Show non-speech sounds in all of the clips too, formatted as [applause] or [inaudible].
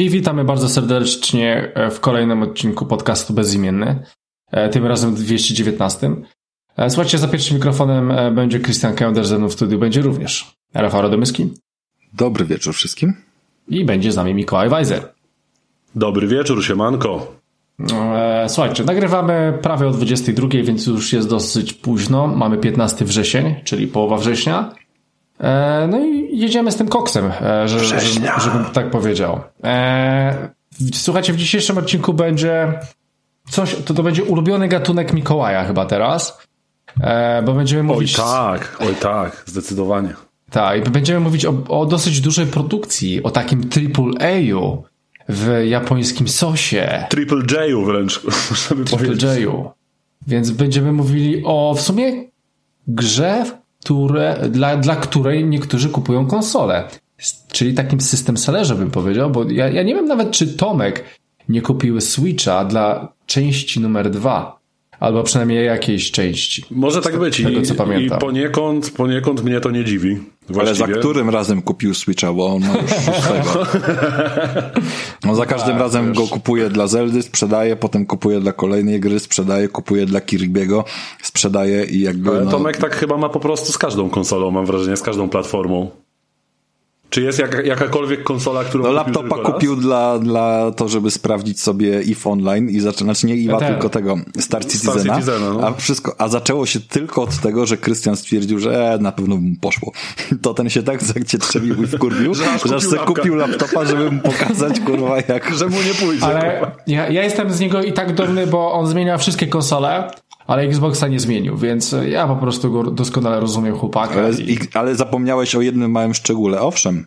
I witamy bardzo serdecznie w kolejnym odcinku podcastu Bezimienny, e, tym razem 219. E, słuchajcie, za pierwszym mikrofonem e, będzie Christian Kender, ze mną w studiu będzie również Rafał Radomyski. Dobry wieczór wszystkim. I będzie z nami Mikołaj Weiser. Dobry wieczór, siemanko. Słuchajcie, nagrywamy prawie o 22, więc już jest dosyć późno. Mamy 15 wrzesień, czyli połowa września. E, no i jedziemy z tym koksem, e, że, żebym tak powiedział. E, słuchajcie, w dzisiejszym odcinku będzie coś, to, to będzie ulubiony gatunek Mikołaja chyba teraz, bo będziemy mówić... Oj tak, oj tak, zdecydowanie. Tak, i będziemy mówić o, o dosyć dużej produkcji, o takim triple A-u w japońskim sosie. Triple J-u wręcz, [laughs] można by Triple J-u. Więc będziemy mówili o w sumie grze, które, dla, dla której niektórzy kupują konsole. Czyli takim system sellerze bym powiedział, bo ja, ja nie wiem nawet, czy Tomek nie kupiły Switcha dla części numer dwa. Albo przynajmniej jakiejś części. Może tak być. Tego, co I, pamiętam. I poniekąd, poniekąd mnie to nie dziwi. Właściwie. Ale za którym razem kupił Switcha, bo on ma już szóstego. [laughs] No za każdym tak, razem wiesz. go kupuje dla Zeldy, sprzedaje, potem kupuje dla kolejnej gry, sprzedaje, kupuje dla Kirby'ego, sprzedaje i jakby... Ale no... Tomek tak chyba ma po prostu z każdą konsolą, mam wrażenie, z każdą platformą. Czy jest jak, jakakolwiek konsola, którą No laptopa kupił dla, dla to, żeby sprawdzić sobie EVE Online i zaczął, znaczy nie EVE, tylko tego Star Citizena, Star Citizena no. a wszystko, a zaczęło się tylko od tego, że Krystian stwierdził, że e, na pewno mu poszło. To ten się tak się trzebił i wkurwił, że aż kupił, kupił laptopa, żeby mu pokazać, kurwa, jak... Że mu nie pójdzie. Ale ja, ja jestem z niego i tak dumny, bo on zmienia wszystkie konsole, ale Xboxa nie zmienił, więc ja po prostu go doskonale rozumiem chłopaka. Ale, i... ale zapomniałeś o jednym małym szczególe. Owszem,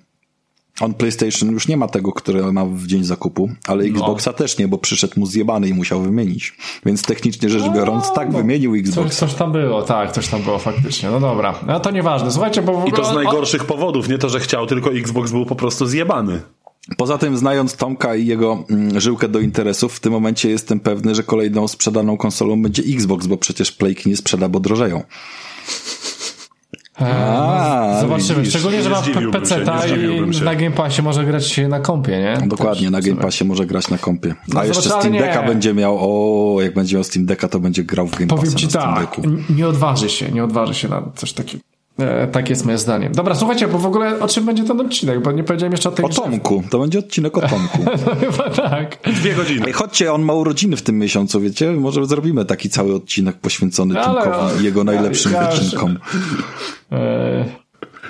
on PlayStation już nie ma tego, które ma w dzień zakupu, ale no. Xboxa no. też nie, bo przyszedł mu zjebany i musiał wymienić. Więc technicznie rzecz biorąc, tak no, wymienił Xbox. Coś, coś, tam było, tak, coś tam było faktycznie. No dobra, no to nieważne. Słuchajcie, bo w ogóle... I to z najgorszych powodów, nie to, że chciał, tylko Xbox był po prostu zjebany. Poza tym, znając Tomka i jego mm, żyłkę do interesów, w tym momencie jestem pewny, że kolejną sprzedaną konsolą będzie Xbox, bo przecież Playki nie sprzeda, bo drożeją. E, A, no, zobaczymy. Widzisz, Szczególnie, że ma PC i na Game Passie może grać na kompie, nie? Dokładnie, na Game Passie może grać na kompie. A no, jeszcze Steam Decka będzie miał, o, jak będzie miał Steam Decka, to będzie grał w Game Passie. Powiem ci tak, nie odważy się, nie odważy się na coś takiego. E, tak jest moje zdanie. Dobra, słuchajcie, bo w ogóle o czym będzie ten odcinek, bo nie powiedziałem jeszcze o tej O Tomku, to będzie odcinek o [laughs] Tomku. no chyba tak. Dwie godziny. Ej, chodźcie, on ma urodziny w tym miesiącu, wiecie? Może zrobimy taki cały odcinek poświęcony Ale, Tomkowi i jego najlepszym ja, wyczynkom. E,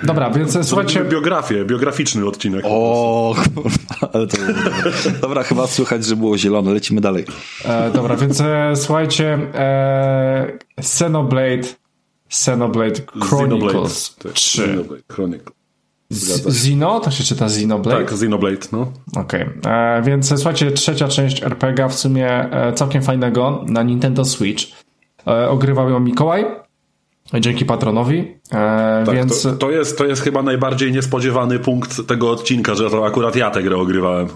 dobra, więc słuchajcie... Biografię, biograficzny odcinek. O, ale to... Dobra, chyba słychać, że było zielone. Lecimy dalej. E, dobra, więc e, słuchajcie, e, Xenoblade Xenoblade Chronicles Xenoblade, 3. Xenoblade Chronicles. Zino? To się czyta Xenoblade? Tak, Xenoblade, no. Okej, okay. E, więc słuchajcie, trzecia część RPG w sumie e, całkiem fajnego na Nintendo Switch. E, ogrywał ją Mikołaj, dzięki patronowi, e, tak, więc... To, to, jest, to jest chyba najbardziej niespodziewany punkt tego odcinka, że to akurat ja tę grę ogrywałem.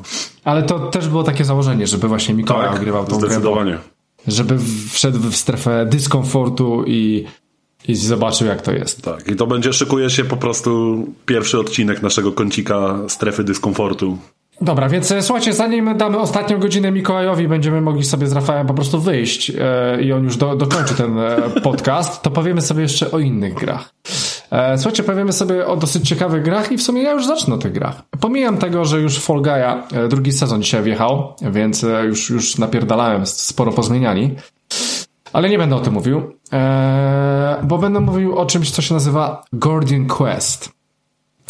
Ale to też było takie założenie, żeby właśnie Mikołaj tak, ogrywał tą zdecydowanie. grę. Żeby wszedł w strefę dyskomfortu i i zobaczył, jak to jest. Tak, i to będzie, szykuje się po prostu pierwszy odcinek naszego kącika strefy dyskomfortu. Dobra, więc e, słuchajcie, zanim damy ostatnią godzinę Mikołajowi, będziemy mogli sobie z Rafałem po prostu wyjść e, i on już do, dokończy ten e, [laughs] podcast, to powiemy sobie jeszcze o innych grach. E, słuchajcie, powiemy sobie o dosyć ciekawych grach i w sumie ja już zacznę o tych grach. Pomijam tego, że już Fall Guy'a e, drugi sezon dzisiaj wjechał, więc już, już napierdalałem, sporo pozmieniali. Ale nie będę o tym mówił, e, bo będę mówił o czymś, co się nazywa Guardian Quest.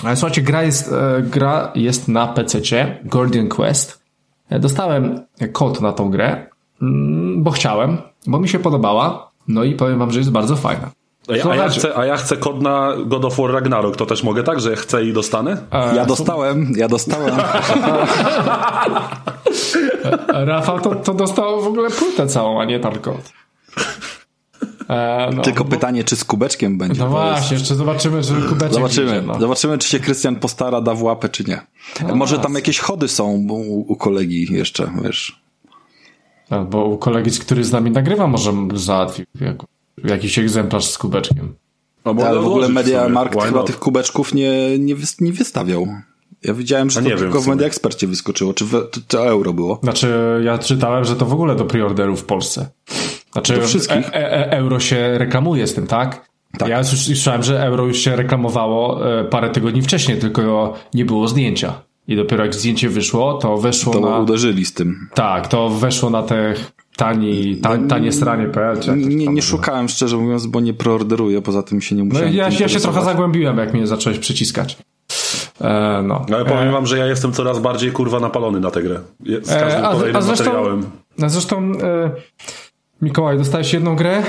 E, słuchajcie, gra jest, e, gra jest na PC, Guardian Quest. Dostałem kod na tą grę, mm, bo chciałem, bo mi się podobała, no i powiem wam, że jest bardzo fajna. A ja, chcę, a ja chcę kod na God of War Ragnarok, to też mogę tak, że chcę i dostanę? Ja dostałem, ja dostałem. [laughs] Rafał to, to dostał w ogóle płytę całą, a nie tam kod. E, no, Tylko bo... pytanie, czy z kubeczkiem będzie. No właśnie, jeszcze zobaczymy, czy kubeczek Zobaczymy, idzie, no. zobaczymy, czy się Krystian postara, da w łapę, czy nie. A, Może tam jakieś chody są u, u kolegi jeszcze, wiesz. Bo u kolegi, który z nami nagrywa, może załatwi jakiś egzemplarz z kubeczkiem. No, Ale w ogóle Media Markt chyba tych kubeczków nie, nie, nie wystawiał. Ja widziałem, że to wiem, tylko w Media Expercie wyskoczyło. Czy to euro było? Znaczy, ja czytałem, że to w ogóle do preorderu w Polsce. Znaczy, do wszystkich. E, e, euro się reklamuje z tym, tak? tak. Ja już słyszałem, że euro już się reklamowało e, parę tygodni wcześniej, tylko nie było zdjęcia. I dopiero jak zdjęcie wyszło, to weszło to na... uderzyli z tym. Tak, to weszło na te tani, ta, tanie stranie.pl. Nie, nie szukałem szczerze mówiąc, bo nie preorderuję, poza tym się nie no musiałem No ja, ja się trochę zagłębiłem, jak mnie zacząłeś przyciskać. E, no. Ale powiem e, wam, że ja jestem coraz bardziej kurwa napalony na tę grę. Z każdym e, a, kolejnym a zresztą, materiałem. Zresztą e, Mikołaj, dostałeś jedną grę,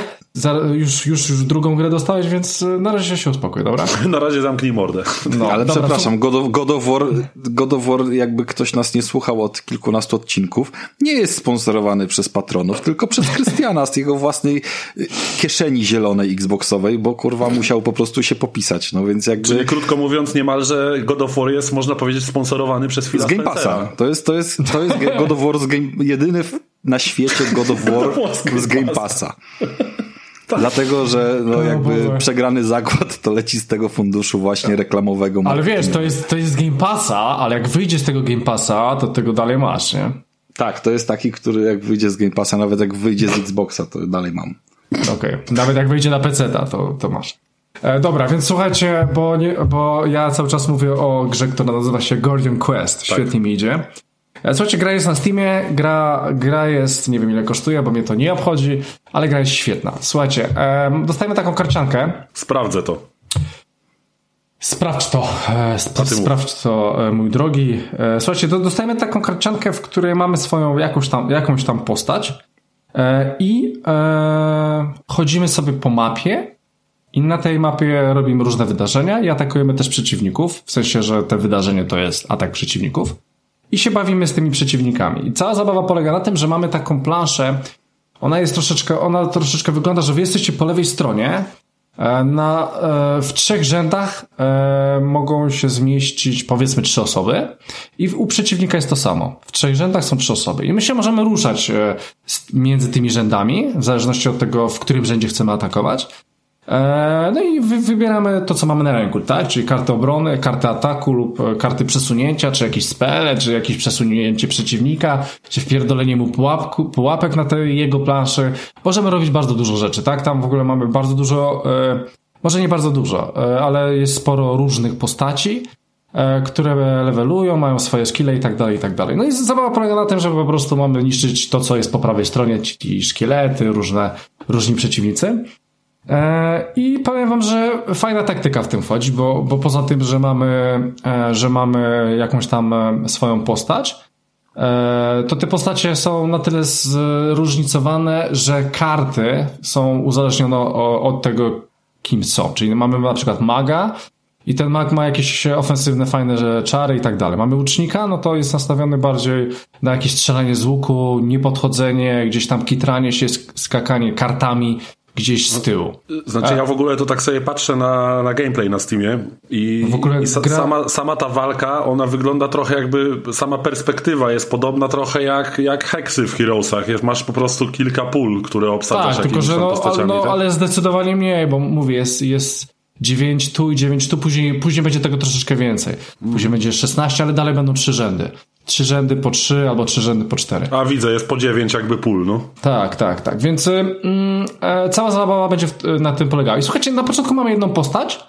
już, już, już drugą grę dostałeś, więc e, na razie się uspokój, dobra? [laughs] na razie zamknij mordę. No, [laughs] ale dobra, przepraszam, God of, God, of War, God of War, jakby ktoś nas nie słuchał od kilkunastu odcinków, nie jest sponsorowany przez patronów, tylko przez [laughs] Krystiana z jego własnej e, kieszeni zielonej Xboxowej, bo kurwa musiał po prostu się popisać, no więc jakby... Czyli krótko mówiąc, niemalże God of War jest, można powiedzieć, sponsorowany przez Phila Z Game Passa. To jest, to jest, to jest God of War z game, jedyny na świecie God of War [laughs] z Game Passa. [laughs] Tak. Dlatego, że no, jakby przegrany zakład to leci z tego funduszu właśnie reklamowego. Ale wiesz, to jest, to jest Game Passa, ale jak wyjdzie z tego Game Passa, to tego dalej masz, nie? Tak, to jest taki, który jak wyjdzie z Game Passa, nawet jak wyjdzie z Xboxa, to dalej mam. Okej, okay. nawet jak wyjdzie na PC, to, to masz. E, dobra, więc słuchajcie, bo, nie, bo ja cały czas mówię o grze, która nazywa się Guardian Quest. Tak. Świetnie tak. mi idzie. E, słuchajcie, gra jest na Steamie, gra, gra jest, nie wiem ile kosztuje, bo mnie to nie obchodzi, ale gra jest świetna. Słuchajcie, e, dostajemy taką karciankę. Sprawdzę to. Sprawdź to, e, sp sprawdź to, e, mój drogi. Słuchajcie, dostajemy taką karciankę, w której mamy swoją jakąś tam, jakąś tam postać i chodzimy sobie po mapie i na tej mapie robimy różne wydarzenia i atakujemy też przeciwników, w sensie, że te wydarzenie to jest atak przeciwników i się bawimy z tymi przeciwnikami. I cała zabawa polega na tym, że mamy taką planszę, ona jest troszeczkę, ona troszeczkę wygląda, że wy jesteście po lewej stronie, e, na, e, w trzech rzędach e, mogą się zmieścić powiedzmy trzy osoby i u przeciwnika jest to samo. W trzech rzędach są trzy osoby i my się możemy ruszać między tymi rzędami, w zależności od tego, w którym rzędzie chcemy atakować. E, no i wybieramy to, co mamy na ręku, tak? Czyli kartę obrony, kartę ataku lub e, karty przesunięcia, czy jakieś spele, czy jakieś przesunięcie przeciwnika, czy wpierdolenie mu pułapku, pułapek na tej jego planszy. Możemy robić bardzo dużo rzeczy, tak? Tam w ogóle mamy bardzo dużo, e, może nie bardzo dużo, ale jest sporo różnych postaci, które levelują, mają swoje skille i tak dalej, i tak dalej. No i zabawa polega na tym, że po prostu mamy niszczyć to, co jest po prawej stronie, czyli szkielety, różne, różni przeciwnicy. E, I powiem wam, że fajna taktyka w tym wchodzi, bo, bo poza tym, że mamy, e, że mamy jakąś tam e, swoją postać, to te postacie są na tyle zróżnicowane, że karty są uzależnione od tego, kim są. Czyli mamy na przykład maga i ten mag ma jakieś ofensywne, fajne czary i tak dalej. Mamy łucznika, no to jest nastawiony bardziej na jakieś strzelanie z łuku, niepodchodzenie, gdzieś tam kitranie się, skakanie kartami gdzieś z tyłu. Znaczy, ja w ogóle to tak sobie patrzę na, na gameplay na Steamie i, i gra... sama, sama ta walka, ona wygląda trochę jakby, sama perspektywa jest podobna trochę jak, jak heksy w Heroesach. Jest, masz po prostu kilka pól, które obsadzasz tak, tylko, że no, ale, no, tak? ale zdecydowanie mniej, bo mówię, jest, jest 9 tu i 9 tu, później, później będzie tego troszeczkę więcej. Później mm. będzie 16, ale dalej będą trzy rzędy trzy rzędy po trzy albo trzy rzędy po cztery. A widzę, jest po dziewięć jakby pól, no. Tak, tak, tak. Więc mm, e, cała zabawa będzie w, na tym polegała. I słuchajcie, na początku mamy jedną postać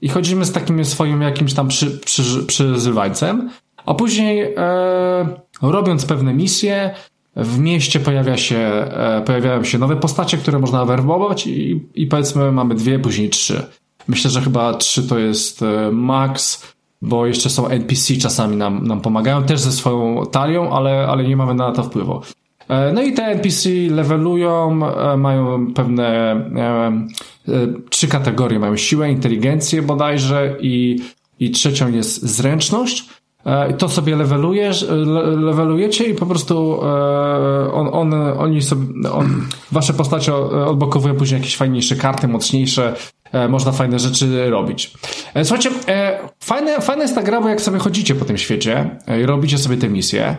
i chodzimy z takim swoim jakimś tam przy, przy, przyzywańcem, a później e, robiąc pewne misje, w mieście pojawia się, e, pojawiają się nowe postacie, które można werbować i, i powiedzmy mamy dwie, później trzy. Myślę, że chyba trzy to jest e, max bo jeszcze są NPC czasami nam, nam pomagają, też ze swoją talią, ale, ale nie mamy na to wpływu. E, no i te NPC levelują, e, mają pewne e, trzy kategorie. Mają siłę, inteligencję bodajże i, i trzecią jest zręczność. To sobie levelujesz, levelujecie i po prostu on, on, oni sobie, on, wasze postacie odblokowują później jakieś fajniejsze karty, mocniejsze, można fajne rzeczy robić. E, słuchajcie, e, fajne, fajna jest ta gra, bo jak sobie chodzicie po tym świecie i robicie sobie te misje,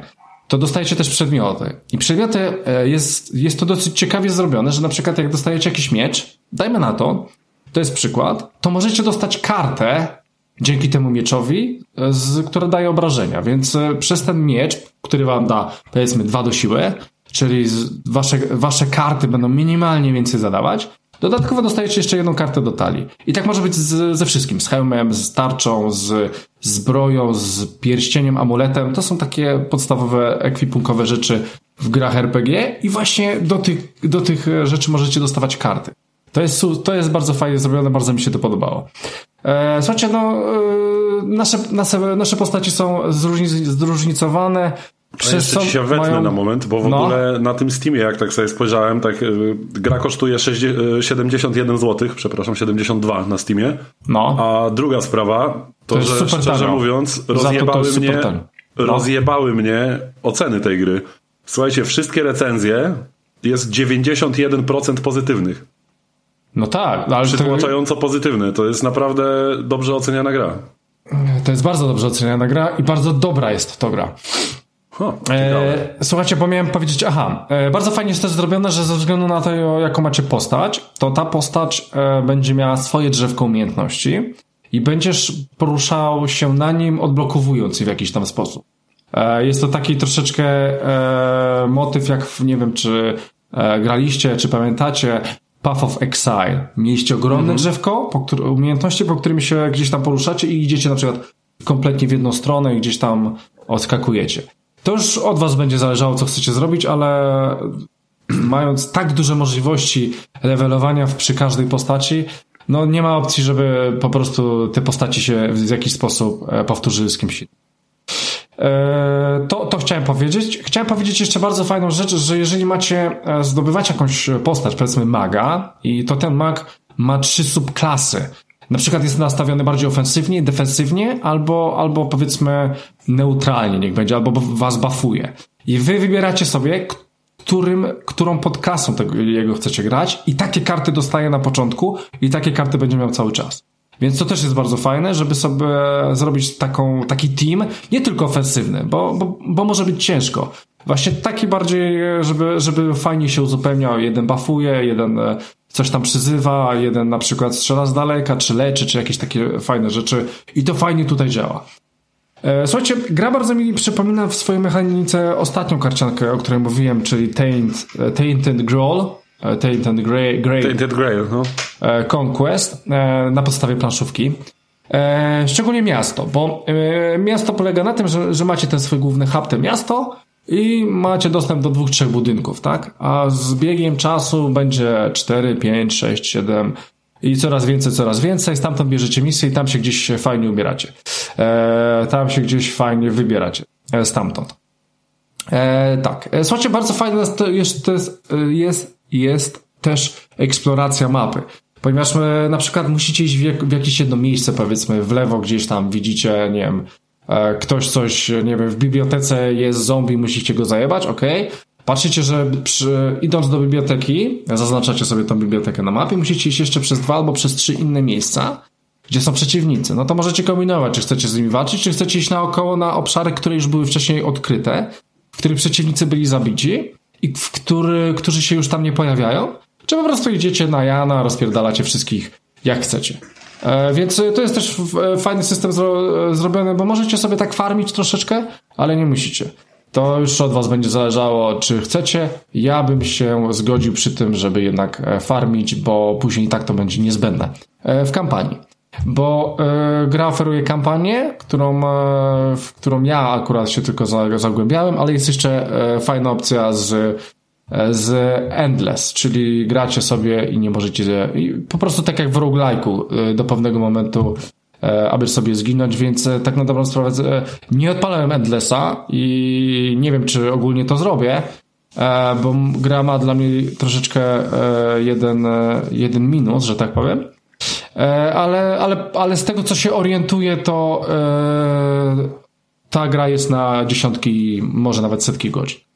to dostajecie też przedmioty. I przedmioty jest, jest to dosyć ciekawie zrobione, że na przykład jak dostajecie jakiś miecz, dajmy na to, to jest przykład, to możecie dostać kartę dzięki temu mieczowi, z, które daje obrażenia. Więc przez ten miecz, który wam da powiedzmy dwa do siły, czyli wasze, wasze karty będą minimalnie więcej zadawać, Dodatkowo dostajecie jeszcze jedną kartę do talii. I tak może być z, ze wszystkim. Z hełmem, z tarczą, z zbroją, z pierścieniem, amuletem. To są takie podstawowe ekwipunkowe rzeczy w grach RPG i właśnie do tych, do tych rzeczy możecie dostawać karty. To jest, to jest bardzo fajnie zrobione, bardzo mi się to podobało. E, słuchajcie, no, e, nasze, nasze, nasze postaci są zróżnicowane. Przez jeszcze ci się wetnę mają... na moment, bo w no. ogóle na tym Steamie, jak tak sobie spojrzałem, tak y, gra kosztuje 60, 71 zł, przepraszam, 72 na Steamie. No. A druga sprawa, to, to że szczerze tanio. mówiąc, rozjebały mnie, no. rozjebały mnie oceny tej gry. Słuchajcie, wszystkie recenzje jest 91% pozytywnych. No tak, ale Przytłaczająco to... pozytywne. To jest naprawdę dobrze oceniana gra. To jest bardzo dobrze oceniana gra i bardzo dobra jest to gra. Huh, e, słuchajcie, bo miałem powiedzieć, aha, e, bardzo fajnie jest też zrobione, że ze względu na to, jaką macie postać, to ta postać e, będzie miała swoje drzewko umiejętności i będziesz poruszał się na nim, odblokowując je w jakiś tam sposób. E, jest to taki troszeczkę e, motyw, jak w, nie wiem, czy e, graliście, czy pamiętacie, Path of Exile. Mieliście ogromne mm -hmm. drzewko, po który, umiejętności, po którym się gdzieś tam poruszacie i idziecie na przykład kompletnie w jedną stronę i gdzieś tam odskakujecie. To już od was będzie zależało, co chcecie zrobić, ale mając tak duże możliwości levelowania przy każdej postaci, no nie ma opcji, żeby po prostu te postaci się w jakiś sposób e, powtórzyły z kimś. E, to, to chciałem powiedzieć. Chciałem powiedzieć jeszcze bardzo fajną rzecz, że jeżeli macie e, zdobywać jakąś postać, powiedzmy maga, i to ten mag ma trzy subklasy. Na przykład jest nastawiony bardziej ofensywnie, defensywnie, albo, albo powiedzmy neutralnie, niech będzie, albo was buffuje. I wy wybieracie sobie, którym, którą podklasą tego jego chcecie grać i takie karty dostaje na początku i takie karty będzie miał cały czas. Więc to też jest bardzo fajne, żeby sobie zrobić taką, taki team, nie tylko ofensywny, bo, bo, bo może być ciężko. Właśnie taki bardziej, żeby, żeby fajnie się uzupełniał. Jeden buffuje, jeden coś tam przyzywa, jeden na przykład strzela z daleka, czy leczy, czy jakieś takie fajne rzeczy. I to fajnie tutaj działa. E, słuchajcie, gra bardzo mi przypomina w swojej mechanice ostatnią karciankę, o której mówiłem, czyli Taint, e, Tainted Grawl. Tainted Grail, Grail, Tainted Grail no. Conquest na podstawie planszówki. Szczególnie miasto, bo miasto polega na tym, że, że macie ten swój główny hub, to miasto, i macie dostęp do dwóch, trzech budynków, tak? A z biegiem czasu będzie 4, 5, 6, 7 i coraz więcej, coraz więcej. Stamtąd bierzecie misję i tam się gdzieś fajnie ubieracie. E, tam się gdzieś fajnie wybieracie. E, stamtąd. E, tak. E, słuchajcie, bardzo fajne jest, jest, jest, jest też eksploracja mapy. Ponieważ e, na przykład musicie iść w, jakieś jedno miejsce, powiedzmy w lewo gdzieś tam widzicie, nie wiem, E, ktoś coś, nie wiem, w bibliotece jest zombie, musicie go zajebać, ok. Patrzycie, że przy, idąc do biblioteki, zaznaczacie sobie tą bibliotekę na mapie, musicie iść jeszcze przez dwa albo przez trzy inne miejsca, gdzie są przeciwnicy. No to możecie kombinować, czy chcecie z nimi walczyć, czy chcecie iść naokoło na obszary, które już były wcześniej odkryte, w których przeciwnicy byli zabici i w który, którzy się już tam nie pojawiają, czy po prostu idziecie na Jana, rozpierdalacie wszystkich jak chcecie. E, więc to jest też e, fajny system zro e, zrobiony, bo możecie sobie tak farmić troszeczkę, ale nie musicie. To już od was będzie zależało, czy chcecie. Ja bym się zgodził przy tym, żeby jednak farmić, bo później tak to będzie niezbędne w kampanii. Bo gra oferuje kampanię, którą, w którą ja akurat się tylko zagłębiałem, ale jest jeszcze fajna opcja z z Endless, czyli gracie sobie i nie możecie, po prostu tak jak w roguelike'u y, do pewnego momentu e, aby sobie zginąć, więc e, tak na dobrą sprawę e, nie odpalałem Endlessa i nie wiem, czy ogólnie to zrobię, bo gra ma dla mnie troszeczkę jeden, jeden minus, że tak powiem. Ale, ale, ale z tego, co się orientuję, to ta gra jest na dziesiątki, może nawet setki godzin.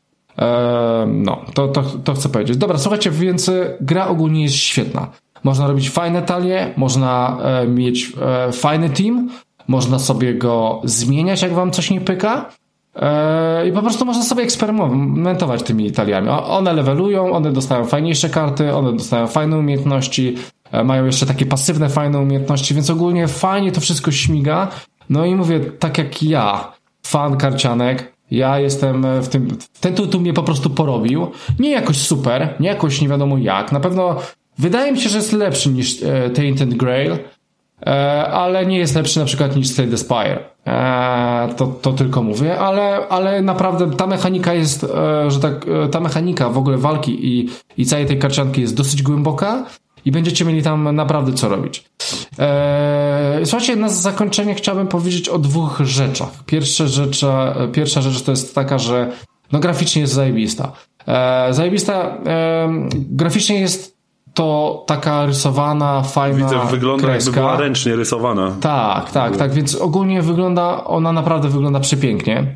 No, to, to, to chcę powiedzieć. Dobra, słuchajcie, więc e, gra ogólnie jest świetna. Można robić fajne talie, można e, mieć e, fajny team, można sobie go zmieniać, jak wam coś nie pyka. I po prostu można sobie eksperymentować tymi taliami. One levelują, one dostają fajniejsze karty, one dostają fajne umiejętności, mają jeszcze takie pasywne, fajne umiejętności, więc ogólnie fajnie to wszystko śmiga. No i mówię, tak jak ja, fan karcianek, ja jestem w tym, ten tytuł mnie po prostu porobił. Nie jakoś super, nie jakoś nie wiadomo jak. Na pewno wydaje mi się, że jest lepszy niż e, Tainted Grail, e, ale nie jest lepszy na przykład niż Slay the Spire. E, to, to tylko mówię, ale, ale naprawdę ta mechanika jest, e, że tak, e, ta mechanika w ogóle walki i, i całej tej karcianki jest dosyć głęboka i będziecie mieli tam naprawdę co robić. Eee, słuchajcie, na zakończenie chciałbym powiedzieć o dwóch rzeczach. Pierwsza rzecz, pierwsza rzecz to jest taka, że no graficznie jest zajebista. Eee, zajebista, eee, graficznie jest to taka rysowana, fajna Widzę, wygląda kreska. jakby była ręcznie rysowana. Tak, tak, tak, więc ogólnie wygląda, ona naprawdę wygląda przepięknie.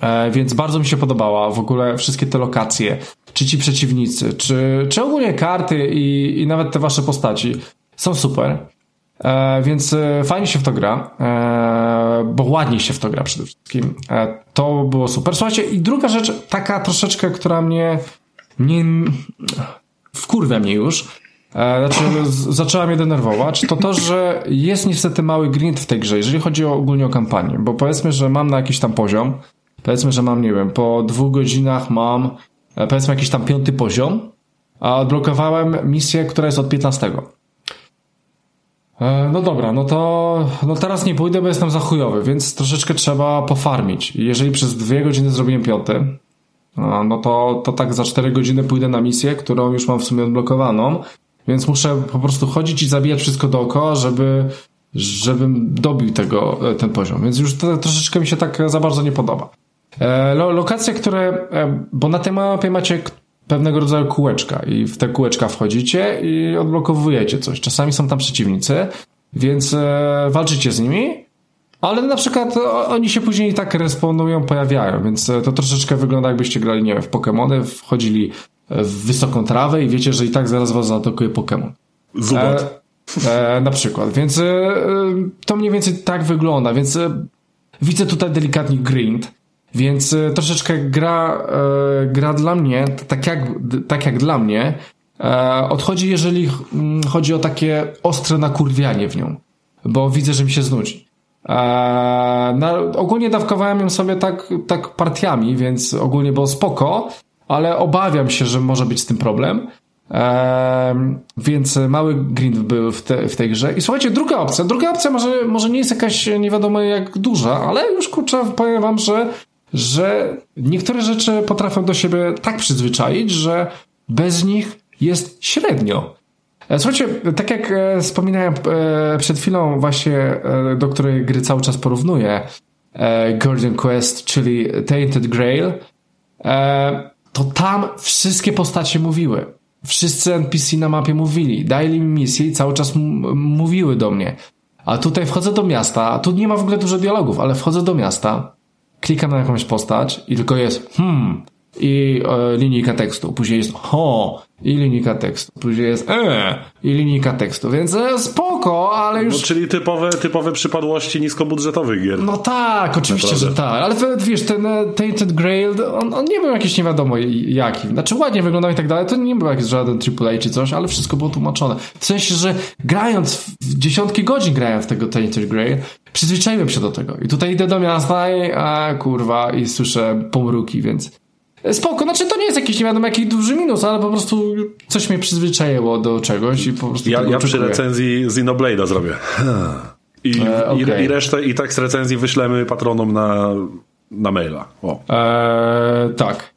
E, więc bardzo mi się podobała w ogóle wszystkie te lokacje, czy ci przeciwnicy, czy, czy ogólnie karty i, i nawet te wasze postaci są super. E, więc e, fajnie się w to gra, e, bo ładniej się w to gra przede wszystkim. E, to było super. Słuchajcie, i druga rzecz, taka troszeczkę, która mnie, mnie wkurwia mnie już, e, znaczy zaczęła mnie denerwować, to to, że jest niestety mały grind w tej grze, jeżeli chodzi o, ogólnie o kampanię, bo powiedzmy, że mam na jakiś tam poziom, Powiedzmy, że mam, nie wiem, po dwóch godzinach mam, powiedzmy, jakiś tam piąty poziom, a odblokowałem misję, która jest od 15. E, no dobra, no to no teraz nie pójdę, bo jestem za chujowy, więc troszeczkę trzeba pofarmić. Jeżeli przez dwie godziny zrobiłem piąty, no to, to tak za cztery godziny pójdę na misję, którą już mam w sumie odblokowaną, więc muszę po prostu chodzić i zabijać wszystko dookoła, żeby żebym dobił tego, e, ten poziom. Więc już to troszeczkę mi się tak za bardzo nie podoba. E, lo, lokacje, które, e, bo na tej mapie macie pewnego rodzaju kółeczka i w te kółeczka wchodzicie i odblokowujecie coś. Czasami są tam przeciwnicy, więc e, walczycie z nimi, ale na przykład oni się później tak responują, pojawiają, więc to troszeczkę wygląda jakbyście grali, nie wiem, w Pokémony, wchodzili w wysoką trawę i wiecie, że i tak zaraz was zaatakuje Pokémon. Zubat. E, e, na przykład, więc e, to mniej więcej tak wygląda, więc widzę tutaj delikatnie grind, więc e, troszeczkę gra, e, gra dla mnie, tak jak, tak jak dla mnie, e, odchodzi, jeżeli mm, chodzi o takie ostre nakurwianie w nią. Bo widzę, że mi się znudzi. Na, ogólnie dawkowałem ją sobie tak, tak partiami, więc ogólnie było spoko, ale obawiam się, że może być z tym problem. Więc mały grind był w, te, w tej grze. I słuchajcie, druga opcja. Druga opcja może, może nie jest jakaś nie wiadomo jak duża, ale już kurczę, powiem wam, że że niektóre rzeczy potrafią do siebie tak przyzwyczaić, że bez nich jest średnio. E, słuchajcie, tak jak e, wspominałem e, przed chwilą właśnie, do której gry cały czas porównuję, Golden Quest, czyli Tainted Grail, to tam wszystkie postacie mówiły. Wszyscy NPC na mapie mówili, dali mi misję i cały czas mówiły do mnie. A tutaj wchodzę do miasta, tu nie ma w ogóle dużo dialogów, ale wchodzę do miasta klikam na jakąś postać i tylko jest hmm i e, linijka tekstu, później jest ho i linijka tekstu, później jest e i linijka tekstu, więc e, spoko, ale już... No, czyli typowe, typowe przypadłości niskobudżetowych gier. No tak, oczywiście, Naprawdę. że tak, ale wiesz, ten e, Tainted Grail, on, on, nie był jakiś nie wiadomo jaki, znaczy ładnie wyglądał i tak dalej, to nie był jakiś żaden AAA czy coś, ale wszystko było tłumaczone. W sensie, że grając w dziesiątki godzin grając w tego Tainted Grail, przyzwyczaiłem się do tego. I tutaj idę do miasta i a kurwa i słyszę pomruki, więc spoko. Znaczy to nie jest jakiś nie wiadomo jaki duży minus, ale po prostu coś mnie przyzwyczaiło do czegoś i po prostu Ja, ja przy recenzji Xenoblade'a zrobię. I, e, okay. i, I resztę i tekst recenzji wyślemy patronom na, na maila. O. E, tak.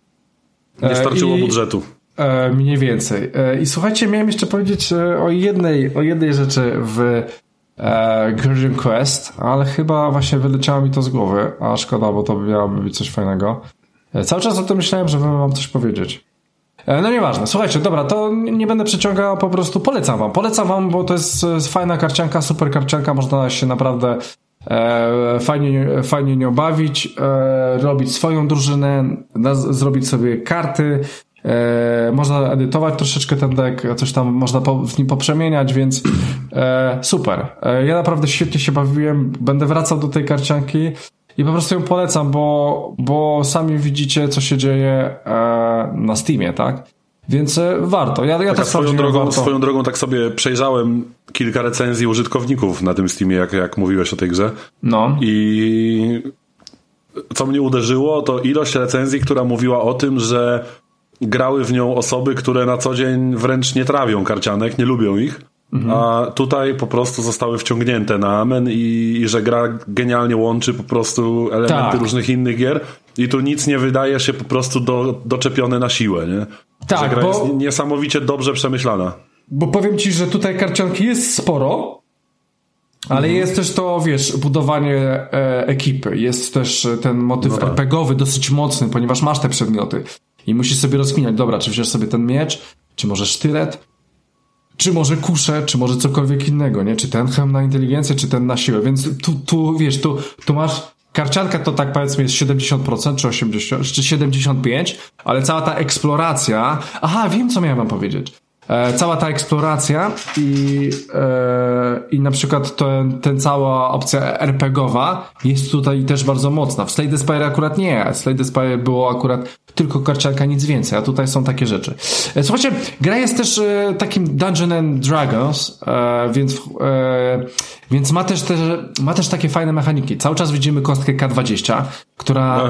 Nie starczyło I, budżetu. E, mniej więcej. E, I słuchajcie, miałem jeszcze powiedzieć e, o jednej, o jednej rzeczy w e, Guardian Quest, ale chyba właśnie wyleciało mi to z głowy, a szkoda, bo to miałoby być coś fajnego. E, cały czas o tym myślałem, żeby wam coś powiedzieć. E, no nieważne. Słuchajcie, dobra, to nie będę przeciągał, po prostu polecam wam. Polecam wam, bo to jest fajna karcianka, super karcianka, można się naprawdę e, fajnie, fajnie nią bawić, e, robić swoją drużynę, zrobić sobie karty, E, można edytować troszeczkę ten deck, coś tam można po, w nim poprzemieniać, więc e, super. E, ja naprawdę świetnie się bawiłem, będę wracał do tej karcianki i po prostu ją polecam, bo, bo sami widzicie, co się dzieje e, na Steamie, tak? Więc e, warto. Ja, ja tak swoją drogą, warto. swoją drogą tak sobie przejrzałem kilka recenzji użytkowników na tym Steamie, jak, jak mówiłeś o tej grze. No. I co mnie uderzyło, to ilość recenzji, która mówiła o tym, że grały w nią osoby, które na co dzień wręcz nie trawią karcianek, nie lubią ich. Mhm. A tutaj po prostu zostały wciągnięte na amen i, i że gra genialnie łączy po prostu elementy tak. różnych innych gier i tu nic nie wydaje się po prostu do, doczepione na siłę, nie? Tak, że gra bo... jest niesamowicie dobrze przemyślana. Bo powiem ci, że tutaj karcianki jest sporo, ale mhm. jest też to, wiesz, budowanie e, ekipy. Jest też ten motyw no tak. RPGowy dosyć mocny, ponieważ masz te przedmioty i musisz sobie rozkminiać, dobra, czy wziąć sobie ten miecz, czy może sztylet, czy może kuszę, czy może cokolwiek innego, nie? Czy ten hem na inteligencję, czy ten na siłę. Więc tu, tu wiesz, tu, tu masz karcianka to tak powiedzmy jest 70% czy 80% czy 75%, ale cała ta eksploracja. Aha, wiem co miałem wam powiedzieć. E, cała ta eksploracja i, e, i na przykład ten, ten cała opcja RPGowa jest tutaj też bardzo mocna. W Slay the Spire akurat nie. Slay the Spire było akurat tylko karcianka, nic więcej, a tutaj są takie rzeczy. E, słuchajcie, gra jest też e, takim Dungeon and Dragons, e, więc, e, więc ma też, te, ma też takie fajne mechaniki. Cały czas widzimy kostkę K20, która,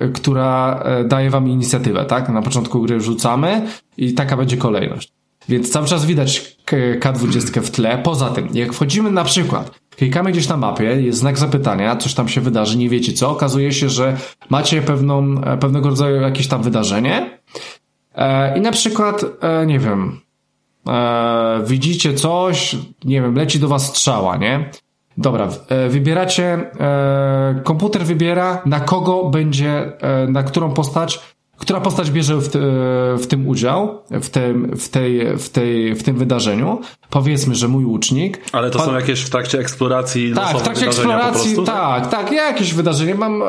no. która daje wam inicjatywę, tak? Na początku gry rzucamy i taka będzie kolejność. Więc cały czas widać K20 w tle. Poza tym, jak wchodzimy na przykład, klikamy gdzieś na mapie, jest znak zapytania, coś tam się wydarzy, nie wiecie co, okazuje się, że macie pewną, e, pewnego rodzaju jakieś tam wydarzenie e, i na przykład, e, nie wiem, widzicie coś, nie wiem, leci do was strzała, nie? Dobra, wybieracie, komputer wybiera na kogo będzie, na którą postać która postać bierze w, w tym udział, w tym, w, tej, w, tej, w tym wydarzeniu. Powiedzmy, że mój łucznik. Ale to są jakieś w trakcie eksploracji Tak, w trakcie eksploracji, tak, tak, jakieś wydarzenie. Mam,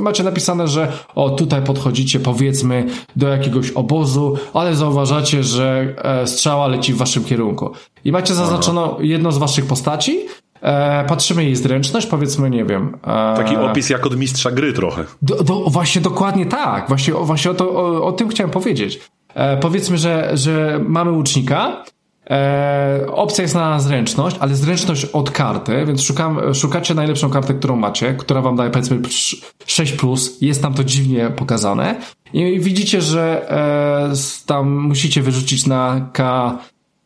macie napisane, że o, tutaj podchodzicie, powiedzmy, do jakiegoś obozu, ale zauważacie, że e, strzała leci w waszym kierunku. I macie zaznaczono jedną z waszych postaci, E, patrzymy jej zręczność, powiedzmy, nie wiem. E, Taki opis jak od mistrza gry trochę. Do, do, właśnie dokładnie tak. Właśnie, właśnie o, to, o, o tym chciałem powiedzieć. E, powiedzmy, że, że mamy łucznika. E, opcja jest na zręczność, ale zręczność od karty, więc szukam, szukacie najlepszą kartę, którą macie, która wam daje powiedzmy 6, plus, jest tam to dziwnie pokazane. I widzicie, że e, tam musicie wyrzucić na K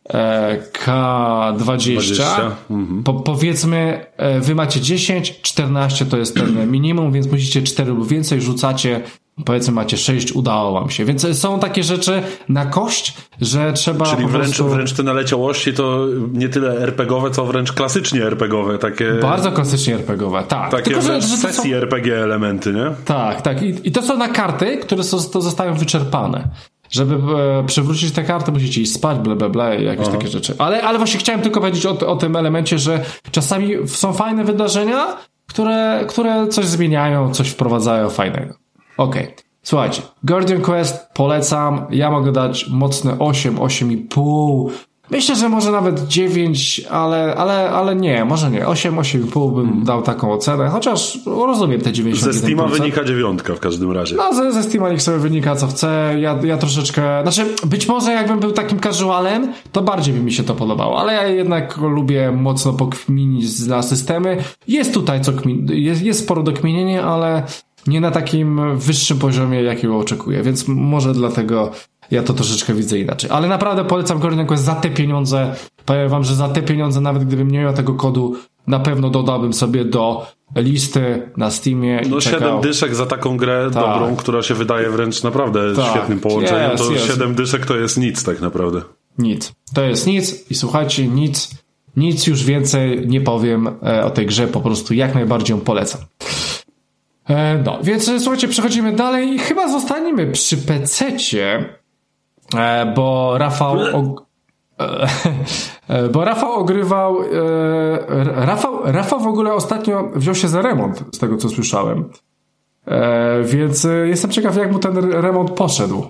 E, K20. Mhm. Po, powiedzmy, e, wy macie 10, 14 to jest ten [clears throat] minimum, więc musicie 4 lub więcej, rzucacie, powiedzmy macie 6, udało wam się. Więc są takie rzeczy na kość, że trzeba. Czyli wręcz, prostu... wręcz te naleciałości to nie tyle RPGowe, co wręcz klasycznie RPGowe. Takie... Bardzo klasycznie RPGowe, tak. Takie Tylko, że, że sesji są... RPG elementy, nie? Tak, tak. I, I to są na karty, które są, to zostają wyczerpane żeby e, przywrócić tę kartę, musicie iść spać, bla, bla, bla, jakieś Aha. takie rzeczy. Ale, ale właśnie chciałem tylko powiedzieć o, o tym elemencie, że czasami są fajne wydarzenia, które, które coś zmieniają, coś wprowadzają fajnego. Okej. Okay. Słuchajcie, Guardian Quest polecam. Ja mogę dać mocne 8, 8,5. Myślę, że może nawet 9, ale, ale, ale nie, może nie. 8, 8,5 bym hmm. dał taką ocenę, chociaż rozumiem te 90%. Ze Steama wynika dziewiątka w każdym razie. No, ze, ze Steama niech sobie wynika co chce. Ja, ja troszeczkę, znaczy być może jakbym był takim casualem, to bardziej by mi się to podobało, ale ja jednak lubię mocno pokminić na systemy. Jest tutaj co kmin, jest, jest sporo do kminienia, ale nie na takim wyższym poziomie, jakiego oczekuję, więc może dlatego ja to troszeczkę widzę inaczej. Ale naprawdę polecam Guardian Quest za te pieniądze. Powiem wam, że za te pieniądze, nawet gdybym nie miał tego kodu, na pewno dodałbym sobie do listy na Steamie. No siedem dyszek za taką grę tak. dobrą, która się wydaje wręcz naprawdę tak. świetnym połączeniem, yes, to yes. siedem dyszek to jest nic tak naprawdę. Nic. To jest nic i słuchajcie, nic, nic już więcej nie powiem e, o tej grze, po prostu jak najbardziej ją polecam. E, no, więc słuchajcie, przechodzimy dalej i chyba zostaniemy przy PC-cie. E, bo Rafał. [laughs] E, bo Rafał ogrywał. E, Rafał, Rafał w ogóle ostatnio wziął się za remont, z tego co słyszałem. Więc jestem ciekaw, jak mu ten remont poszedł.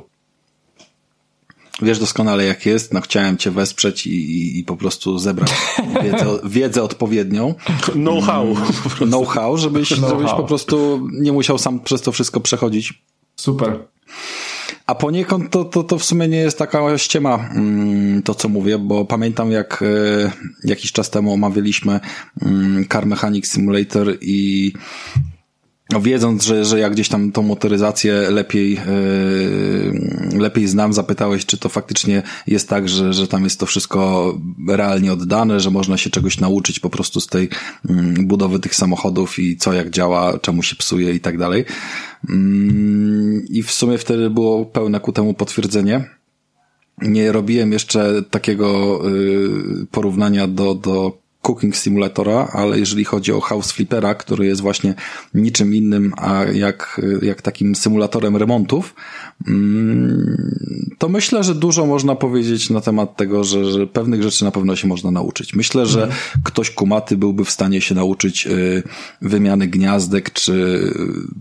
Wiesz doskonale jak jest, no chciałem cię wesprzeć i, i, i po prostu zebrać wiedzę, [laughs] wiedzę odpowiednią. Know-how. Know-how, żebyś, know żebyś po prostu nie musiał sam przez to wszystko przechodzić. Super. A poniekąd to, to, to w sumie nie jest taka ściema mm, to, co mówię, bo pamiętam jak e, jakiś czas temu omawialiśmy mm, Car Mechanic Simulator i wiedząc, że, że ja gdzieś tam tą motoryzację lepiej, yy, lepiej znam, zapytałeś, czy to faktycznie jest tak, że, że tam jest to wszystko realnie oddane, że można się czegoś nauczyć po prostu z tej yy, budowy tych samochodów i co jak działa, czemu się psuje i tak dalej. Yy, I w sumie wtedy było pełne ku temu potwierdzenie. Nie robiłem jeszcze takiego yy, porównania do, do Cooking Simulatora, ale jeżeli chodzi o House Flippera, który jest właśnie niczym innym, a jak, jak takim symulatorem remontów, mm, to myślę, że dużo można powiedzieć na temat tego, że, że pewnych rzeczy na pewno się można nauczyć. Myślę, że mhm. ktoś kumaty byłby w stanie się nauczyć y, wymiany gniazdek, czy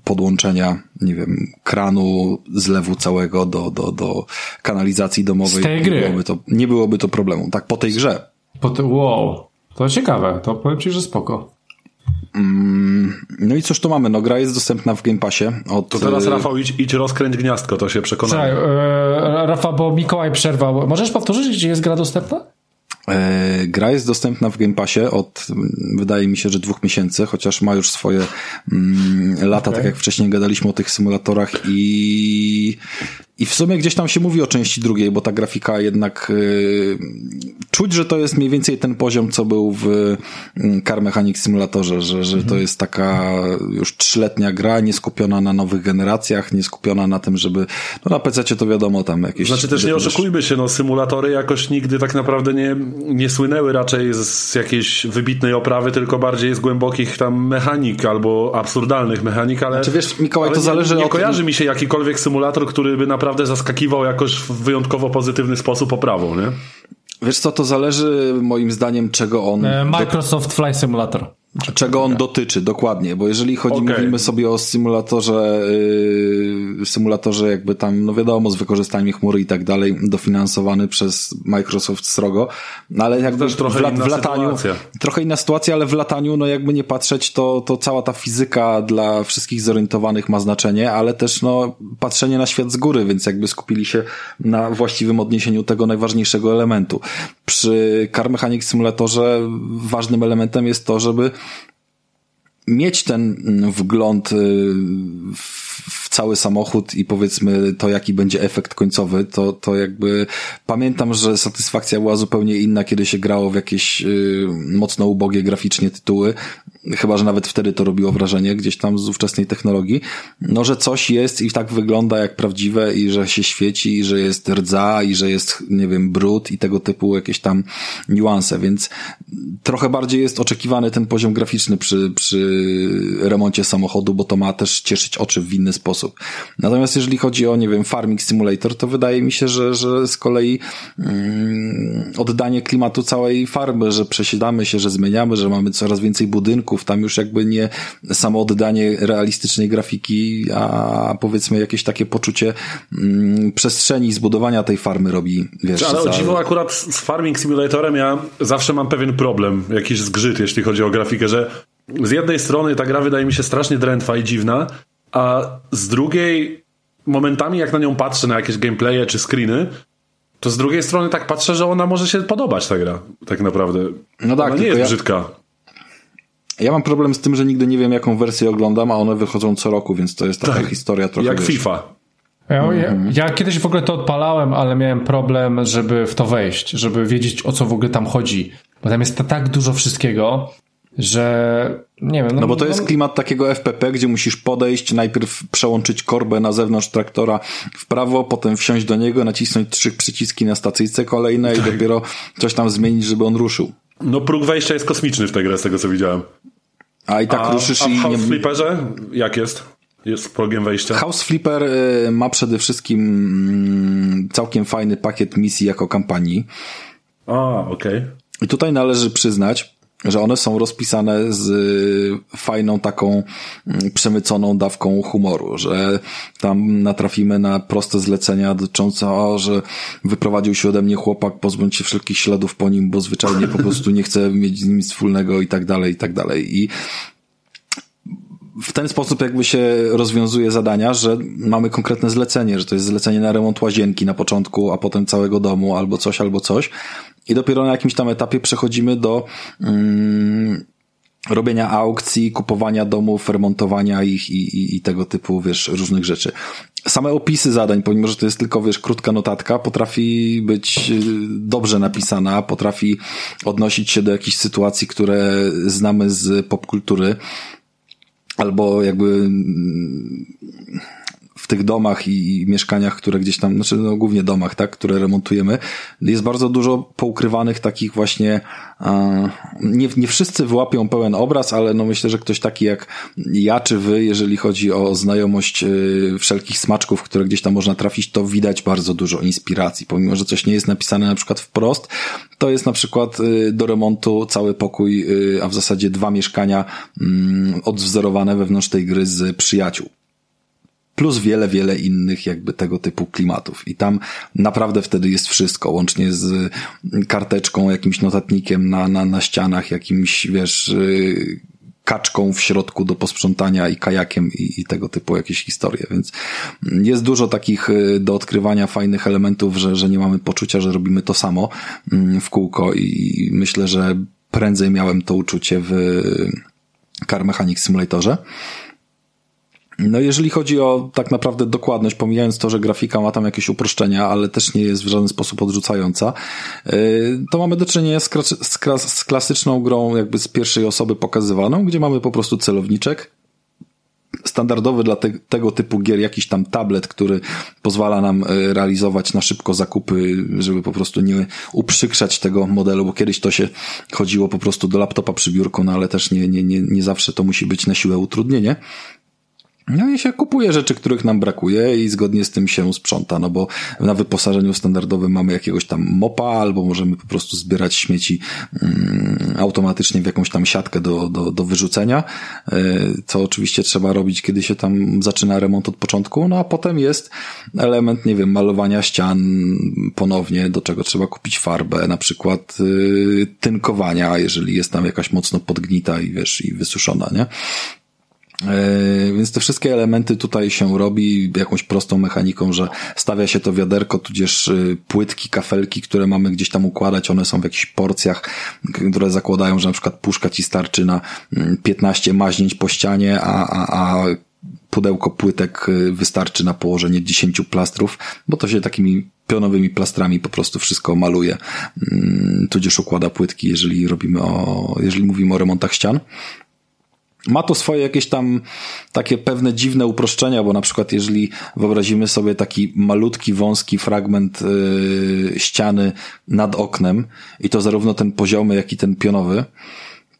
podłączenia, nie wiem, kranu, zlewu całego do, do, do kanalizacji domowej. Z tej gry. Nie byłoby to, nie byłoby to problemu. Tak, po tej grze. Po te, wow. To ciekawe, to powiem Ci, że spoko. Mm, no i cóż tu mamy? No gra jest dostępna w Game Passie. Od... To teraz y, Rafał idź, idź rozkręć gniazdko, to się przekonamy. Cześć, e, Rafał, bo Mikołaj przerwał. Możesz powtórzyć, gdzie jest gra dostępna? E, gra jest dostępna w Game Passie od, wydaje mi się, że dwóch miesięcy, chociaż ma już swoje mm, lata, okay. tak jak wcześniej gadaliśmy o tych symulatorach i i w sumie gdzieś tam się mówi o części drugiej, bo ta grafika jednak yy, czuć, że to jest mniej więcej ten poziom, co był w yy, Car Mechanic Simulatorze, że, że to mhm. jest taka już trzyletnia gra, nie skupiona na nowych generacjach, nie skupiona na tym, żeby, no na PC to wiadomo tam jakieś... Znaczy też nie oszukujmy się, no symulatory jakoś nigdy tak naprawdę nie, nie słynęły raczej z jakiejś wybitnej oprawy, tylko bardziej z głębokich tam mechanik albo absurdalnych mechanik, ale... Znaczy wiesz, Mikołaj, to zależy nie, nie kojarzy mi się jakikolwiek symulator, który by naprawdę naprawdę zaskakiwał jakoś w wyjątkowo pozytywny sposób oprawą, nie? Wiesz co, to zależy moim zdaniem czego on... E, Microsoft. Flight Simulator. Czego on dotyczy, dokładnie, bo jeżeli chodzi, okay. mówimy sobie o symulatorze, yy, symulatorze jakby tam, no wiadomo, z wykorzystaniem chmury i tak dalej, dofinansowany przez Microsoft srogo, no ale jakby Też trochę w, w lataniu, sytuacja. trochę inna sytuacja, ale w lataniu, no jakby nie patrzeć, to, to cała ta fizyka dla wszystkich zorientowanych ma znaczenie, ale też no patrzenie na świat z góry, więc jakby skupili się na właściwym odniesieniu tego najważniejszego elementu. Przy Car Mechanic Simulatorze ważnym elementem jest to, żeby mieć ten wgląd y, w cały samochód i powiedzmy to, jaki będzie efekt końcowy, to, to jakby pamiętam, że satysfakcja była zupełnie inna, kiedy się grało w jakieś y, mocno ubogie graficznie tytuły, chyba, że nawet wtedy to robiło wrażenie gdzieś tam z ówczesnej technologii, no, że coś jest i tak wygląda jak prawdziwe i że się świeci i że jest rdza i że jest, nie wiem, brud i tego typu jakieś tam niuanse, więc trochę bardziej jest oczekiwany ten poziom graficzny przy, przy remoncie samochodu, bo to ma też cieszyć oczy w inny sposób. Natomiast jeżeli chodzi o, nie wiem, Farming Simulator, to wydaje mi się, że, że z kolei mm, oddanie klimatu całej farmy, że przesiadamy się, że zmieniamy, że mamy coraz więcej budynków, tam już jakby nie samo oddanie realistycznej grafiki, a powiedzmy jakieś takie poczucie mm, przestrzeni zbudowania tej farmy robi, wiesz. Ale o dziwo akurat z Farming Simulatorem ja zawsze mam pewien problem, jakiś zgrzyt, jeśli chodzi o grafikę, że z jednej strony ta gra wydaje mi się strasznie drętwa i dziwna, a z drugiej momentami jak na nią patrzę, na jakieś gameplaye czy screeny, to z drugiej strony tak patrzę, że ona może się podobać ta gra, tak naprawdę. No tak, ona nie jest ja... brzydka. Ja mam problem z tym, że nigdy nie wiem, jaką wersję oglądam, a one wychodzą co roku, więc to jest taka tak, historia trochę. Jak wiesz. FIFA. Ja, ja, mhm. ja, kiedyś w ogóle to odpalałem, ale miałem problem, żeby w to wejść, żeby wiedzieć, o co w ogóle tam chodzi. Bo tam jest tak dużo wszystkiego, że nie wiem. No, no bo to no, jest klimat takiego FPP, gdzie musisz podejść, najpierw przełączyć korbę na zewnątrz traktora w prawo, potem wsiąść do niego, nacisnąć trzy przyciski na stacyjce kolejne tak. i dopiero coś tam zmienić, żeby on ruszył. No próg wejścia jest kosmiczny w tę grę, z tego co widziałem. A i tak a, ruszysz a w i... House nie... Flipperze jak jest? Jest progiem wejścia? House Flipper y, ma przede wszystkim mm, całkiem fajny pakiet misji jako kampanii. A, okej. Okay. I tutaj należy przyznać, że one są rozpisane z fajną taką mm, przemyconą dawką humoru, że tam natrafimy na proste zlecenia dotyczące, o, że wyprowadził się ode mnie chłopak, pozbądź się wszelkich śladów po nim, bo zwyczajnie po prostu nie chce mieć z nim nic wspólnego i tak dalej, i tak dalej. I w ten sposób jakby się rozwiązuje zadania, że mamy konkretne zlecenie, że to jest zlecenie na remont łazienki na początku, a potem całego domu, albo coś, albo coś. I dopiero na jakimś tam etapie przechodzimy do mm, robienia aukcji, kupowania domów, remontowania ich i, i, i, tego typu, wiesz, różnych rzeczy. Same opisy zadań, pomimo, że to jest tylko, wiesz, krótka notatka, potrafi być y, dobrze napisana, potrafi odnosić się do jakichś sytuacji, które znamy z popkultury, albo jakby mm, w tych domach i, i, mieszkaniach, które gdzieś tam, znaczy no głównie domach, tak, które remontujemy, jest bardzo dużo poukrywanych takich właśnie, nie, nie wszyscy wyłapią pełen obraz, ale no myślę, że ktoś taki jak ja czy wy, jeżeli chodzi o znajomość e, wszelkich smaczków, które gdzieś tam można trafić, to widać bardzo dużo inspiracji. Pomimo, że coś nie jest napisane na przykład wprost, to jest na przykład e, do remontu cały pokój, e, a w zasadzie dwa mieszkania mm, odwzorowane wewnątrz tej gry z przyjaciół plus wiele, wiele innych jakby tego typu klimatów. I tam naprawdę wtedy jest wszystko, łącznie z karteczką, jakimś notatnikiem na, na, na ścianach, jakimś, wiesz, y, kaczką w środku do posprzątania i kajakiem i, i, tego typu jakieś historie, więc jest dużo takich y, do odkrywania fajnych elementów, że, że nie mamy poczucia, że robimy to samo mm, w kółko i myślę, że prędzej miałem to uczucie w Car Mechanics Simulatorze. No jeżeli chodzi o tak naprawdę dokładność, pomijając to, że grafika ma tam jakieś uproszczenia, ale też nie jest w żaden sposób odrzucająca, y, to mamy do czynienia z, z klasyczną grą jakby z pierwszej osoby pokazywaną, gdzie mamy po prostu celowniczek, standardowy dla te, tego typu gier jakiś tam tablet, który pozwala nam y, realizować na szybko zakupy, żeby po prostu nie uprzykrzać tego modelu, bo kiedyś to się chodziło po prostu do laptopa przy biurku, no ale też nie, nie, nie, nie zawsze to musi być na siłę utrudnienie. No i się kupuje rzeczy, których nam brakuje i zgodnie z tym się sprząta, no bo na wyposażeniu standardowym mamy jakiegoś tam mopa, albo możemy po prostu zbierać śmieci mm, automatycznie w jakąś tam siatkę do, do, do wyrzucenia, e, co oczywiście trzeba robić, kiedy się tam zaczyna remont od początku, no a potem jest element, nie wiem, malowania ścian ponownie, do czego trzeba kupić farbę, na przykład y, tynkowania, jeżeli jest tam jakaś mocno podgnita i wiesz, i wysuszona, nie? E, więc te wszystkie elementy tutaj się robi jakąś prostą mechaniką, że stawia się to wiaderko, tudzież y, płytki, kafelki, które mamy gdzieś tam układać, one są w jakichś porcjach, które zakładają, że na przykład puszka ci starczy na 15 mm, maźnięć po ścianie, a, a, a pudełko płytek y, wystarczy na położenie 10 plastrów, bo to się takimi pionowymi plastrami po prostu wszystko maluje, mm, tudzież układa płytki, jeżeli robimy o, jeżeli mówimy o remontach ścian. Ma to swoje jakieś tam takie pewne dziwne uproszczenia, bo na przykład jeżeli wyobrazimy sobie taki malutki, wąski fragment yy, ściany nad oknem i to zarówno ten poziomy, jak i ten pionowy,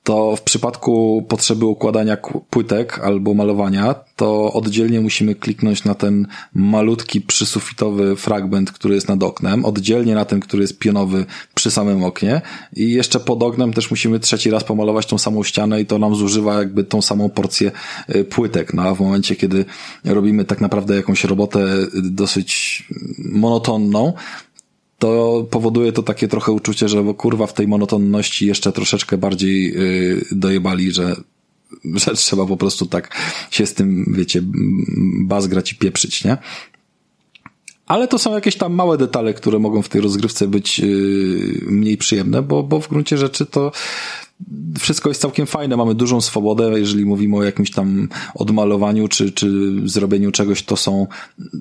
to w przypadku potrzeby układania płytek albo malowania, to oddzielnie musimy kliknąć na ten malutki przysufitowy fragment, który jest nad oknem, oddzielnie na ten, który jest pionowy przy samym oknie i jeszcze pod oknem też musimy trzeci raz pomalować tą samą ścianę i to nam zużywa jakby tą samą porcję y, płytek. No a w momencie, kiedy robimy tak naprawdę jakąś robotę dosyć monotonną, to powoduje to takie trochę uczucie, że kurwa w tej monotonności jeszcze troszeczkę bardziej yy, dojebali, że że [laughs] trzeba po prostu tak się z tym, wiecie, bazgrać i pieprzyć, nie? Ale to są jakieś tam małe detale, które mogą w tej rozgrywce być yy, mniej przyjemne, bo, bo w gruncie rzeczy to wszystko jest całkiem fajne, mamy dużą swobodę, jeżeli mówimy o jakimś tam odmalowaniu czy, czy zrobieniu czegoś, to są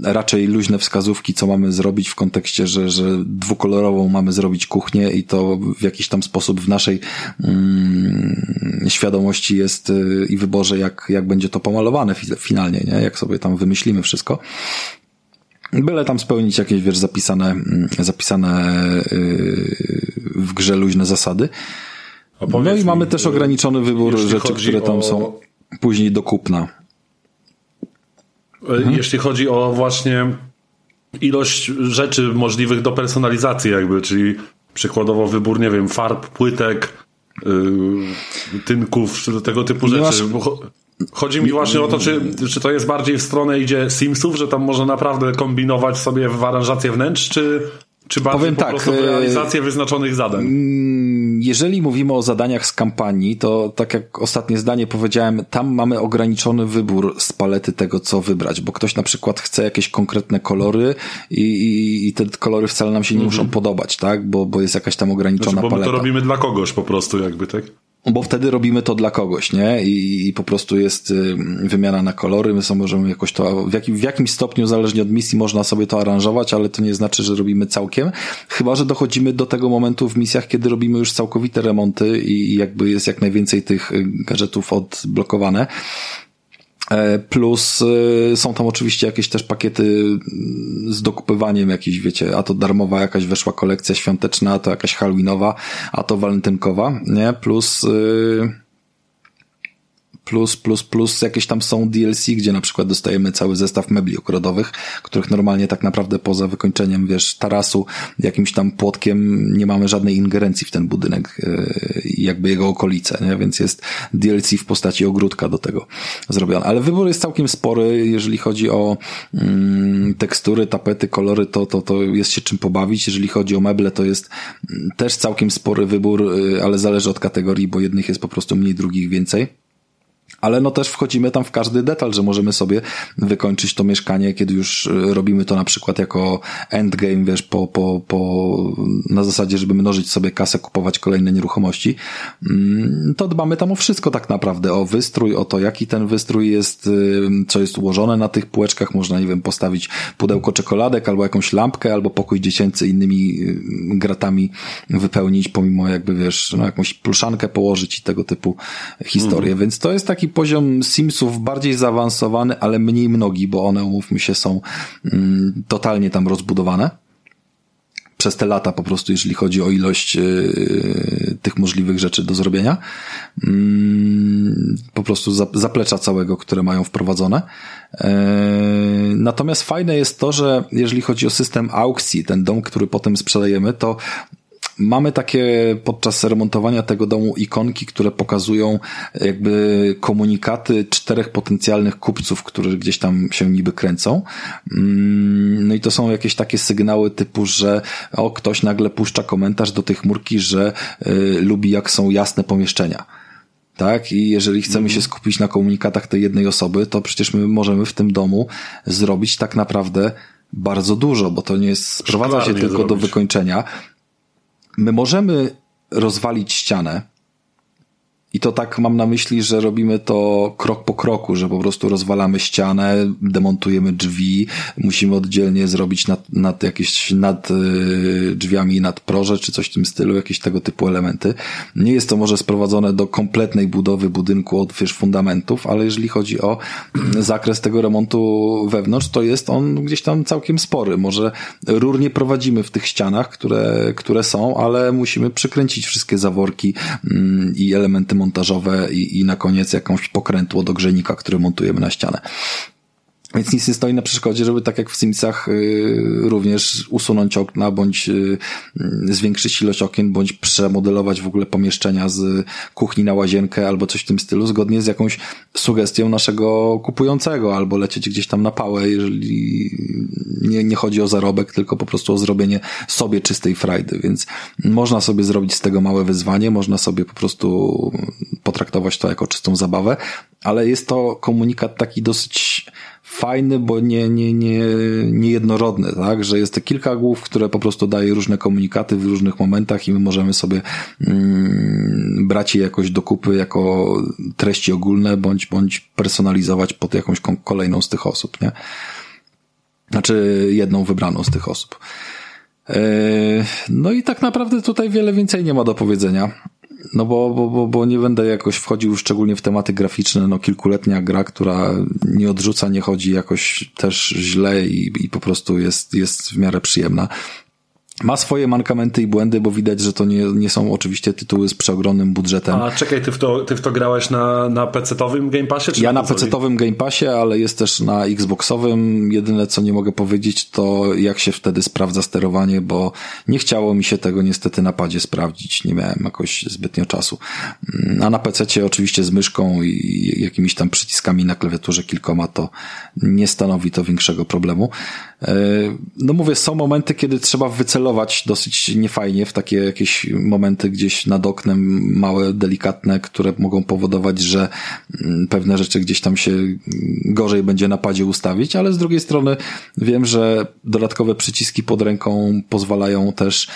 raczej luźne wskazówki, co mamy zrobić w kontekście, że, że dwukolorową mamy zrobić kuchnię i to w jakiś tam sposób w naszej mm, świadomości jest y, i wyborze, jak, jak będzie to pomalowane finalnie, nie? jak sobie tam wymyślimy wszystko. Byle tam spełnić jakieś, wiesz, zapisane, mm, zapisane y, w grze luźne zasady. No i mamy też ograniczony wybór rzeczy, które tam o... są później do kupna. E, mhm. Jeśli chodzi o właśnie ilość rzeczy możliwych do personalizacji jakby, czyli przykładowo wybór, nie wiem, farb, płytek, yy, tynków, tego typu rzeczy. Masz... Chodzi mi właśnie o to, czy, czy to jest bardziej w stronę idzie Simsów, że tam można naprawdę kombinować sobie w aranżację wnętrz, czy, czy bardziej Powiem po tak, prostu w realizację wyznaczonych zadań? Mm, jeżeli mówimy o zadaniach z kampanii, to tak jak ostatnie zdanie powiedziałem, tam mamy ograniczony wybór z palety tego, co wybrać, bo ktoś na przykład chce jakieś konkretne kolory i, i, i te kolory wcale nam się nie muszą mhm. podobać, tak? Bo, bo jest jakaś tam ograniczona znaczy, bo paleta. Bo to robimy dla kogoś po prostu jakby, tak? Bo wtedy robimy to dla kogoś, nie? I, i po prostu jest y, wymiana na kolory, my sobie możemy jakoś to, w, jakim, w jakimś stopniu, zależnie od misji, można sobie to aranżować, ale to nie znaczy, że robimy całkiem, chyba, że dochodzimy do tego momentu w misjach, kiedy robimy już całkowite remonty i jakby jest jak najwięcej tych y, gadżetów odblokowane. E, plus e, są tam oczywiście jakieś też pakiety z dokupywaniem jakiś, wiecie, a to darmowa jakaś weszła kolekcja świąteczna, a to jakaś halloweenowa, a to walentynkowa, nie? Plus yy, plus, plus, plus jakieś tam są DLC, gdzie na przykład dostajemy cały zestaw mebli ogrodowych, których normalnie tak naprawdę poza wykończeniem, wiesz, tarasu, jakimś tam płotkiem nie mamy żadnej ingerencji w ten budynek e, jakby jego okolice, nie? więc jest DLC w postaci ogródka do tego zrobione. Ale wybór jest całkiem spory, jeżeli chodzi o mm, tekstury, tapety, kolory, to, to, to jest się czym pobawić. Jeżeli chodzi o meble, to jest mm, też całkiem spory wybór, y, ale zależy od kategorii, bo jednych jest po prostu mniej, drugich więcej ale no też wchodzimy tam w każdy detal, że możemy sobie wykończyć to mieszkanie, kiedy już e, robimy to na przykład jako endgame, wiesz, po, po, po, na zasadzie, żeby mnożyć sobie kasę, kupować kolejne nieruchomości, mm, to dbamy tam o wszystko tak naprawdę, o wystrój, o to, jaki ten wystrój jest, co jest ułożone na tych półeczkach, można, nie wiem, postawić pudełko czekoladek, albo jakąś lampkę, albo pokój dziecięcy innymi gratami wypełnić, pomimo jakby, wiesz, no jakąś pluszankę położyć i tego typu historie, mm. więc to jest taki poziom Simsów bardziej zaawansowany, ale mniej mnogi, bo one, umówmy się, są mm, totalnie tam rozbudowane przez te lata po prostu, jeżeli chodzi o ilość yy, tych możliwych rzeczy do zrobienia. Yy, po prostu za, zaplecza całego, które mają wprowadzone. Yy, natomiast fajne jest to, że jeżeli chodzi o system aukcji, ten dom, który potem sprzedajemy, to mamy takie podczas remontowania tego domu ikonki, które pokazują jakby komunikaty czterech potencjalnych kupców, którzy gdzieś tam się niby kręcą. Mm, no i to są jakieś takie sygnały typu, że o, ktoś nagle puszcza komentarz do tej chmurki, że y, lubi jak są jasne pomieszczenia tak? I jeżeli chcemy się skupić na komunikatach tej jednej osoby, to przecież my możemy w tym domu zrobić tak naprawdę bardzo dużo, bo to nie jest, sprowadza się tylko zrobić. do wykończenia, my możemy rozwalić ścianę, i to tak mam na myśli, że robimy to krok po kroku, że po prostu rozwalamy ścianę, demontujemy drzwi, musimy oddzielnie zrobić nad, nad jakieś nad y, drzwiami nad proże, czy coś w tym stylu, jakieś tego typu elementy. Nie jest to może sprowadzone do kompletnej budowy budynku od wiesz, fundamentów, ale jeżeli chodzi o [clears throat] zakres tego remontu wewnątrz, to jest on gdzieś tam całkiem spory. Może rur nie prowadzimy w tych ścianach, które, które są, ale musimy przykręcić wszystkie zaworki mm, i elementy montażowe i, i na koniec jakąś pokrętło do grzejnika, który montujemy na ścianę. Więc nic nie stoi na przeszkodzie, żeby tak jak w Simsach y, również usunąć okna, bądź y, zwiększyć ilość okien, bądź przemodelować w ogóle pomieszczenia z kuchni na łazienkę albo coś w tym stylu, zgodnie z jakąś sugestią naszego kupującego, albo lecieć gdzieś tam na pałę, jeżeli nie, nie chodzi o zarobek, tylko po prostu o zrobienie sobie czystej frajdy, więc można sobie zrobić z tego małe wyzwanie, można sobie po prostu potraktować to jako czystą zabawę, ale jest to komunikat taki dosyć fajny, bo nie, nie, nie, niejednorodny, tak? Że jest to kilka głów, które po prostu daje różne komunikaty w różnych momentach i my możemy sobie mm, brać je jakoś do kupy jako treści ogólne, bądź, bądź personalizować pod jakąś kolejną z tych osób, nie? Znaczy jedną wybraną z tych osób. E, no i tak naprawdę tutaj wiele więcej nie ma do powiedzenia. No bo, bo, bo, bo nie będę jakoś wchodził szczególnie w tematy graficzne. No kilkuletnia gra, która nie odrzuca, nie chodzi jakoś też źle i, i po prostu jest, jest w miarę przyjemna. Ma swoje mankamenty i błędy, bo widać, że to nie, nie są oczywiście tytuły z przeogromnym budżetem. A czekaj, ty w to, ty w to grałeś na, na PC-owym Game Passie? Czy ja na, PC-owym Game Passie, ale jest też na Xboxowym. Jedyne, co nie mogę powiedzieć, to jak się wtedy sprawdza sterowanie, bo nie chciało mi się tego niestety na padzie sprawdzić. Nie miałem jakoś zbytnio czasu. A na PC oczywiście z myszką i jakimiś tam przyciskami na klawiaturze kilkoma to nie stanowi to większego problemu. E, no mówię, są momenty, kiedy trzeba wycelować celować dosyć niefajnie w takie jakieś momenty gdzieś nad oknem, małe, delikatne, które mogą powodować, że mm, pewne rzeczy gdzieś tam się gorzej będzie na padzie ustawić, ale z drugiej strony wiem, że dodatkowe przyciski pod ręką pozwalają też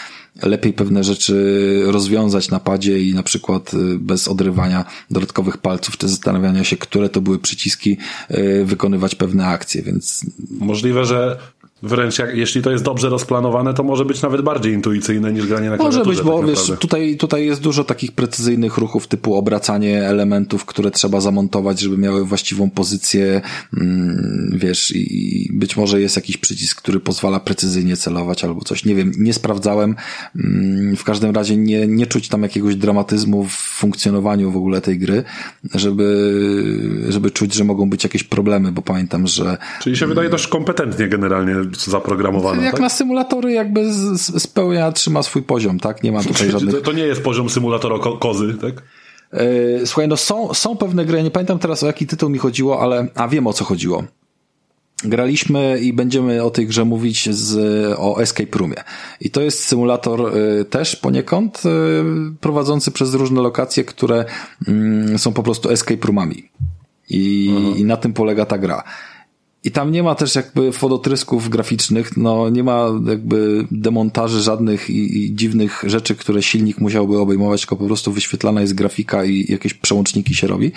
lepiej pewne rzeczy rozwiązać na padzie i na przykład y, bez odrywania dodatkowych palców, czy zastanawiania się, które to były przyciski, y, wykonywać pewne akcje, więc... Możliwe, że Wręcz jak, jeśli to jest dobrze rozplanowane, to może być nawet bardziej intuicyjne niż granie na klawiaturze. Może być, bo tak wiesz, tutaj, tutaj jest dużo takich precyzyjnych ruchów typu obracanie elementów, które trzeba zamontować, żeby miały właściwą pozycję, mm, wiesz, i być może jest jakiś przycisk, który pozwala precyzyjnie celować albo coś. Nie wiem, nie sprawdzałem. Mm, w każdym razie nie, nie czuć tam jakiegoś dramatyzmu w funkcjonowaniu w ogóle tej gry, żeby, żeby czuć, że mogą być jakieś problemy, bo pamiętam, że... Czyli się wydaje dość kompetentnie generalnie zaprogramowana. Jak tak? na symulatory jakby spełnia, trzyma swój poziom, tak? Nie ma tutaj żadnych... To, to nie jest poziom symulatora ko kozy, tak? E, słuchaj, no są, są pewne gry, nie pamiętam teraz o jaki tytuł mi chodziło, ale, a wiem o co chodziło. Graliśmy i będziemy o tej grze mówić z, o Escape Roomie. I to jest symulator y, też poniekąd y, prowadzący przez różne lokacje, które y, są po prostu escape roomami. I, I na tym polega ta gra. I tam nie ma też jakby wodotrysków graficznych, no nie ma jakby demontaży żadnych i, i, dziwnych rzeczy, które silnik musiałby obejmować, tylko po prostu wyświetlana jest grafika i jakieś przełączniki się robi.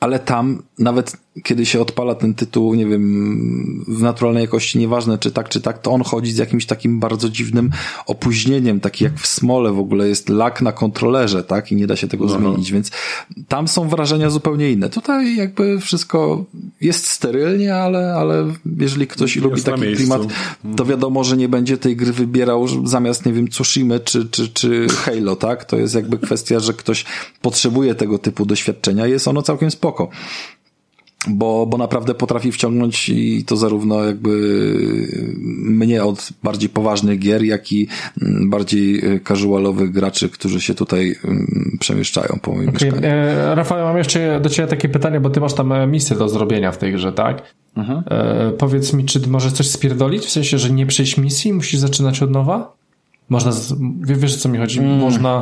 Ale tam nawet kiedy się odpala ten tytuł, nie wiem, w naturalnej jakości, nieważne czy tak, czy tak, to on chodzi z jakimś takim bardzo dziwnym opóźnieniem, taki jak w smole w ogóle jest lak na kontrolerze, tak, i nie da się tego Aha. zmienić, więc tam są wrażenia zupełnie inne. Tutaj jakby wszystko jest sterylnie, ale, ale jeżeli ktoś jest lubi taki klimat, to wiadomo, że nie będzie tej gry wybierał zamiast, nie wiem, Tsushima czy, czy, czy Halo, tak? To jest jakby kwestia, że ktoś potrzebuje tego typu doświadczenia jest ono całkiem spoko bo, bo naprawdę potrafi wciągnąć i to zarówno jakby mnie od bardziej poważnych gier, jak i mm, bardziej e, casualowych graczy, którzy się tutaj mm, przemieszczają po moim okay. mieszkaniu. E, Rafał, mam jeszcze do Ciebie takie pytanie, bo Ty masz tam e, misję do zrobienia w tej grze, tak? Mhm. E, powiedz mi, czy możesz coś spierdolić? W sensie, że nie przejść misji, musisz zaczynać od nowa? Można, z... wiesz o co mi chodzi? Mm. Można...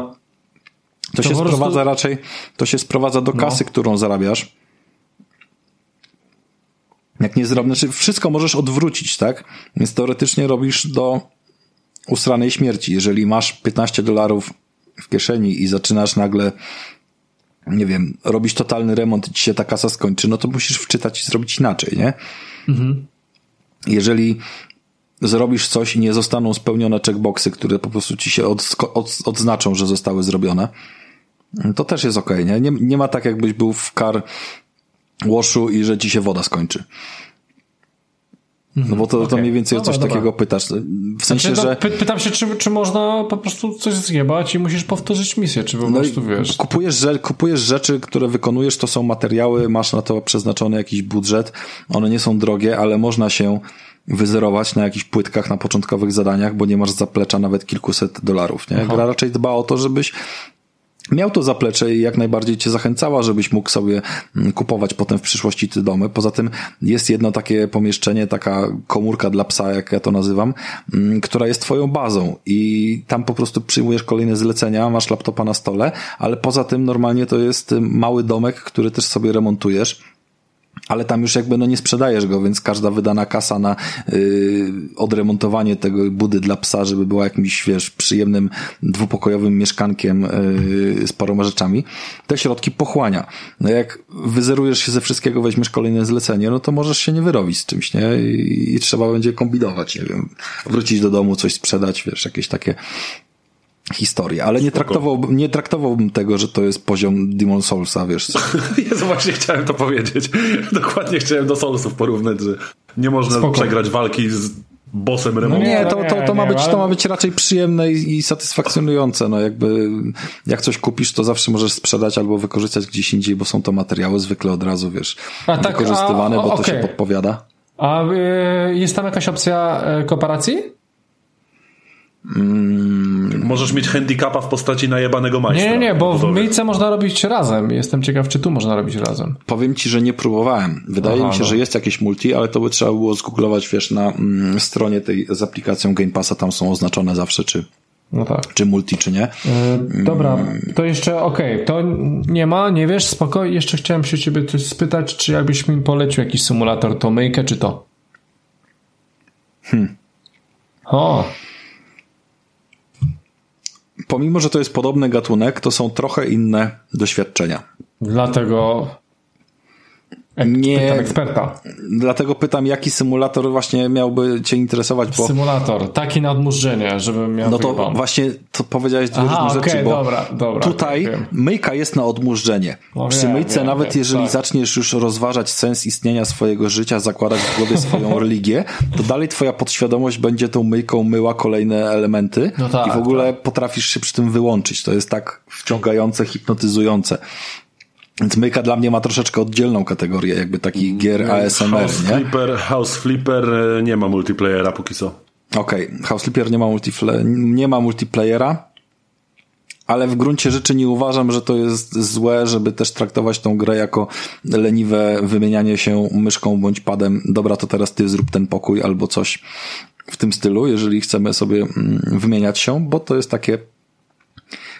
To, to się sprowadza prostu... raczej, to się sprowadza do no. kasy, no. którą zarabiasz jak nie zrobisz, znaczy wszystko możesz odwrócić, tak? Więc teoretycznie robisz do usranej śmierci. Jeżeli masz 15 dolarów w kieszeni i zaczynasz nagle nie wiem, robić totalny remont i ci się ta kasa skończy, no to musisz wczytać i zrobić inaczej, nie? Mhm. Jeżeli zrobisz coś i nie zostaną spełnione checkboxy, które po prostu ci się od, od, odznaczą, że zostały zrobione, to też jest ok, nie? nie? Nie ma tak, jakbyś był w kar łoszu i że ci się woda skończy. No bo to, okay. to mniej więcej o coś dobra, takiego pytasz. W sensie, znaczy, no, że... Py pytam się, czy, czy można po prostu coś zjebać i musisz powtórzyć misję, czy po no prostu wiesz. Kupujesz, kupujesz rzeczy, które wykonujesz, to są materiały, masz na to przeznaczony jakiś budżet. One nie są drogie, ale można się wyzerować na jakichś płytkach na początkowych zadaniach, bo nie masz zaplecza nawet kilkuset dolarów, nie? Gra raczej dba o to, żebyś miał to zaplecze i jak najbardziej cię zachęcała, żebyś mógł sobie mm, kupować potem w przyszłości te domy. Poza tym jest jedno takie pomieszczenie, taka komórka dla psa, jak ja to nazywam, mm, która jest twoją bazą i tam po prostu przyjmujesz kolejne zlecenia, masz laptopa na stole, ale poza tym normalnie to jest mały domek, który też sobie remontujesz ale tam już jakby no nie sprzedajesz go, więc każda wydana kasa na yy, odremontowanie tego budy dla psa, żeby była jakimś, wiesz, przyjemnym dwupokojowym mieszkankiem yy, z paroma rzeczami, te środki pochłania. No jak wyzerujesz się ze wszystkiego, weźmiesz kolejne zlecenie, no to możesz się nie wyrobić z czymś, nie? I, i trzeba będzie kombinować, nie wiem, wrócić do domu, coś sprzedać, wiesz, jakieś takie historię, ale nie, traktował, nie traktowałbym tego, że to jest poziom Demon Soulsa, wiesz co? [laughs] Jezu, właśnie chciałem to powiedzieć. [laughs] Dokładnie chciałem do Soulsów porównać, że nie można Spoko. przegrać walki z bossem remontu. No nie, to, to, to, ma być, to ma być raczej przyjemne i, i satysfakcjonujące. No jakby jak coś kupisz, to zawsze możesz sprzedać albo wykorzystać gdzieś indziej, bo są to materiały zwykle od razu, wiesz, a tak, wykorzystywane, a, bo okay. to się podpowiada. A y, jest tam jakaś opcja y, kooperacji? Mm. Możesz mieć handicapa w postaci najebanego majstra. Nie, nie, bo w myjce można robić razem. Jestem ciekaw, czy tu można robić razem. Powiem ci, że nie próbowałem. Wydaje Aha, mi się, no. że jest jakieś multi, ale to by trzeba było zgooglować, wiesz, na mm, stronie tej z aplikacją Game Passa, tam są oznaczone zawsze, czy no tak. Czy multi, czy nie? Yy, dobra, to jeszcze okej, okay, to nie ma, nie wiesz, spoko. Jeszcze chciałem się ciebie coś spytać, czy jakbyś mi polecił jakiś symulator, to myjkę, czy to? Hmm. O, pomimo, że to jest podobny gatunek, to są trochę inne doświadczenia. Dlatego nie, pytam eksperta. Dlatego pytam, jaki symulator właśnie miałby cię interesować, bo... Symulator, taki na odmurzenie, żeby miał No to wygląd. właśnie to powiedziałeś dwie Aha, różne okay, rzeczy, bo dobra, dobra, tutaj okay, myjka jest na odmurzenie. No, Przy myjce wiem, nawet wiem, jeżeli tak. zaczniesz już rozważać sens istnienia swojego życia, zakładać w głowie swoją [laughs] religię, to dalej twoja podświadomość będzie tą myjką myła kolejne elementy no tak, i w ogóle tak. potrafisz się przy tym wyłączyć. To jest tak wciągające, hipnotyzujące. Więc Myka dla mnie ma troszeczkę oddzielną kategorię, jakby taki gier ASMR, House nie? Flipper, House Flipper e, nie ma multiplayera póki co. Okej, okay. House Flipper nie ma, nie ma multiplayera, ale w gruncie rzeczy nie uważam, że to jest złe, żeby też traktować tą grę jako leniwe wymienianie się myszką bądź padem. Dobra, to teraz ty zrób ten pokój albo coś w tym stylu, jeżeli chcemy sobie mm, wymieniać się, bo to jest takie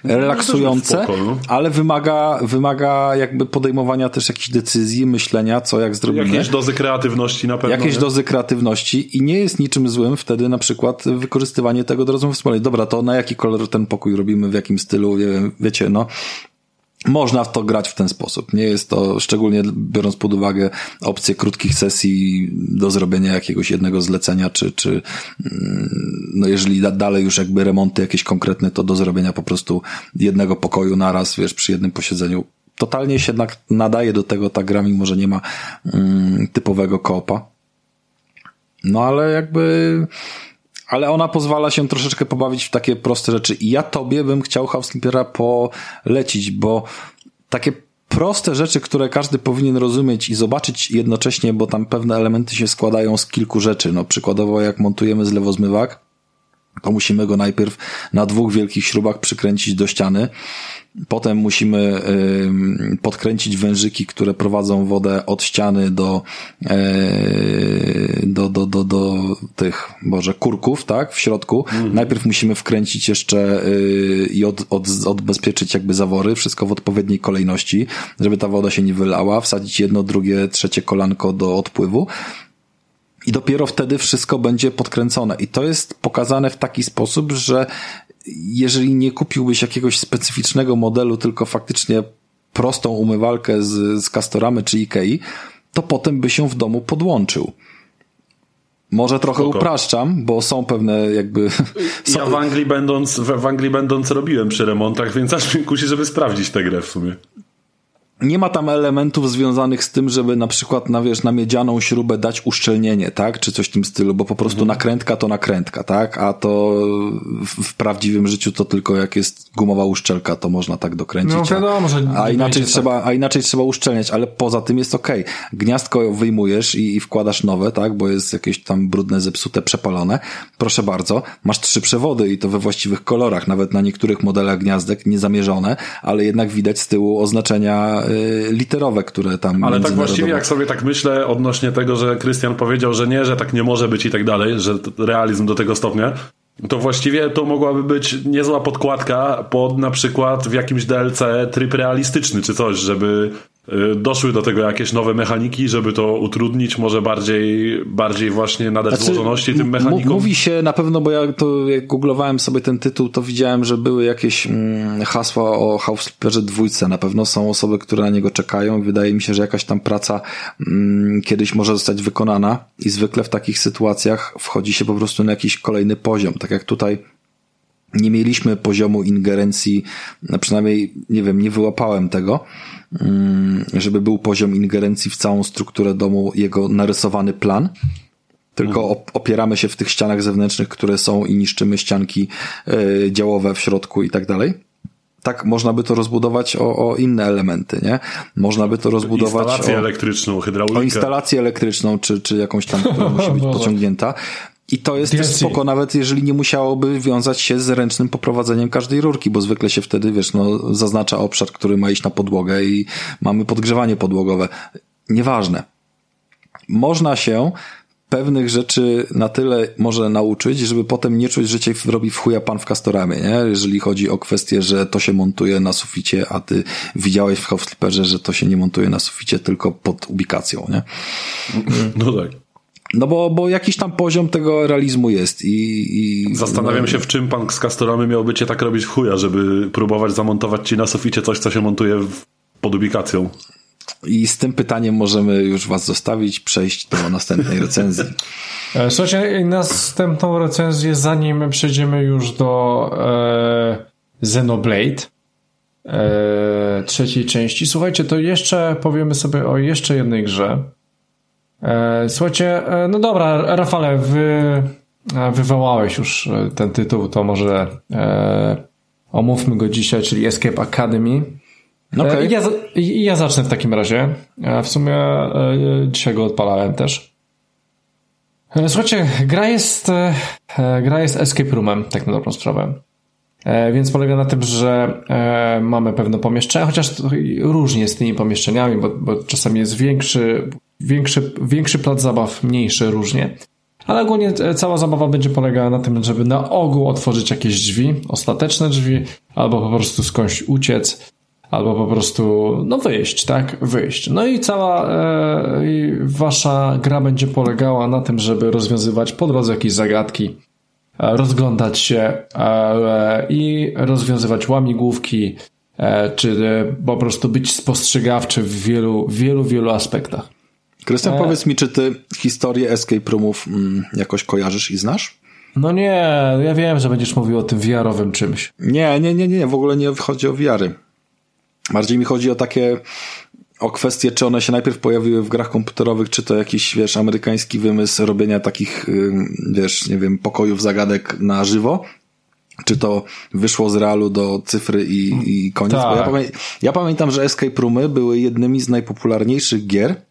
relaksujące, no. ale wymaga, wymaga jakby podejmowania też jakichś decyzji, myślenia, co jak zrobimy. Jakieś dozy kreatywności na pewno. Jakieś nie? dozy kreatywności i nie jest niczym złym wtedy na przykład wykorzystywanie tego do rozmów wspólnej. Dobra, to na jaki kolor ten pokój robimy, w jakim stylu, wiem, wiecie, no można w to grać w ten sposób. Nie jest to, szczególnie biorąc pod uwagę opcję krótkich sesji do zrobienia jakiegoś jednego zlecenia, czy, czy mm, no jeżeli dalej już jakby remonty jakieś konkretne, to do zrobienia po prostu jednego pokoju naraz, wiesz, przy jednym posiedzeniu. Totalnie się jednak nadaje do tego ta gra, mimo że nie ma mm, typowego koopa. No ale jakby ale ona pozwala się troszeczkę pobawić w takie proste rzeczy. I ja tobie bym chciał Housekeepera polecić, bo takie proste rzeczy, które każdy powinien rozumieć i zobaczyć jednocześnie, bo tam pewne elementy się składają z kilku rzeczy. No przykładowo jak montujemy zlewozmywak, to musimy go najpierw na dwóch wielkich śrubach przykręcić do ściany. Potem musimy podkręcić wężyki, które prowadzą wodę od ściany do, do, do, do, do tych, może kurków, tak, w środku. Mhm. Najpierw musimy wkręcić jeszcze y, i od, od, odbezpieczyć jakby zawory, wszystko w odpowiedniej kolejności, żeby ta woda się nie wylała, wsadzić jedno, drugie, trzecie kolanko do odpływu i dopiero wtedy wszystko będzie podkręcone. I to jest pokazane w taki sposób, że jeżeli nie kupiłbyś jakiegoś specyficznego modelu, tylko faktycznie prostą umywalkę z, z Castoramy czy Ikei, to potem by się w domu podłączył. Może trochę Spoko. upraszczam, bo są pewne jakby... [laughs] Ja w Anglii będąc, w Anglii będąc robiłem przy remontach, więc aż mi kusi, żeby sprawdzić tę grę w sumie nie ma tam elementów związanych z tym, żeby na przykład na, wiesz, na miedzianą śrubę dać uszczelnienie, tak? Czy coś w tym stylu, bo po prostu mhm. nakrętka to nakrętka, tak? A to w, w, prawdziwym życiu to tylko jak jest gumowa uszczelka, to można tak dokręcić. No wiadomo, że a, inaczej trzeba, tak. a inaczej trzeba uszczelniać, ale poza tym jest okej. Okay. Gniazdko wyjmujesz i, i wkładasz nowe, tak? Bo jest jakieś tam brudne, zepsute, przepalone. Proszę bardzo, masz trzy przewody i to we właściwych kolorach, nawet na niektórych modelach gniazdek niezamierzone, ale jednak widać z tyłu oznaczenia literowe, które tam. Ale tak właściwie, jak sobie tak myślę odnośnie tego, że Krystian powiedział, że nie, że tak nie może być i tak dalej, że realizm do tego stopnia, to właściwie to mogłaby być niezła podkładka pod na przykład w jakimś DLC tryb realistyczny czy coś, żeby Y, doszły do tego jakieś nowe mechaniki, żeby to utrudnić, może bardziej, bardziej właśnie nadać znaczy, złożoności tym mechanikom? Mówi się na pewno, bo ja to jak googlowałem sobie ten tytuł, to widziałem, że były jakieś mm, hasła o House Flipperze dwójce. Na pewno są osoby, które na niego czekają. Wydaje mi się, że jakaś tam praca mm, kiedyś może zostać wykonana i zwykle w takich sytuacjach wchodzi się po prostu na jakiś kolejny poziom. Tak jak tutaj nie mieliśmy poziomu ingerencji, przynajmniej, nie wiem, nie wyłapałem tego, mm, żeby był poziom ingerencji w całą strukturę domu, jego narysowany plan, tylko mhm. opieramy się w tych ścianach zewnętrznych, które są i niszczymy ścianki e, działowe w środku i tak dalej. Tak, można by to rozbudować o, o inne elementy, nie? Można by to rozbudować instalację o, elektryczną, hydraulikę. O instalację elektryczną, czy, czy jakąś tam, która musi być [laughs] pociągnięta. I to jest DLC. też spoko, nawet jeżeli nie musiałoby wiązać się z ręcznym poprowadzeniem każdej rurki, bo zwykle się wtedy, wiesz, no, zaznacza obszar, który ma iść na podłogę i mamy podgrzewanie podłogowe. Nieważne. Można się pewnych rzeczy na tyle może nauczyć, żeby potem nie czuć, że cię robi w chuja pan w Castoramie, nie? Jeżeli chodzi o kwestię, że to się montuje na suficie, a ty widziałeś w Hoflipperze, że to się nie montuje na suficie, tylko pod ubikacją, nie? No tak. No bo, bo jakiś tam poziom tego realizmu jest i... i Zastanawiam no... się, w czym pan z Castoramy miałby cię tak robić w chuja, żeby próbować zamontować ci na suficie coś, co się montuje w, pod ubikacją. I z tym pytaniem możemy już was zostawić, przejść do następnej recenzji. E, słuchajcie, następną recenzję, zanim przejdziemy już do e, Xenoblade e, trzeciej części. Słuchajcie, to jeszcze powiemy sobie o jeszcze jednej grze. E, słuchajcie, e, no dobra, Rafale, wy e, wywołałeś już ten tytuł, to może omówmy go dzisiaj, czyli Escape Academy. Okay. Ja, ja zacznę w takim razie. W sumie dzisiaj go odpalałem też. Słuchajcie, gra jest, gra jest escape roomem, tak na dobrą sprawę. Więc polega na tym, że mamy pewne pomieszczenia, chociaż różnie z tymi pomieszczeniami, bo, bo czasami jest większy, większy, większy plac zabaw, mniejszy różnie. Ale ogólnie cała zabawa będzie polegała na tym, żeby na ogół otworzyć jakieś drzwi, ostateczne drzwi, albo po prostu skądś uciec, albo po prostu, no wyjść, tak? Wyjść. No i cała e, wasza gra będzie polegała na tym, żeby rozwiązywać po drodze jakieś zagadki, e, rozglądać się e, i rozwiązywać łamigłówki, e, czy e, po prostu być spostrzegawczy w wielu, wielu, wielu aspektach. Krystian, e... powiedz mi, czy ty historię escape roomów mm, jakoś kojarzysz i znasz? No nie, ja wiem, że będziesz mówił o tym wiarowym czymś. Nie, nie, nie, nie, w ogóle nie chodzi o wiary. Bardziej mi chodzi o takie, o kwestie, czy one się najpierw pojawiły w grach komputerowych, czy to jakiś, wiesz, amerykański wymysł robienia takich, wiesz, nie wiem, pokojów zagadek na żywo, czy to wyszło z realu do cyfry i, i koniec. Tak. Ja, pamię ja, pamiętam, że escape roomy były jednymi z najpopularniejszych gier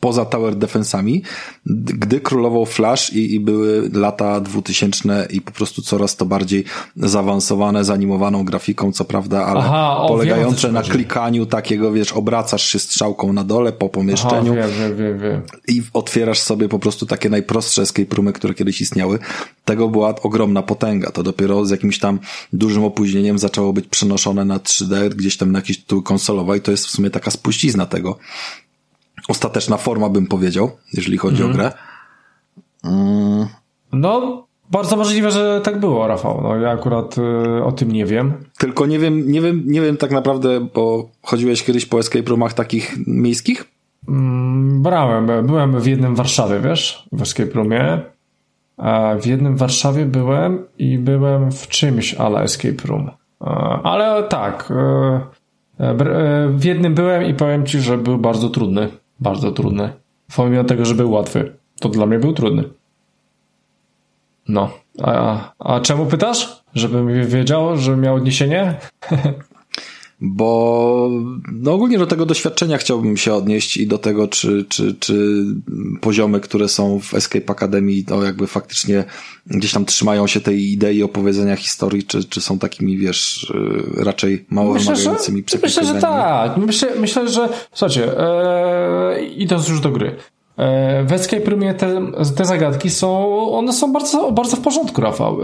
poza Tower Defensami, gdy królował Flash i, i były lata dwutysięczne i po prostu coraz to bardziej zaawansowane, zanimowaną grafiką, co prawda, ale Aha, o, polegające wiem, na klikaniu takiego, wiesz, obracasz się strzałką na dole po pomieszczeniu Aha, wiem, wiem, wiem, i otwierasz sobie po prostu takie najprostsze escape roomy, które kiedyś istniały. Tego była ogromna potęga. To dopiero z jakimś tam dużym opóźnieniem zaczęło być przenoszone na 3D, gdzieś tam na jakieś tytuł konsolowe i to jest w sumie taka spuścizna tego ostateczna forma, bym powiedział, jeżeli chodzi mm. o mhm. grę. Mm. No, bardzo możliwe, że tak było, Rafał. No, ja akurat y, o tym nie wiem. Tylko nie wiem, nie wiem, nie wiem tak naprawdę, bo chodziłeś kiedyś po escape roomach takich miejskich? Mm, brałem, byłem w jednym w Warszawie, wiesz, w escape roomie. A w jednym w Warszawie byłem i byłem w czymś ale escape room. Ale tak, y, y, w jednym byłem i powiem ci, że był bardzo trudny. Bardzo trudny. Pomimo tego, że był łatwy, to dla mnie był trudny. No. A, a czemu pytasz? Żebym wiedział, że miał odniesienie? [laughs] bo no ogólnie do tego doświadczenia chciałbym się odnieść i do tego, czy, czy, czy poziomy, które są w Escape Academy, to jakby faktycznie gdzieś tam trzymają się tej idei opowiedzenia historii, czy, czy są takimi, wiesz, y, raczej mało myślę, wymagającymi że, Myślę, że tak. Myślę, myślę że, słuchajcie, e, idąc już do gry, e, w Escape Roomie te, te zagadki są, one są bardzo, bardzo w porządku, Rafał.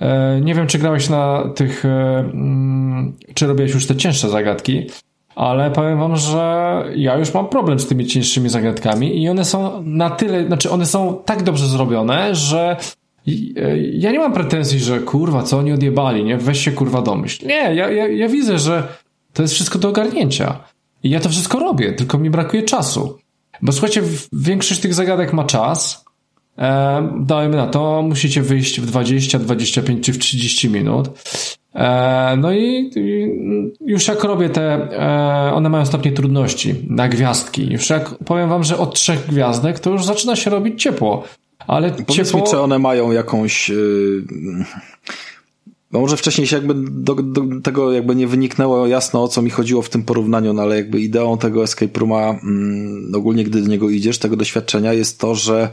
E, nie wiem, czy grałeś na tych, e, mm, czy robiłeś już te cięższe zagadki, ale powiem wam, że ja już mam problem z tymi cięższymi zagadkami i one są na tyle, znaczy one są tak dobrze zrobione, że e, ja nie mam pretensji, że kurwa, co oni odjebali, nie? Weź się kurwa domyśl. Nie, ja, ja, ja widzę, że to jest wszystko do ogarnięcia. I ja to wszystko robię, tylko mi brakuje czasu. Bo słuchajcie, większość tych zagadek ma czas, e, dajmy na to, musicie wyjść w 20, 25 czy w 30 minut. E, no i, i, już jak robię te, e, one mają stopnie trudności na gwiazdki. Już jak powiem wam, że od trzech gwiazdek to już zaczyna się robić ciepło. Ale Powiedz ciepło... mi, czy one mają jakąś... Yy... No może wcześniej się jakby do, do, tego jakby nie wyniknęło jasno o co mi chodziło w tym porównaniu, no ale jakby ideą tego escape rooma, mm, ogólnie gdy do niego idziesz, tego doświadczenia jest to, że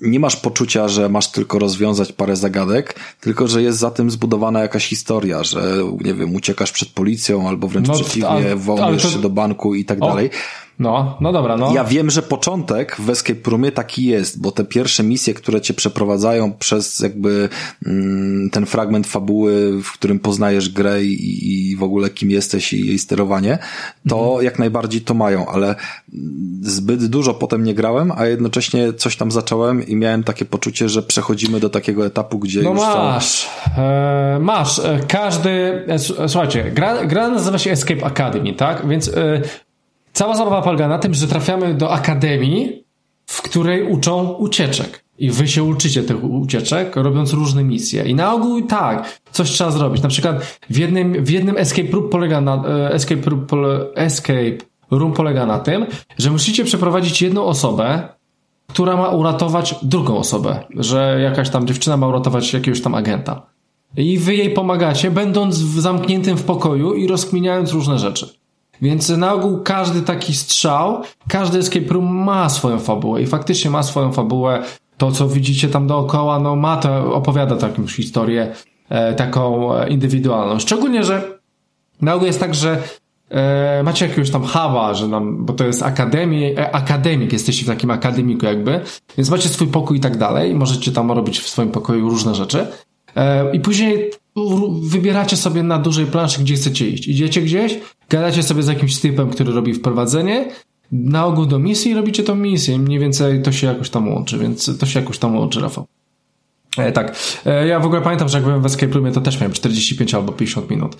nie masz poczucia, że masz tylko rozwiązać parę zagadek, tylko że jest za tym zbudowana jakaś historia, że nie wiem, uciekasz przed policją albo wręcz no, przeciwnie, to... się do banku i tak o. dalej. No, no dobra, no. Ja wiem, że początek w Escape Roomie taki jest, bo te pierwsze misje, które cię przeprowadzają przez jakby mm, ten fragment fabuły, w którym poznajesz grę i, i w ogóle kim jesteś i jej sterowanie, to mhm. jak najbardziej to mają, ale zbyt dużo potem nie grałem, a jednocześnie coś tam zacząłem i miałem takie poczucie, że przechodzimy do takiego etapu, gdzie no już masz, są... e, masz, e, każdy, e, słuchajcie, gra, gra nazywa się Escape Academy, tak? Więc e, Cała zabawa polega na tym, że trafiamy do akademii, w której uczą ucieczek. I wy się uczycie tych ucieczek, robiąc różne misje. I na ogół tak, coś trzeba zrobić. Na przykład w jednym, w jednym escape room polega na, e, escape room, escape room polega na tym, że musicie przeprowadzić jedną osobę, która ma uratować drugą osobę. Że jakaś tam dziewczyna ma uratować jakiegoś tam agenta. I wy jej pomagacie, będąc zamkniętym w pokoju i rozkminiając różne rzeczy. Więc na ogół każdy taki strzał, każdy escape room ma swoją fabułę i faktycznie ma swoją fabułę. To, co widzicie tam dookoła, no ma to, opowiada taką historię, e, taką e, indywidualną. Szczególnie, że na ogół jest tak, że e, macie jakiegoś tam huba, że nam, bo to jest akademii, e, akademik, jesteście w takim akademiku jakby, więc macie swój pokój i tak dalej, możecie tam robić w swoim pokoju różne rzeczy. E, I później wybieracie sobie na dużej planszy, gdzie chcecie iść. Idziecie gdzieś, gadacie sobie z jakimś typem, który robi wprowadzenie, na ogół do misji robicie tą misję. Mniej więcej to się jakoś tam łączy, więc to się jakoś tam łączy, Rafał. E, tak. E, ja w ogóle pamiętam, że jak byłem w Escape Roomie, to też miałem 45 albo 50 minut.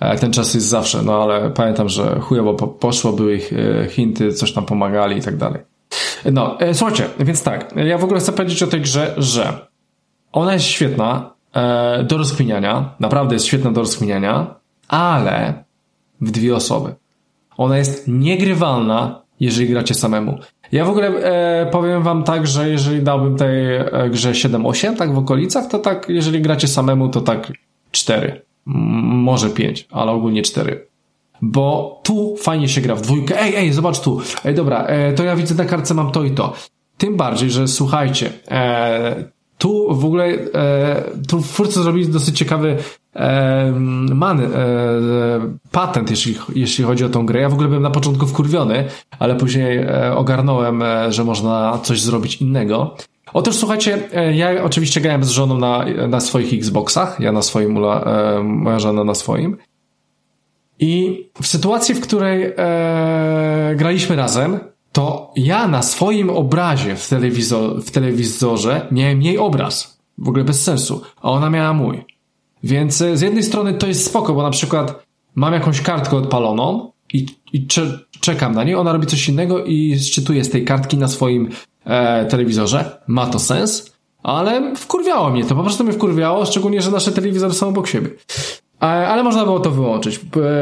E, ten czas jest zawsze, no ale pamiętam, że chujowo po, poszło, były ich e, hinty, coś tam pomagali i tak dalej. No, e, słuchajcie, więc tak. Ja w ogóle chcę powiedzieć o tej grze, że ona jest świetna, E, do rozkminiania. Naprawdę jest świetna do rozkminiania, ale w dwie osoby. Ona jest niegrywalna, jeżeli gracie samemu. Ja w ogóle e, powiem wam tak, że jeżeli dałbym tej e, grze 7-8, tak w okolicach, to tak, jeżeli gracie samemu, to tak 4. Może 5, ale ogólnie 4. Bo tu fajnie się gra w dwójkę. Ej, ej, zobacz tu. Ej, dobra, e, to ja widzę na kartce mam to i to. Tym bardziej, że słuchajcie, e, tu w ogóle e, tu twórcy zrobili dosyć ciekawy man, e, patent, jeśli, jeśli chodzi o tą grę. Ja w ogóle byłem na początku wkurwiony, ale później e, ogarnąłem, e, że można coś zrobić innego. Otóż słuchajcie, e, ja oczywiście grałem z żoną na, na swoich Xboxach, ja na swoim, e, moja żona na swoim. I w sytuacji, w której e, graliśmy razem, to ja na swoim obrazie w, telewizor, w telewizorze miałem jej obraz. W ogóle bez sensu. A ona miała mój. Więc e, z jednej strony to jest spoko, bo na przykład mam jakąś kartkę odpaloną i, i cze, czekam na niej, ona robi coś innego i szczytuję z tej kartki na swoim e, telewizorze. Ma to sens, ale wkurwiało mnie to, po prostu mnie wkurwiało, szczególnie, że nasze telewizory są obok siebie. Ale można było to wyłączyć.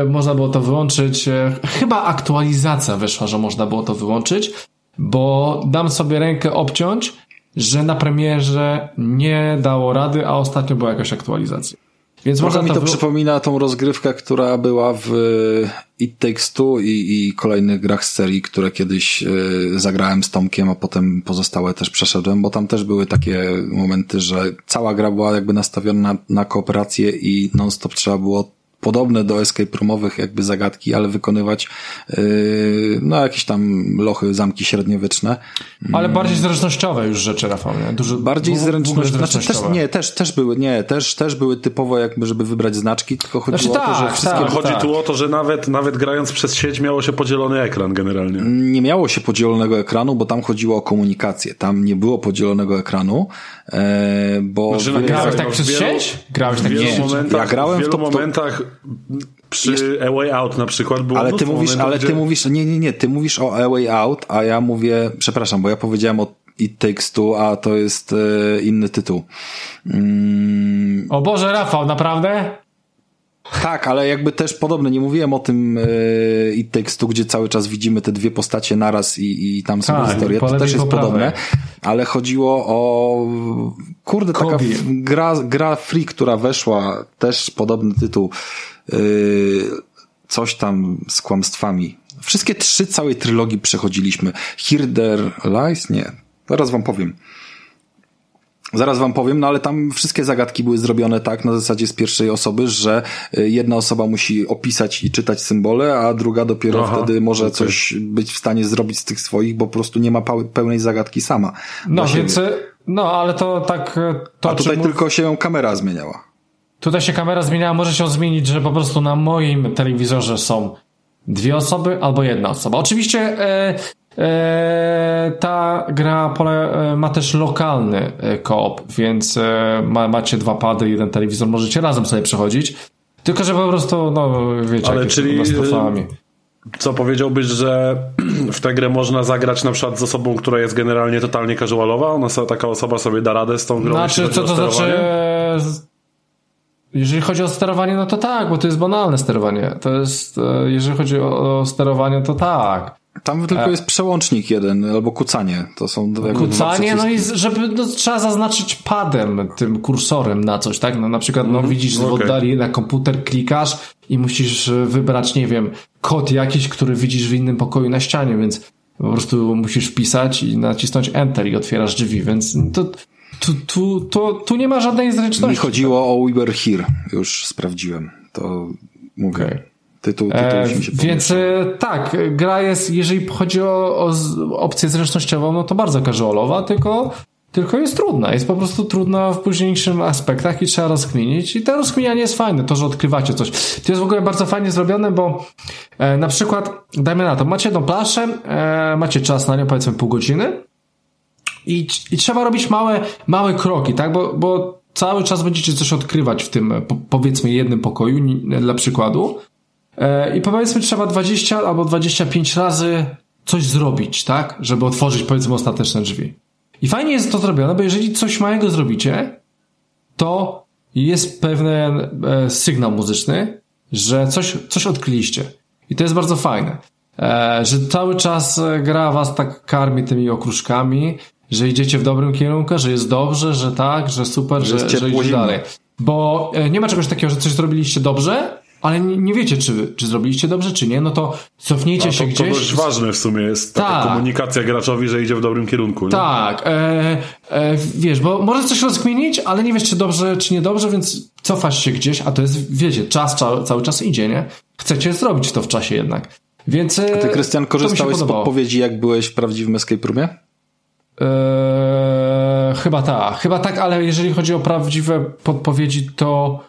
Można było to wyłączyć. E, chyba aktualizacja wyszła, że można było to wyłączyć, bo dam sobie rękę obciąć, że na premierze nie dało rady, a ostatnio była jakaś aktualizacja. Więc Trochę mi to wy... przypomina tą rozgrywkę, która była w It Takes Two i, i kolejnych grach z serii, które kiedyś y, zagrałem z Tomkiem, a potem pozostałe też przeszedłem, bo tam też były takie momenty, że cała gra była jakby nastawiona na, na kooperację i non-stop trzeba było podobne do escape roomowych jakby zagadki, ale wykonywać yy, no jakieś tam lochy, zamki średniowieczne. Ale bardziej zręcznościowe już rzeczy, Rafał, nie? Dużo, bardziej zręcznościowe. Znaczy też, nie, też, też były, nie, też, też były typowo jakby, żeby wybrać znaczki, tylko chodziło znaczy, o to, że tak, wszystkie... Tak, chodzi tak. tu o to, że nawet, nawet grając przez sieć miało się podzielony ekran generalnie. Nie miało się podzielonego ekranu, bo tam chodziło o komunikację. Tam nie było podzielonego ekranu, e, bo... Znaczy, grałeś tak przez sieć? Grałeś tak przez sieć? Ja grałem w, wielu w to, momentach przy jest... A Way Out na przykład było Ale ty mówisz, ale gdzie... ty mówisz, nie, nie, nie, ty mówisz o A Way Out, a ja mówię, przepraszam, bo ja powiedziałem o It Takes Two, a to jest e, inny tytuł. Mm. O Boże, Rafał, naprawdę? Tak, ale jakby też podobne. Nie mówiłem o tym e, It Takes Two, gdzie cały czas widzimy te dwie postacie naraz i, i tam są tak, historie. To też jest podobne. Ale chodziło o kurde, Kobe. taka gra, gra free, która weszła, też podobny tytuł. E, coś tam z kłamstwami. Wszystkie trzy całej trylogii przechodziliśmy. Hirder Lies? Nie. Zaraz wam powiem. Zaraz wam powiem, no ale tam wszystkie zagadki były zrobione tak na zasadzie z pierwszej osoby, że y, jedna osoba musi opisać i czytać symbole, a druga dopiero Aha, wtedy może okay. coś być w stanie zrobić z tych swoich, bo po prostu nie ma pełnej zagadki sama. No więc, y, no ale to tak... Y, to a tutaj tylko się kamera zmieniała. Tutaj się kamera zmieniała, może się zmienić, że po prostu na moim telewizorze są dwie osoby albo jedna osoba. Oczywiście e, ta gra e, ma też lokalny e, koop, więc e, ma, macie dwa pady, jeden telewizor, możecie razem sobie przechodzić. Tylko, że po prostu, no wiecie, Ale czyli co powiedziałbyś, że [clears throat] w tę grę można zagrać na przykład z osobą, która jest generalnie totalnie casualowa? Ona taka osoba sobie da radę z tą grą? Znaczy, co to znaczy? Jeżeli chodzi o sterowanie, no to tak, bo to jest banalne sterowanie. To jest, e, jeżeli chodzi o, o sterowanie, to tak. Tam tylko e. jest przełącznik jeden, albo kucanie. To są Kucanie, no i żeby, no, trzeba zaznaczyć padem, tym kursorem na coś, tak? No na przykład, no mhm. widzisz okay. w oddali na komputer, klikasz i musisz wybrać, nie wiem, kod jakiś, który widzisz w innym pokoju na ścianie, więc po prostu musisz wpisać i nacisnąć Enter i otwierasz drzwi, więc to tu, tu, to, tu nie ma żadnej zręczności. Mi chodziło o We Were Here, już sprawdziłem. To mówię. Okay. Tytuł, tytuł e, mi się Więc e, tak, gra jest, jeżeli chodzi o, o opcję zręcznościową, no to bardzo casualowa, tylko, tylko jest trudna. Jest po prostu trudna w późniejszym aspektach i trzeba rozkminić. I to rozkminianie jest fajne, to, że odkrywacie coś. To jest w ogóle bardzo fajnie zrobione, bo e, na przykład, dajmy na to, macie jedną planszę, e, macie czas na nią, powiedzmy pół godziny, i, i trzeba robić małe, małe kroki, tak? Bo, bo cały czas będziecie coś odkrywać w tym, po, powiedzmy, jednym pokoju, dla przykładu. E, I powiedzmy, trzeba 20 albo 25 razy coś zrobić, tak? Żeby otworzyć, powiedzmy, ostateczne drzwi. I fajnie jest to zrobione, bo jeżeli coś małego zrobicie, to jest pewien e, sygnał muzyczny, że coś, coś odkryliście. I to jest bardzo fajne. E, że cały czas gra was tak karmi tymi okruszkami, że idziecie w dobrym kierunku, że jest dobrze, że tak, że super, że, że, że idzie dalej. Bo nie ma czegoś takiego, że coś zrobiliście dobrze, ale nie wiecie, czy, czy zrobiliście dobrze, czy nie, no to cofnijcie się to, gdzieś. To dość ważne w sumie jest taka tak. komunikacja graczowi, że idzie w dobrym kierunku. Nie? Tak, e, e, wiesz, bo może coś rozkminić, ale nie wiesz, czy dobrze, czy niedobrze, więc cofasz się gdzieś, a to jest, wiecie, czas cały czas idzie, nie? Chcecie zrobić to w czasie jednak. Więc, a ty, Krystian, korzystałeś z podpowiedzi, jak byłeś w prawdziwym escape roomie? Eee, chyba tak, chyba tak, ale jeżeli chodzi o prawdziwe podpowiedzi, to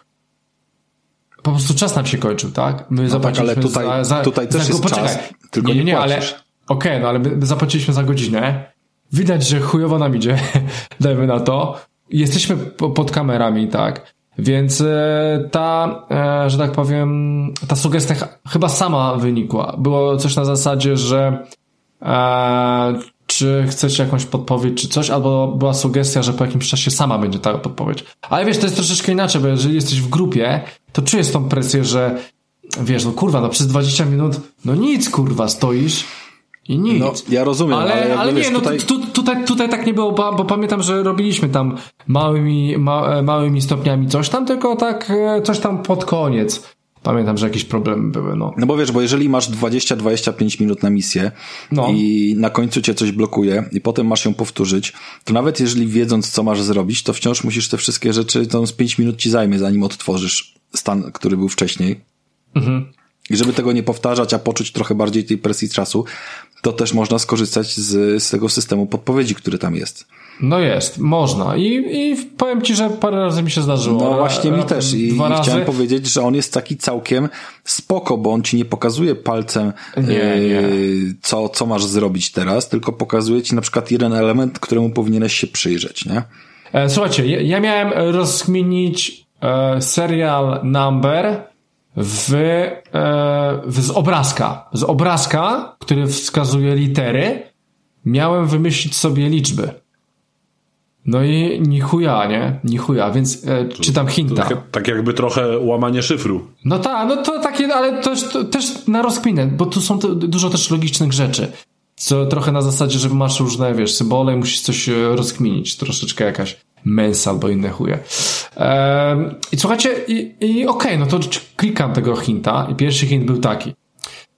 po prostu czas nam się kończył, tak? My no zapłaciliśmy tak, ale tutaj, za, za, tutaj też za, jest poczekaj. czas, tylko nie, nie, nie ale okej, okay, no ale my zapłaciliśmy za godzinę. Widać, że chujowo nam idzie, [laughs] dajmy na to. Jesteśmy pod kamerami, tak? Więc e, ta, e, że tak powiem, ta sugestia chyba sama wynikła. Było coś na zasadzie, że e, czy chcecie jakąś podpowiedź, czy coś, albo była sugestia, że po jakimś czasie sama będzie ta podpowiedź. Ale wiesz, to jest troszeczkę inaczej, bo jeżeli jesteś w grupie, to czujesz tą presję, że wiesz, no kurwa, no przez 20 minut, no nic kurwa, stoisz i nic. No, ja rozumiem, ale, ale, ale nie, wiesz, no tutaj... Tu, tutaj, tutaj tak nie było, bo, bo, pamiętam, że robiliśmy tam małymi, ma, małymi stopniami coś tam, tylko tak e, coś tam pod koniec. Pamiętam, że jakieś problemy były, no. No bo wiesz, bo jeżeli masz 20-25 minut na misję no. i na końcu cię coś blokuje i potem masz ją powtórzyć, to nawet jeżeli wiedząc, co masz zrobić, to wciąż musisz te wszystkie rzeczy, to z 5 minut ci zajmie, zanim odtworzysz stan, który był wcześniej. Mhm. I żeby tego nie powtarzać, a poczuć trochę bardziej tej presji czasu, to też można skorzystać z, z tego systemu podpowiedzi, który tam jest. No jest, można. I, I powiem ci, że parę razy mi się zdarzyło. No właśnie mi też. I, i chciałem powiedzieć, że on jest taki całkiem spoko, bo on ci nie pokazuje palcem, nie, nie. Yy, co, co masz zrobić teraz, tylko pokazuje ci na przykład jeden element, któremu powinieneś się przyjrzeć, nie? E, słuchajcie, ja, ja miałem rozkminić e, serial Number w, e, w, z obrazka. Z obrazka, który wskazuje litery, miałem wymyślić sobie liczby. No i ni chuja, nie? Ni chuja, więc e, czytam hinta. Tak, tak jakby trochę łamanie szyfru. No tak, no to takie, ale to, to, też na rozkminę, bo tu są to, dużo też logicznych rzeczy. Co trochę na zasadzie, że masz różne, wiesz, symbole i musisz coś e, rozkminić. Troszeczkę jakaś mens albo inne chuje. Ehm, I słuchajcie, i, i okej, okay, no to klikam tego hinta i pierwszy hint był taki.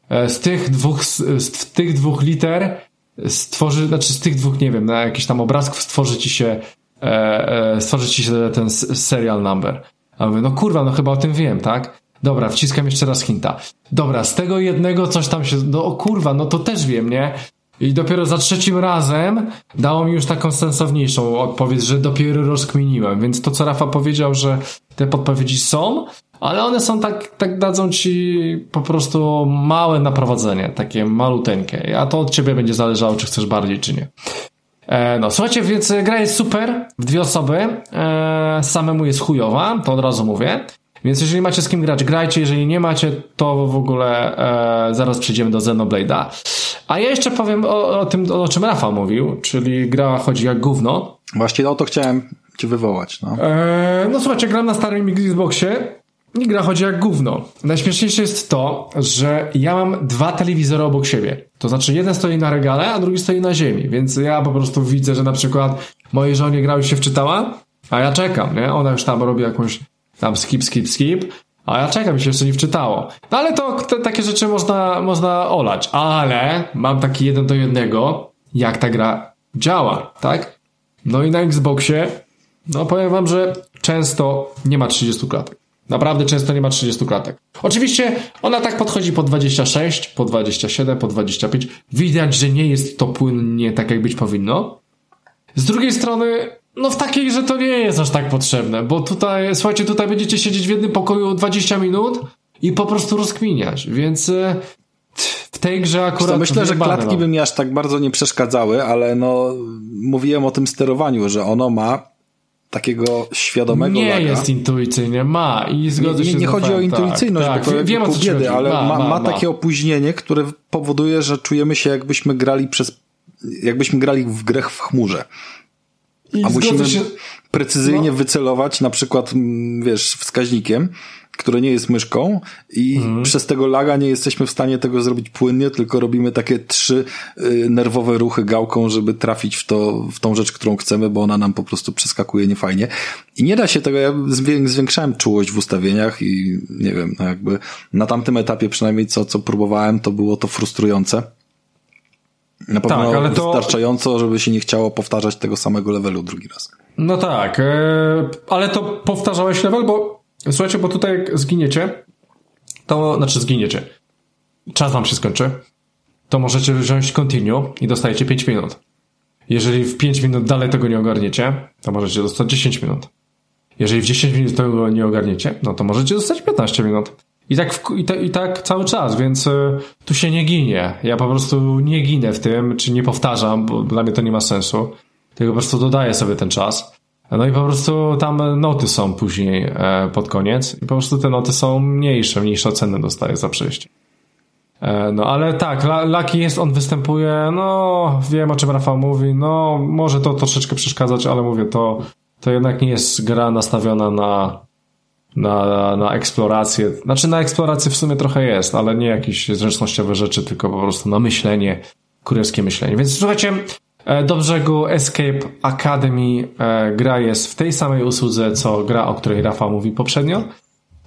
E, z tych dwóch, z, z tych dwóch liter stworzy, znaczy z tych dwóch, nie wiem, na jakiś tam obrazków stworzy ci się e, e, stworzyć ci się ten serial number. A mówię, no kurwa, no chyba o tym wiem, tak? Dobra, wciskam jeszcze raz hinta. Dobra, z tego jednego coś tam się, no o kurwa, no to też wiem, nie? I dopiero za trzecim razem dało mi już taką sensowniejszą odpowiedź, że dopiero rozkminiłem. Więc to, co Rafa powiedział, że te podpowiedzi są, ale one są tak, tak dadzą ci po prostu małe naprowadzenie, takie maluteńkie. A to od ciebie będzie zależało, czy chcesz bardziej, czy nie. E, no, słuchajcie, więc gra jest super w dwie osoby. E, samemu jest chujowa, to od razu mówię. Więc jeżeli macie z kim grać, grajcie. Jeżeli nie macie, to w ogóle e, zaraz przejdziemy do Xenoblade'a. A ja jeszcze powiem o, o tym, o czym Rafa mówił, czyli gra chodzi jak gówno. Właśnie o to chciałem cię wywołać. No, e, no słuchajcie, gram na starym Xboxie i gra chodzi jak gówno. Najśmieszniejsze jest to, że ja mam dwa telewizory obok siebie. To znaczy jeden stoi na regale, a drugi stoi na ziemi, więc ja po prostu widzę, że na przykład mojej żonie gra już się wczytała, a ja czekam, nie? Ona już tam robi jakąś tam skip, skip, skip, a ja czekam, mi się jeszcze nie wczytało. No ale to te, takie rzeczy można, można olać. Ale mam taki jeden do jednego, jak ta gra działa, tak? No i na Xboxie, no powiem wam, że często nie ma 30 klatek. Naprawdę często nie ma 30 klatek. Oczywiście ona tak podchodzi po 26, po 27, po 25. Widać, że nie jest to płynnie tak, jak być powinno. Z drugiej strony, no w takiej, że to nie jest aż tak potrzebne, bo tutaj, słuchajcie, tutaj będziecie siedzieć w jednym pokoju 20 minut i po prostu rozkminiać, więc e, w tej grze akurat... myślę, że klatki no. by mi aż tak bardzo nie przeszkadzały, ale no mówiłem o tym sterowaniu, że ono ma takiego świadomego Nie laga. jest intuicyjnie, ma i zgodzę nie, się Nie, nie chodzi o intuicyjność, tak, bo tak, wiem, o co biedy, ale ma, ma, ma, ma, takie opóźnienie, które powoduje, że czujemy się jakbyśmy grali przez jakbyśmy grali w grę w chmurze. I A musimy się... precyzyjnie no. wycelować na przykład, wiesz, wskaźnikiem, które nie jest myszką i mhm. przez tego laga nie jesteśmy w stanie tego zrobić płynnie, tylko robimy takie trzy y, nerwowe ruchy gałką, żeby trafić w to, w tą rzecz, którą chcemy, bo ona nam po prostu przeskakuje niefajnie. I nie da się tego, ja zwiększałem czułość w ustawieniach i nie wiem, no jakby na tamtym etapie przynajmniej co, co próbowałem, to było to frustrujące. Na pewno tak, ale to... wystarczająco, żeby się nie chciało powtarzać tego samego levelu drugi raz. No tak, yy, ale to powtarzałeś level, bo słuchajcie, bo tutaj jak zginiecie, to znaczy zginiecie. Czas wam się skończy. To możecie wziąć continue i dostajecie 5 minut. Jeżeli w 5 minut dalej tego nie ogarniecie, to możecie dostać 10 minut. Jeżeli w 10 minut tego nie ogarniecie, no to możecie dostać 15 minut. I tak, w, i, te, i tak cały czas, więc y, tu się nie ginie. Ja po prostu nie ginę w tym, czy nie powtarzam, bo dla mnie to nie ma sensu. Tylko po prostu dodaję sobie ten czas. No i po prostu tam noty są później e, pod koniec i po prostu te noty są mniejsze, mniejsze oceny dostaję za przejście. E, no ale tak, Lucky jest, on występuje, no wiem o czym Rafał mówi, no może to troszeczkę przeszkadzać, ale mówię, to, to jednak nie jest gra nastawiona na na, na eksplorację. Znaczy na eksplorację w sumie trochę jest, ale nie jakieś zręcznościowe rzeczy, tylko po prostu na myślenie, kurierskie myślenie. Więc słuchajcie, e, do brzegu Escape Academy e, gra jest w tej samej usłudze, co gra, o której Rafa mówi poprzednio,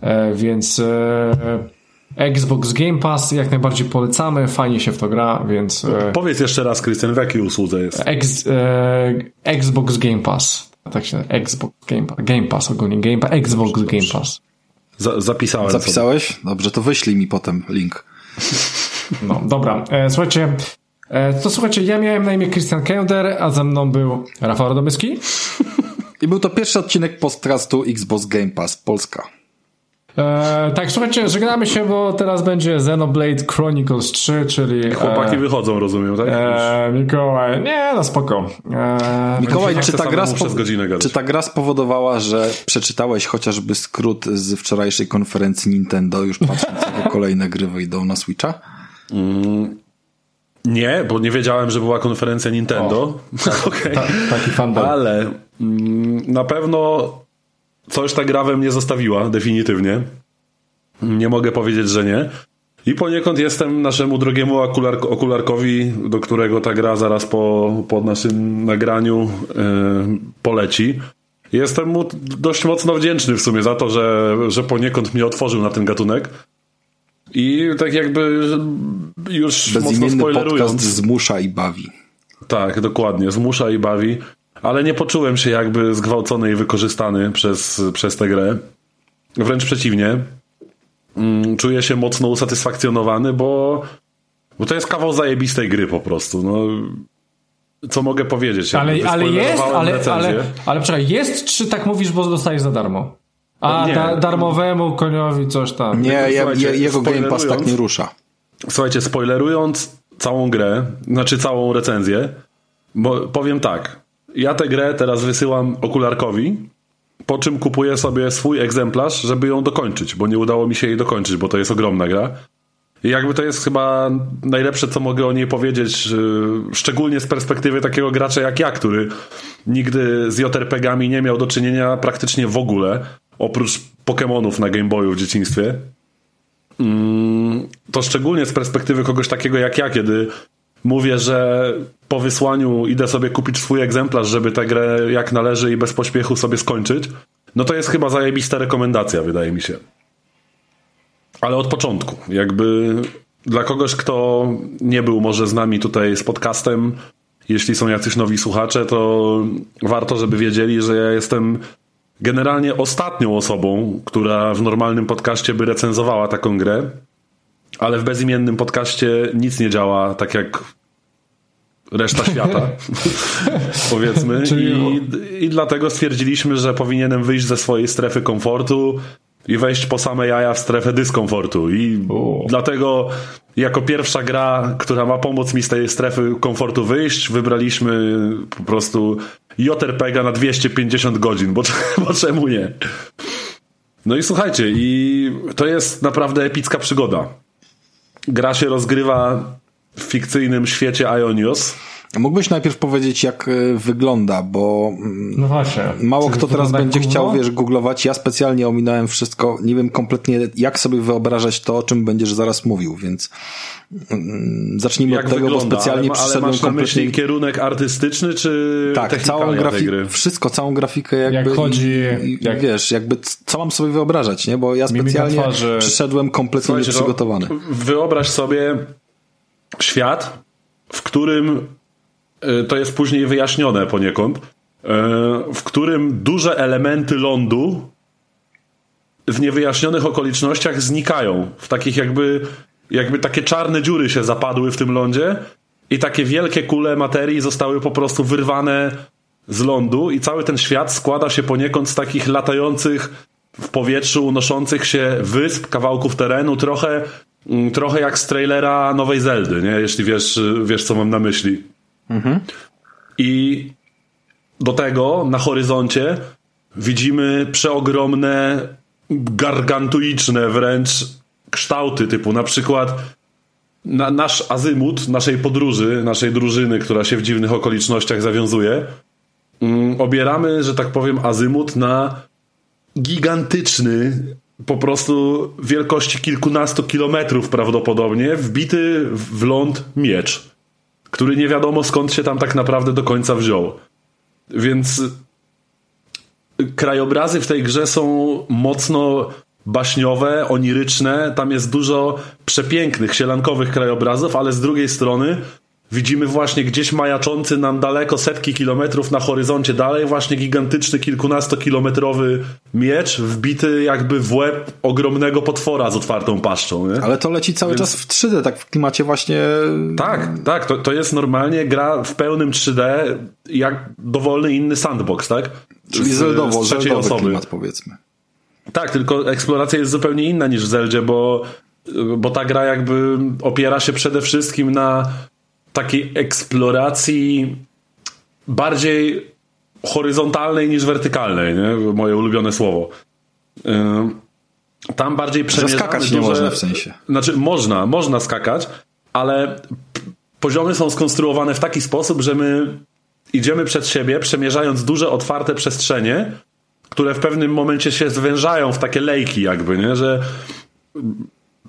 e, więc Xbox Game Pass jak najbardziej polecamy, fajnie się w to gra, więc... Powiedz jeszcze raz, Krystian, w jakiej usłudze jest? Ex, Xbox Game Pass tak się Xbox Game Pass, Game Pass ogólnie, Game Pass, Xbox dobrze, Game Pass. zapisałem. Zapisałeś? Sobie. Dobrze, to wyślij mi potem link. [laughs] No, dobra. E, słuchajcie, e, to słuchajcie, ja miałem na imię Christian Kender, a ze mną był Rafał Radomyski. I był to pierwszy odcinek podcastu Xbox Game Pass Polska. E, tak, słuchajcie, żegnamy się, bo teraz będzie Xenoblade Chronicles 3, czyli... Chłopaki e, wychodzą, rozumiem, tak? E, Mikołaj, nie, no spoko. E, Mikołaj, czy ta, gra czy ta gra spowodowała, że przeczytałeś chociażby skrót z wczorajszej konferencji Nintendo, już patrząc, [laughs] jakie kolejne gry wyjdą na Switcha? Mm, nie, bo nie wiedziałem, że była konferencja Nintendo. O, tak, [laughs] okay. ta, taki fandom. Ale mm, na pewno Coś ta gra we mnie zostawiła, definitywnie. Nie mogę powiedzieć, że nie. I poniekąd jestem naszemu drogiemu okular okularkowi, do którego ta gra zaraz po, po naszym nagraniu yy, poleci. Jestem mu dość mocno wdzięczny w sumie za to, że, że poniekąd mnie otworzył na ten gatunek. I tak jakby już mocno spoilerując. podcast zmusza i bawi. Tak, dokładnie, zmusza i bawi. Ale nie poczułem się jakby zgwałcony i wykorzystany przez, przez tę grę. Wręcz przeciwnie. Mm, czuję się mocno usatysfakcjonowany, bo, bo to jest kawał zajebistej gry po prostu. No, co mogę powiedzieć? Ale, ale jest, ale, ale, ale czekaj, jest czy tak mówisz, bo dostajesz za darmo? A da, darmowemu koniowi coś tam. Nie, je, je, jego Game Pass tak nie rusza. Słuchajcie, spoilerując całą grę, znaczy całą recenzję, bo powiem tak. Ja tę grę teraz wysyłam okularkowi, po czym kupuję sobie swój egzemplarz, żeby ją dokończyć, bo nie udało mi się jej dokończyć, bo to jest ogromna gra. I jakby to jest chyba najlepsze, co mogę o niej powiedzieć, szczególnie z perspektywy takiego gracza jak ja, który nigdy z JRPG-ami nie miał do czynienia praktycznie w ogóle, oprócz Pokémonów na Game Boyu w dzieciństwie. Mm, to szczególnie z perspektywy kogoś takiego jak ja, kiedy mówię, że po wysłaniu idę sobie kupić swój egzemplarz, żeby tę grę jak należy i bez pośpiechu sobie skończyć, no to jest chyba zajebista rekomendacja, wydaje mi się. Ale od początku. Jakby dla kogoś, kto nie był może z nami tutaj z podcastem, jeśli są jacyś nowi słuchacze, to warto, żeby wiedzieli, że ja jestem generalnie ostatnią osobą, która w normalnym podcaście by recenzowała taką grę, ale w bezimiennym podcaście nic nie działa tak jak reszta [laughs] świata, [laughs] powiedzmy. I, I dlatego stwierdziliśmy, że powinienem wyjść ze swojej strefy komfortu i wejść po same jaja w strefę dyskomfortu. I dlatego jako pierwsza gra, która ma pomóc mi z tej strefy komfortu wyjść, wybraliśmy po prostu JRPG na 250 godzin, bo, [laughs] bo czemu nie? No i słuchajcie, i to jest naprawdę epicka przygoda. Gra się rozgrywa w fikcyjnym świecie Ionios Mógłbyś najpierw powiedzieć, jak e, wygląda, bo mm, no właśnie. mało kto teraz będzie chciał, wiesz, googlować. Ja specjalnie ominąłem wszystko. Nie wiem kompletnie, jak sobie wyobrażać to, o czym będziesz zaraz mówił, więc mm, zacznijmy jak od tego, wygląda? bo specjalnie ale, ale masz na myśli kierunek artystyczny, czy tak, całą grafikę, wszystko, całą grafikę jakby jak chodzi, i, jak... wiesz, jakby co mam sobie wyobrażać, nie? Bo ja specjalnie twarzy... przyszedłem kompletnie Słuchajcie, nieprzygotowany. Wyobraź sobie świat, w którym to jest później wyjaśnione poniekąd, e, w którym duże elementy lądu w niewyjaśnionych okolicznościach znikają. W takich jakby, jakby takie czarne dziury się zapadły w tym lądzie i takie wielkie kule materii zostały po prostu wyrwane z lądu i cały ten świat składa się poniekąd z takich latających w powietrzu, unoszących się wysp, kawałków terenu, trochę, mm, trochę jak z trailera Nowej Zeldy, nie? jeśli wiesz, wiesz co mam na myśli. Mhm. I do tego na horyzoncie widzimy przeogromne, gargantuiczne wręcz kształty, typu na przykład na, nasz azymut naszej podróży, naszej drużyny, która się w dziwnych okolicznościach zawiązuje, mm, obieramy, że tak powiem, azymut na gigantyczny, po prostu wielkości kilkunastu kilometrów prawdopodobnie, wbity w ląd miecz który nie wiadomo skąd się tam tak naprawdę do końca wziął. Więc krajobrazy w tej grze są mocno baśniowe, oniryczne. Tam jest dużo przepięknych, sielankowych krajobrazów, ale z drugiej strony Widzimy właśnie gdzieś majaczący nam daleko setki kilometrów na horyzoncie dalej właśnie gigantyczny kilkunastokilometrowy miecz wbity jakby w łeb ogromnego potwora z otwartą paszczą. Nie? Ale to leci cały Więc... czas w 3D, tak w klimacie właśnie... Tak, tak, to, to jest normalnie gra w pełnym 3D jak dowolny inny sandbox, tak? Czyli z, zeldowo, z trzeciej osoby. klimat powiedzmy. Tak, tylko eksploracja jest zupełnie inna niż w Zeldzie, bo bo ta gra jakby opiera się przede wszystkim na takiej eksploracji bardziej horyzontalnej niż wertykalnej, nie? moje ulubione słowo. Tam bardziej przemierzamy skakać nie można w sensie. Znaczy można, można skakać, ale poziomy są skonstruowane w taki sposób, że my idziemy przed siebie, przemierzając duże, otwarte przestrzenie, które w pewnym momencie się zwężają w takie lejki jakby, nie? że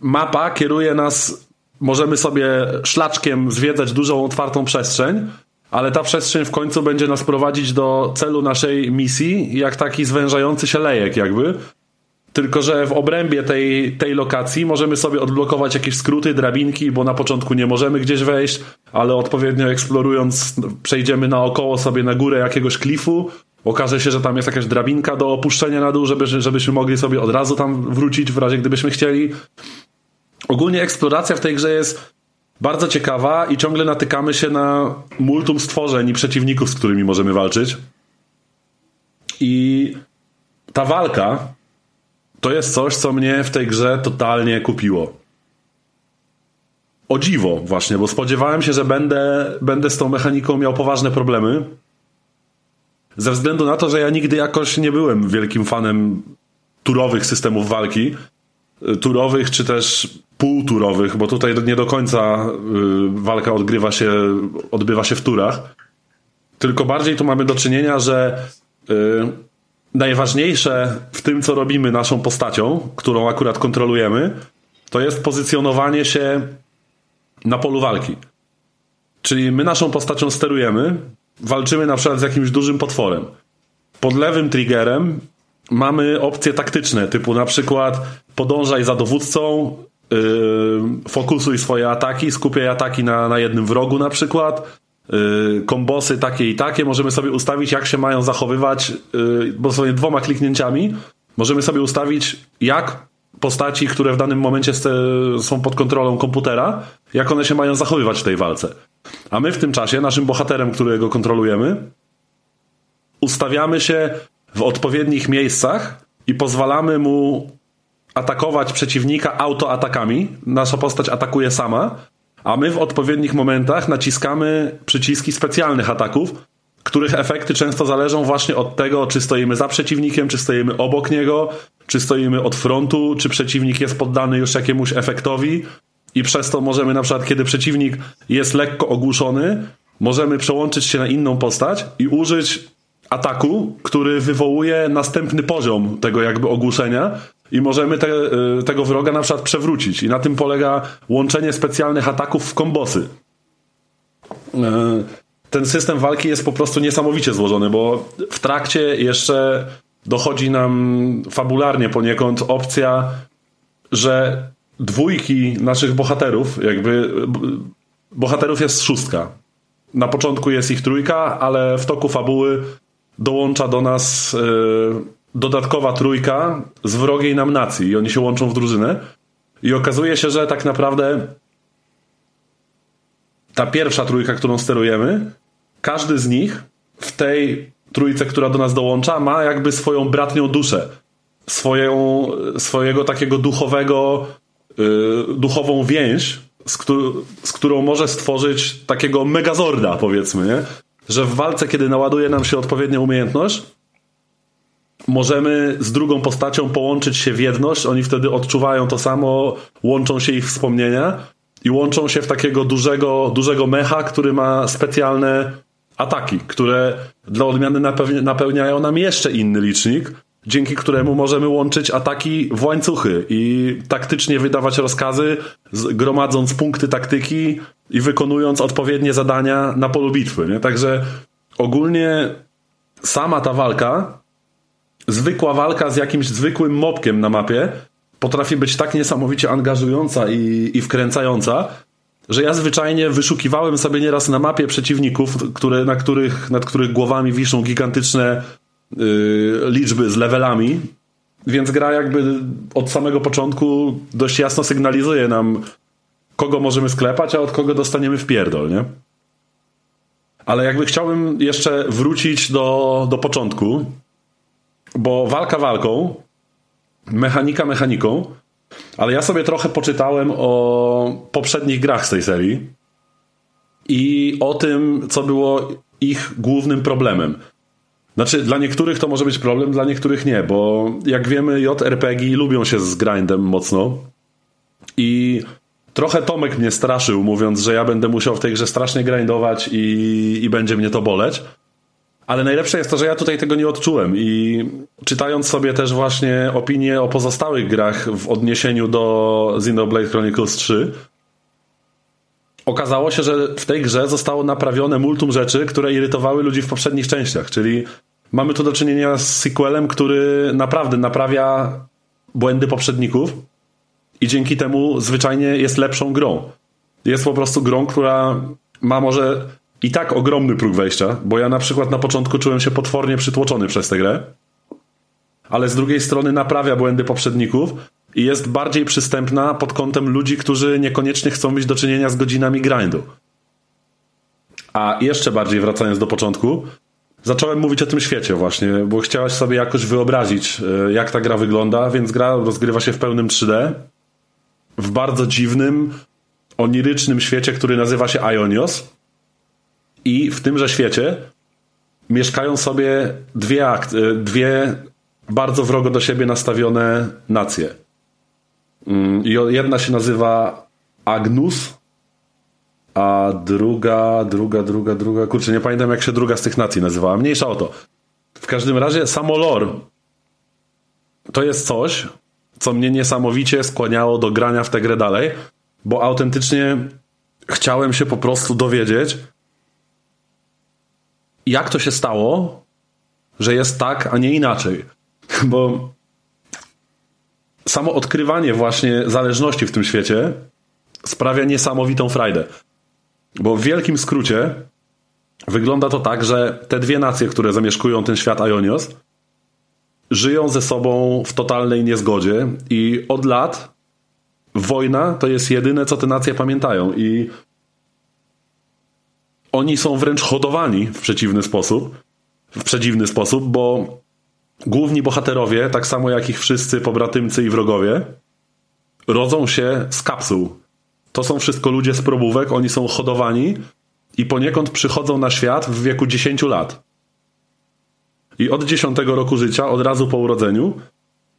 mapa kieruje nas możemy sobie szlaczkiem zwiedzać dużą, otwartą przestrzeń, ale ta przestrzeń w końcu będzie nas prowadzić do celu naszej misji, jak taki zwężający się lejek, jakby. tylko że w obrębie tej, tej lokacji możemy sobie odblokować jakieś skróty, drabinki, bo na początku nie możemy gdzieś wejść, ale odpowiednio eksplorując przejdziemy naokoło sobie na górę jakiegoś klifu, okaże się, że tam jest jakaś drabinka do opuszczenia na dół, żeby, żebyśmy mogli sobie od razu tam wrócić w razie gdybyśmy chcieli. Ogólnie eksploracja w tej grze jest bardzo ciekawa i ciągle natykamy się na multum stworzeń i przeciwników, z którymi możemy walczyć. I ta walka to jest coś, co mnie w tej grze totalnie kupiło. O dziwo, właśnie, bo spodziewałem się, że będę, będę z tą mechaniką miał poważne problemy. Ze względu na to, że ja nigdy jakoś nie byłem wielkim fanem turowych systemów walki. Turowych czy też półturowych, bo tutaj nie do końca y, walka odgrywa się, odbywa się w turach. Tylko bardziej tu mamy do czynienia, że y, najważniejsze w tym, co robimy naszą postacią, którą akurat kontrolujemy, to jest pozycjonowanie się na polu walki. Czyli my naszą postacią sterujemy, walczymy na przykład z jakimś dużym potworem. Pod lewym triggerem mamy opcje taktyczne, typu na przykład podążaj za dowódcą, yy, fokusuj swoje ataki, skupiaj ataki na, na jednym wrogu na przykład, Y, kombosy takie i takie, możemy sobie ustawić, jak się mają zachowywać, y, bo sobie dwoma kliknięciami możemy sobie ustawić, jak postaci, które w danym momencie są pod kontrolą komputera, jak one się mają zachowywać w tej walce. A my w tym czasie, naszym bohaterem, którego kontrolujemy, ustawiamy się w odpowiednich miejscach i pozwalamy mu atakować przeciwnika autoatakami. Nasza postać atakuje sama, a my w odpowiednich momentach naciskamy przyciski specjalnych ataków, których efekty często zależą właśnie od tego, czy stoimy za przeciwnikiem, czy stoimy obok niego, czy stoimy od frontu, czy przeciwnik jest poddany już jakiemuś efektowi i przez to możemy na przykład, kiedy przeciwnik jest lekko ogłuszony, możemy przełączyć się na inną postać i użyć ataku, który wywołuje następny poziom tego jakby ogłuszenia i możemy te, y, tego wroga na przykład przewrócić. I na tym polega łączenie specjalnych ataków w kombosy. Y, ten system walki jest po prostu niesamowicie złożony, bo w trakcie jeszcze dochodzi nam fabularnie poniekąd opcja, że dwójki naszych bohaterów, jakby bohaterów jest szóstka. Na początku jest ich trójka, ale w toku fabuły dołącza do nas yy, dodatkowa trójka z wrogiej nam nacji i oni się łączą w drużynę. I okazuje się, że tak naprawdę ta pierwsza trójka, którą sterujemy, każdy z nich w tej trójce, która do nas dołącza, ma jakby swoją bratnią duszę. Swoją, swojego takiego duchowego, yy, duchową więź, z, z, którą może stworzyć takiego megazorda, powiedzmy, nie? Że w walce, kiedy naładuje nam się odpowiednia umiejętność, możemy z drugą postacią połączyć się w jedność, oni wtedy odczuwają to samo, łączą się ich wspomnienia i łączą się w takiego dużego, dużego mecha, który ma specjalne ataki, które dla odmiany napełniają nam jeszcze inny licznik, dzięki któremu możemy łączyć ataki w łańcuchy i taktycznie wydawać rozkazy, gromadząc punkty taktyki i wykonując odpowiednie zadania na polu bitwy. Nie? Także ogólnie sama ta walka zwykła walka z jakimś zwykłym mopkiem na mapie potrafi być tak niesamowicie angażująca i, i wkręcająca, że ja zwyczajnie wyszukiwałem sobie nieraz na mapie przeciwników, które, na których, nad których głowami wiszą gigantyczne yy, liczby z levelami, więc gra jakby od samego początku dość jasno sygnalizuje nam, kogo możemy sklepać, a od kogo dostaniemy w pierdol, nie? Ale jakby chciałbym jeszcze wrócić do, do początku, bo walka walką, mechanika mechaniką, ale ja sobie trochę poczytałem o poprzednich grach z tej serii i o tym, co było ich głównym problemem. Znaczy, dla niektórych to może być problem, dla niektórych nie, bo jak wiemy, JRPG lubią się z grindem mocno i trochę Tomek mnie straszył, mówiąc, że ja będę musiał w tej grze strasznie grindować i, i będzie mnie to boleć. Ale najlepsze jest to, że ja tutaj tego nie odczułem i czytając sobie też właśnie opinie o pozostałych grach w odniesieniu do Xenoblade Chronicles 3, okazało się, że w tej grze zostało naprawione multum rzeczy, które irytowały ludzi w poprzednich częściach, czyli mamy tu do czynienia z sequelem, który naprawdę naprawia błędy poprzedników i dzięki temu zwyczajnie jest lepszą grą. Jest po prostu grą, która ma może i tak ogromny próg wejścia, bo ja na przykład na początku czułem się potwornie przytłoczony przez tę grę, ale z drugiej strony naprawia błędy poprzedników i jest bardziej przystępna pod kątem ludzi, którzy niekoniecznie chcą mieć do czynienia z godzinami grindu. A jeszcze bardziej wracając do początku, zacząłem mówić o tym świecie właśnie, bo chciałaś sobie jakoś wyobrazić, e, jak ta gra wygląda, więc gra rozgrywa się w pełnym 3D, w bardzo dziwnym, onirycznym świecie, który nazywa się Ionios. I w tymże świecie mieszkają sobie dwie, akt, e, dwie bardzo wrogo do siebie nastawione nacje. Mm, jedna się nazywa Agnus, a druga, druga, druga, druga, kurczę, nie pamiętam jak się druga z tych nacji nazywała. Mniejsza o to. W każdym razie samo lore to jest coś, co mnie niesamowicie skłaniało do grania w tę grę dalej, bo autentycznie chciałem się po prostu dowiedzieć, jak to się stało, że jest tak, a nie inaczej. [laughs] Bo samo odkrywanie właśnie zależności w tym świecie sprawia niesamowitą frajdę. Bo w wielkim skrócie wygląda to tak, że te dwie nacje, które zamieszkują ten świat Ionios, żyją ze sobą w totalnej niezgodzie i od lat wojna to jest jedyne, co te nacje pamiętają i oni są wręcz hodowani w przeciwny sposób, w przedziwny sposób, bo główni bohaterowie, tak samo jak ich wszyscy pobratymcy i wrogowie, rodzą się z kapsuł. To są wszystko ludzie z probówek, oni są hodowani i poniekąd przychodzą na świat w wieku 10 lat. I od 10 roku życia, od razu po urodzeniu,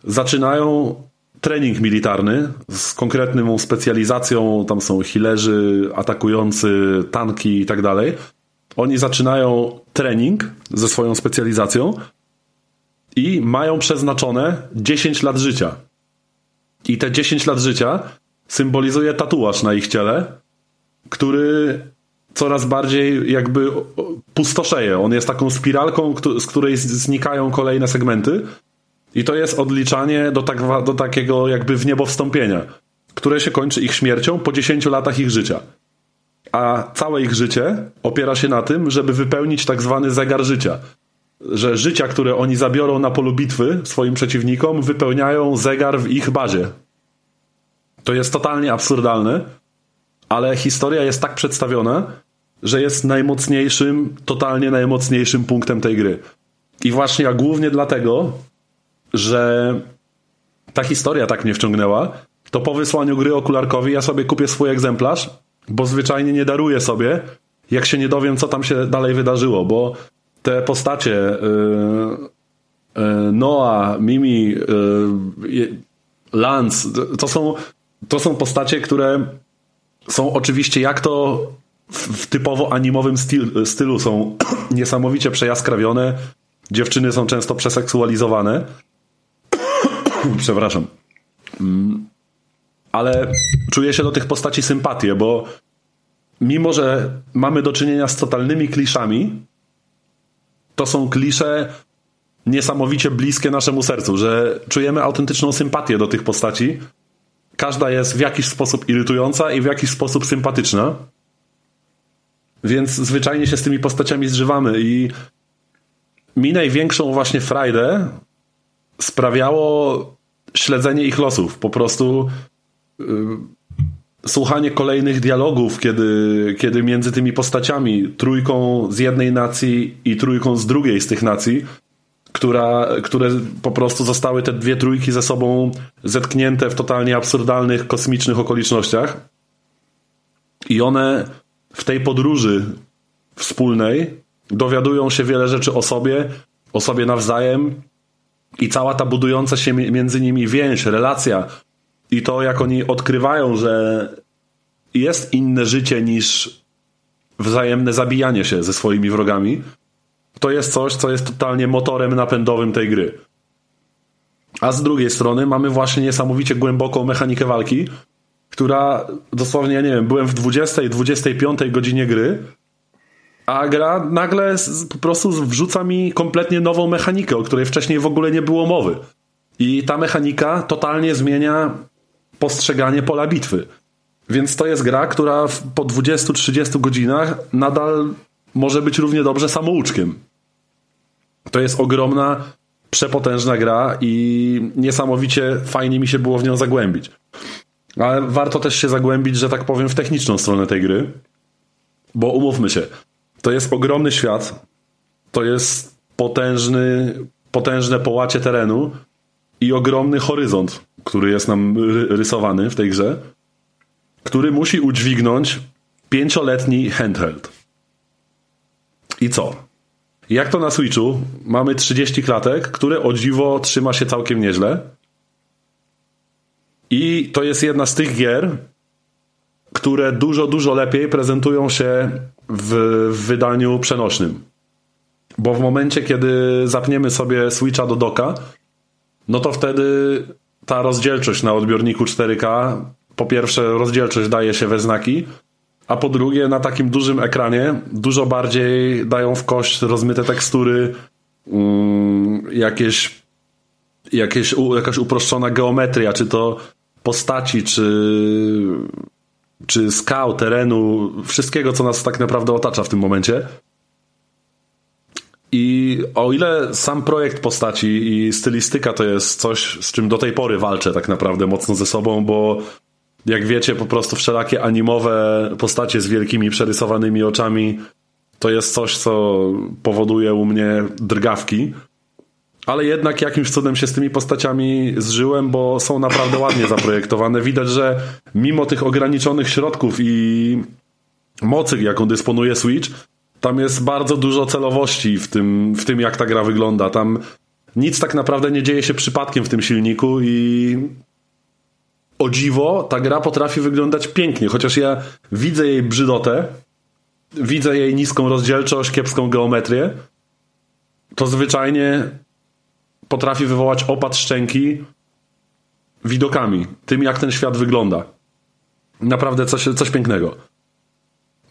zaczynają trening militarny z konkretną specjalizacją. Tam są healerzy, atakujący, tanki i tak dalej. Oni zaczynają trening ze swoją specjalizacją i mają przeznaczone 10 lat życia. I te 10 lat życia symbolizuje tatuaż na ich ciele, który coraz bardziej jakby pustoszeje. On jest taką spiralką, z której znikają kolejne segmenty i to jest odliczanie do, tak, do takiego jakby w niebo wstąpienia, które się kończy ich śmiercią po 10 latach ich życia. A całe ich życie opiera się na tym, żeby wypełnić tak zwany zegar życia. Że życia, które oni zabiorą na polu bitwy swoim przeciwnikom, wypełniają zegar w ich bazie. To jest totalnie absurdalne, ale historia jest tak przedstawiona, że jest najmocniejszym, totalnie najmocniejszym punktem tej gry. I właśnie ja głównie dlatego, że ta historia tak mnie wciągnęła, to po wysłaniu gry okularkowi ja sobie kupię swój egzemplarz, bo zwyczajnie nie daruję sobie, jak się nie dowiem, co tam się dalej wydarzyło, bo te postacie yy, yy, Noah, Mimi, yy, Lance, to są, to są postacie, które są oczywiście jak to w typowo animowym styl, stylu są [clears throat] niesamowicie przejaskrawione. Dziewczyny są często przeseksualizowane. Przepraszam. Mm. Ale czuję się do tych postaci sympatię, bo mimo, że mamy do czynienia z totalnymi kliszami, to są klisze niesamowicie bliskie naszemu sercu, że czujemy autentyczną sympatię do tych postaci. Każda jest w jakiś sposób irytująca i w jakiś sposób sympatyczna. Więc zwyczajnie się z tymi postaciami zżywamy i mi największą właśnie frajdę sprawiało śledzenie ich losów. Po prostu yy, słuchanie kolejnych dialogów, kiedy, kiedy między tymi postaciami, trójką z jednej nacji i trójką z drugiej z tych nacji, która, które po prostu zostały te dwie trójki ze sobą zetknięte w totalnie absurdalnych, kosmicznych okolicznościach. I one w tej podróży wspólnej dowiadują się wiele rzeczy o sobie, o sobie nawzajem i cała ta budująca się między nimi więź, relacja i to, jak oni odkrywają, że jest inne życie niż wzajemne zabijanie się ze swoimi wrogami, to jest coś, co jest totalnie motorem napędowym tej gry. A z drugiej strony mamy właśnie niesamowicie głęboką mechanikę walki, która dosłownie, ja nie wiem, byłem w 20, 25 godzinie gry, a gra nagle po prostu wrzuca mi kompletnie nową mechanikę, o której wcześniej w ogóle nie było mowy. I ta mechanika totalnie zmienia postrzeganie pola bitwy. Więc to jest gra, która po 20-30 godzinach nadal może być równie dobrze samouczkiem. To jest ogromna, przepotężna gra i niesamowicie fajnie mi się było w nią zagłębić. Ale warto też się zagłębić, że tak powiem, w techniczną stronę tej gry, bo umówmy się, to jest ogromny świat, to jest potężny, potężne połacie terenu i ogromny horyzont, który jest nam rysowany w tej grze, który musi udźwignąć pięcioletni handheld. I co? Jak to na Switchu? Mamy 30 klatek, które o dziwo trzyma się całkiem nieźle. I to jest jedna z tych gier, które dużo, dużo lepiej prezentują się w, w wydaniu przenośnym. Bo w momencie, kiedy zapniemy sobie Switcha do doka, no to wtedy ta rozdzielczość na odbiorniku 4K, po pierwsze rozdzielczość daje się we znaki, a po drugie na takim dużym ekranie dużo bardziej dają w kość rozmyte tekstury, um, jakieś, jakieś jakaś uproszczona geometria, czy to postaci, czy, czy skał, terenu, wszystkiego, co nas tak naprawdę otacza w tym momencie. I o ile sam projekt postaci i stylistyka to jest coś, z czym do tej pory walczę tak naprawdę mocno ze sobą, bo jak wiecie, po prostu wszelakie animowe postacie z wielkimi przerysowanymi oczami to jest coś, co powoduje u mnie drgawki. Ale jednak jakimś cudem się z tymi postaciami zżyłem, bo są naprawdę ładnie zaprojektowane. Widać, że mimo tych ograniczonych środków i mocy, jaką dysponuje Switch, tam jest bardzo dużo celowości w tym, w tym jak ta gra wygląda. Tam nic tak naprawdę nie dzieje się przypadkiem w tym silniku i o dziwo, ta gra potrafi wyglądać pięknie, chociaż ja widzę jej brzydotę, widzę jej niską rozdzielczość, kiepską geometrię, to zwyczajnie potrafi wywołać opad szczęki widokami, tym jak ten świat wygląda. Naprawdę coś, coś pięknego.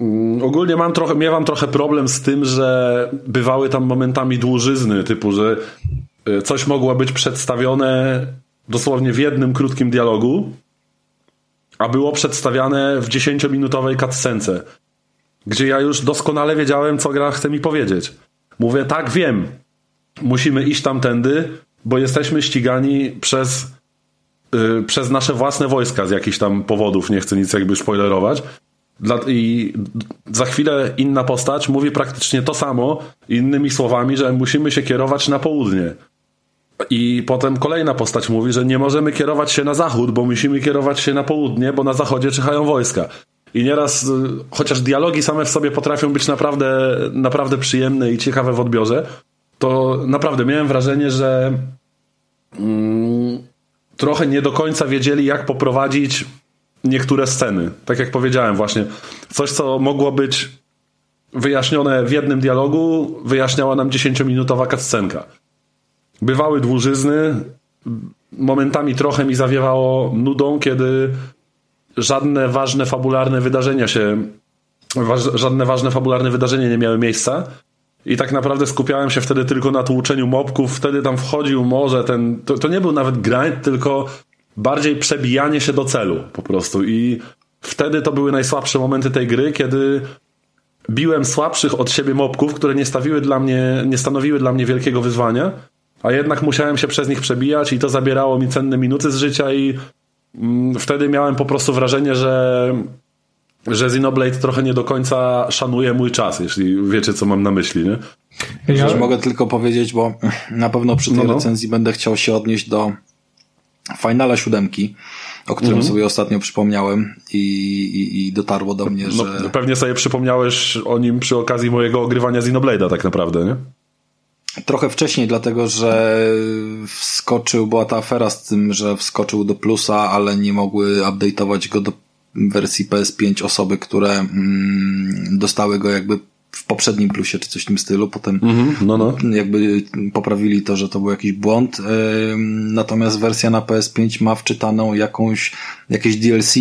Mm, ogólnie mam trochę, miewam trochę problem z tym, że bywały tam momentami dłużyzny, typu, że e, coś mogło być przedstawione dosłownie w jednym krótkim dialogu, a było przedstawiane w 10-minutowej cutscence, gdzie ja już doskonale wiedziałem, co gra chce mi powiedzieć. Mówię, tak, wiem, musimy iść tamtędy, bo jesteśmy ścigani przez, yy, przez nasze własne wojska z jakichś tam powodów, nie chcę nic jakby spoilerować. Dla, I za chwilę inna postać mówi praktycznie to samo, innymi słowami, że musimy się kierować na południe. I potem kolejna postać mówi, że nie możemy kierować się na zachód, bo musimy kierować się na południe, bo na zachodzie czyhają wojska. I nieraz, y, chociaż dialogi same w sobie potrafią być naprawdę, naprawdę przyjemne i ciekawe w odbiorze, to naprawdę miałem wrażenie, że mm, trochę nie do końca wiedzieli, jak poprowadzić niektóre sceny. Tak jak powiedziałem, właśnie coś, co mogło być wyjaśnione w jednym dialogu, wyjaśniała nam 10-minutowa cutscenka. Bywały dłużyzny, momentami trochę mi zawiewało nudą, kiedy żadne ważne fabularne wydarzenia się, żadne ważne fabularne wydarzenia nie miały miejsca. I tak naprawdę skupiałem się wtedy tylko na tłuczeniu mobków. Wtedy tam wchodził może ten. To, to nie był nawet grind, tylko bardziej przebijanie się do celu po prostu. I wtedy to były najsłabsze momenty tej gry, kiedy biłem słabszych od siebie mobków, które nie stawiły dla mnie, nie stanowiły dla mnie wielkiego wyzwania a jednak musiałem się przez nich przebijać i to zabierało mi cenne minuty z życia i mm, wtedy miałem po prostu wrażenie, że że Xenoblade trochę nie do końca szanuje mój czas, jeśli wiecie, co mam na myśli, nie? Ja mogę tylko powiedzieć, bo na pewno przy tej no, no. recenzji będę chciał się odnieść do Finala siódemki, o którym mhm. sobie ostatnio przypomniałem i, i, i dotarło do mnie, no, że... Pewnie sobie przypomniałeś o nim przy okazji mojego ogrywania Xenoblade'a tak naprawdę, nie? Trochę wcześniej, dlatego że wskoczył, była ta afera z tym, że wskoczył do plusa, ale nie mogły update'ować go do wersji PS5 osoby, które mm, dostały go jakby w poprzednim plusie, czy coś w tym stylu. Potem mm-hmm, no, no. jakby poprawili to, że to był jakiś błąd. Natomiast wersja na PS5 ma wczytaną jakąś, jakieś DLC.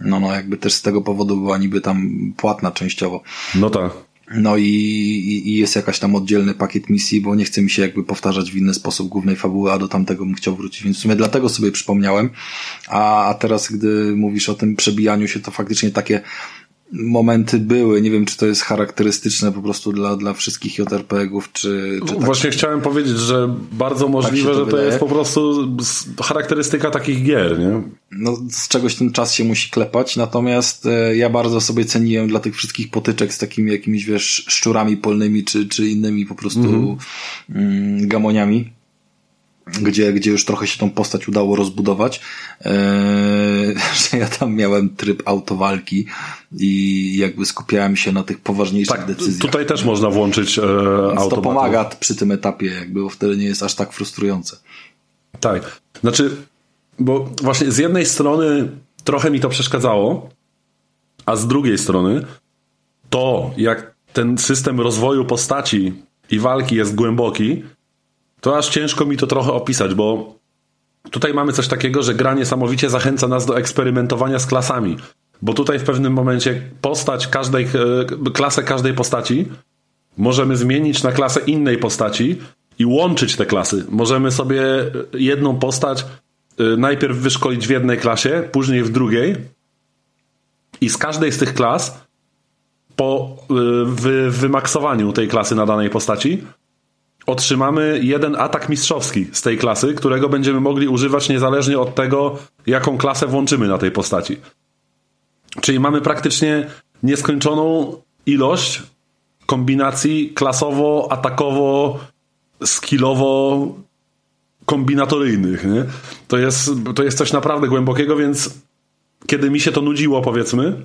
No, no, jakby też z tego powodu była niby tam płatna częściowo. No tak. No i, i, jest jakaś tam oddzielny pakiet misji, bo nie chce mi się jakby powtarzać w inny sposób głównej fabuły, a do tamtego bym chciał wrócić, więc w sumie dlatego sobie przypomniałem. A, a teraz, gdy mówisz o tym przebijaniu się, to faktycznie takie momenty były. Nie wiem, czy to jest charakterystyczne po prostu dla, dla wszystkich JRPG-ów, czy, czy tak Właśnie chciałem powiedzieć, że bardzo możliwe, tak to że to jest po prostu charakterystyka takich gier, nie? No, z czegoś ten czas się musi klepać, natomiast e, ja bardzo sobie ceniłem dla tych wszystkich potyczek z takimi jakimiś, wiesz, szczurami polnymi, czy, czy innymi po prostu mhm. mm, gamoniami gdzie, gdzie już trochę się tą postać udało rozbudować, eee, [laughs] że ja tam miałem tryb autowalki i jakby skupiałem się na tych poważniejszych tak, decyzjach. Tutaj też można włączyć e, To pomaga przy tym etapie, jakby, bo wtedy nie jest aż tak frustrujące. Tak, znaczy, bo właśnie z jednej strony trochę mi to przeszkadzało, a z drugiej strony to, jak ten system rozwoju postaci i walki jest głęboki, to aż ciężko mi to trochę opisać, bo tutaj mamy coś takiego, że gra niesamowicie zachęca nas do eksperymentowania z klasami. Bo tutaj w pewnym momencie postać każdej, e, klasę każdej postaci możemy zmienić na klasę innej postaci i łączyć te klasy. Możemy sobie jedną postać e, najpierw wyszkolić w jednej klasie, później w drugiej i z każdej z tych klas po e, wymaksowaniu tej klasy na danej postaci otrzymamy jeden atak mistrzowski z tej klasy, którego będziemy mogli używać niezależnie od tego, jaką klasę włączymy na tej postaci. Czyli mamy praktycznie nieskończoną ilość kombinacji klasowo, atakowo, skillowo kombinatoryjnych. Nie? To, jest, to jest coś naprawdę głębokiego, więc kiedy mi się to nudziło, powiedzmy,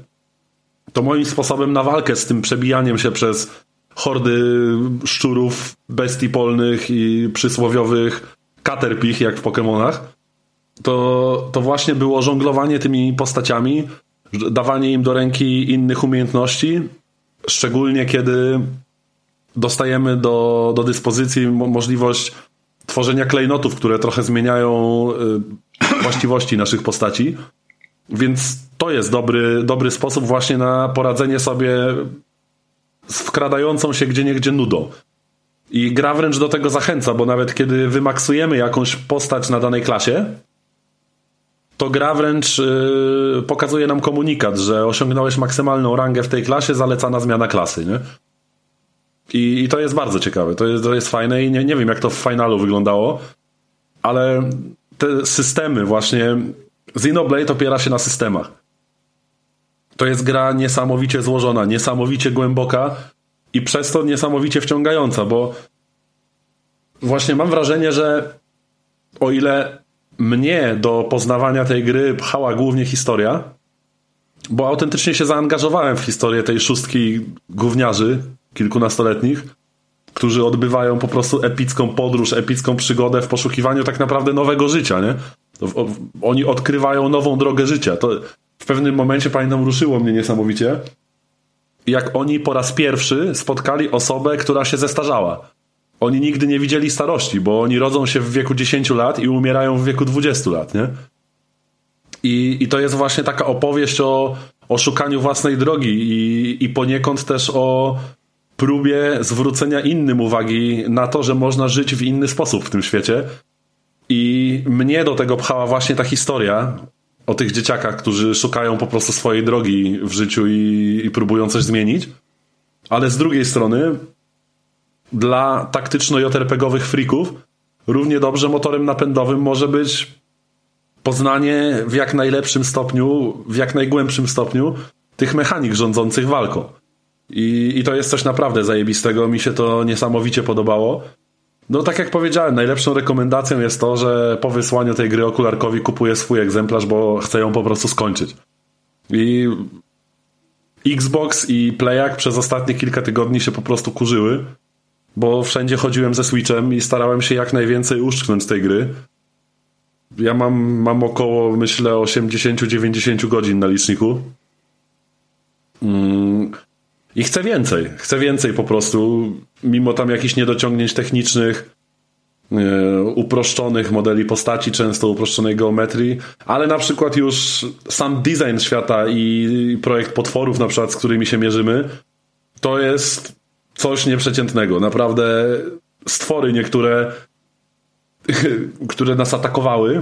to moim sposobem na walkę z tym przebijaniem się przez hordy szczurów, bestii polnych i przysłowiowych caterpich, jak w Pokémonach, to, to właśnie było żonglowanie tymi postaciami, dawanie im do ręki innych umiejętności, szczególnie kiedy dostajemy do, do dyspozycji możliwość tworzenia klejnotów, które trochę zmieniają y, właściwości naszych postaci. Więc to jest dobry, dobry sposób właśnie na poradzenie sobie z wkradającą się gdzie niegdzie nudą. I gra wręcz do tego zachęca, bo nawet kiedy wymaksujemy jakąś postać na danej klasie, to gra wręcz yy, pokazuje nam komunikat, że osiągnąłeś maksymalną rangę w tej klasie, zalecana zmiana klasy, nie? I, i to jest bardzo ciekawe, to jest, to jest fajne i nie, nie wiem jak to w finalu wyglądało, ale te systemy właśnie Xenoblade opiera się na systemach. To jest gra niesamowicie złożona, niesamowicie głęboka i przez to niesamowicie wciągająca, bo właśnie mam wrażenie, że o ile mnie do poznawania tej gry pchała głównie historia, bo autentycznie się zaangażowałem w historię tej szóstki gówniarzy kilkunastoletnich, którzy odbywają po prostu epicką podróż, epicką przygodę w poszukiwaniu tak naprawdę nowego życia, nie? Oni odkrywają nową drogę życia. To w pewnym momencie, pamiętam, ruszyło mnie niesamowicie, jak oni po raz pierwszy spotkali osobę, która się zestarzała. Oni nigdy nie widzieli starości, bo oni rodzą się w wieku 10 lat i umierają w wieku 20 lat, nie? I, i to jest właśnie taka opowieść o, o szukaniu własnej drogi i, i poniekąd też o próbie zwrócenia innym uwagi na to, że można żyć w inny sposób w tym świecie. I mnie do tego pchała właśnie ta historia o tych dzieciakach, którzy szukają po prostu swojej drogi w życiu i, i próbują coś zmienić. Ale z drugiej strony, dla taktyczno-JRPG-owych freaków równie dobrze motorem napędowym może być poznanie w jak najlepszym stopniu, w jak najgłębszym stopniu tych mechanik rządzących walką. I, I to jest coś naprawdę zajebistego. Mi się to niesamowicie podobało. No tak jak powiedziałem, najlepszą rekomendacją jest to, że po wysłaniu tej gry okularkowi kupuję swój egzemplarz, bo chcę ją po prostu skończyć. I Xbox i Playak przez ostatnie kilka tygodni się po prostu kurzyły, bo wszędzie chodziłem ze Switchem i starałem się jak najwięcej uszczknąć z tej gry. Ja mam, mam około, myślę, 80-90 godzin na liczniku. Mm. I chcę więcej. Chcę więcej po prostu, mimo tam jakichś niedociągnięć technicznych, e, uproszczonych modeli postaci, często uproszczonej geometrii, ale na przykład już sam design świata i projekt potworów, na przykład, z którymi się mierzymy, to jest coś nieprzeciętnego. Naprawdę stwory niektóre, [laughs] które nas atakowały,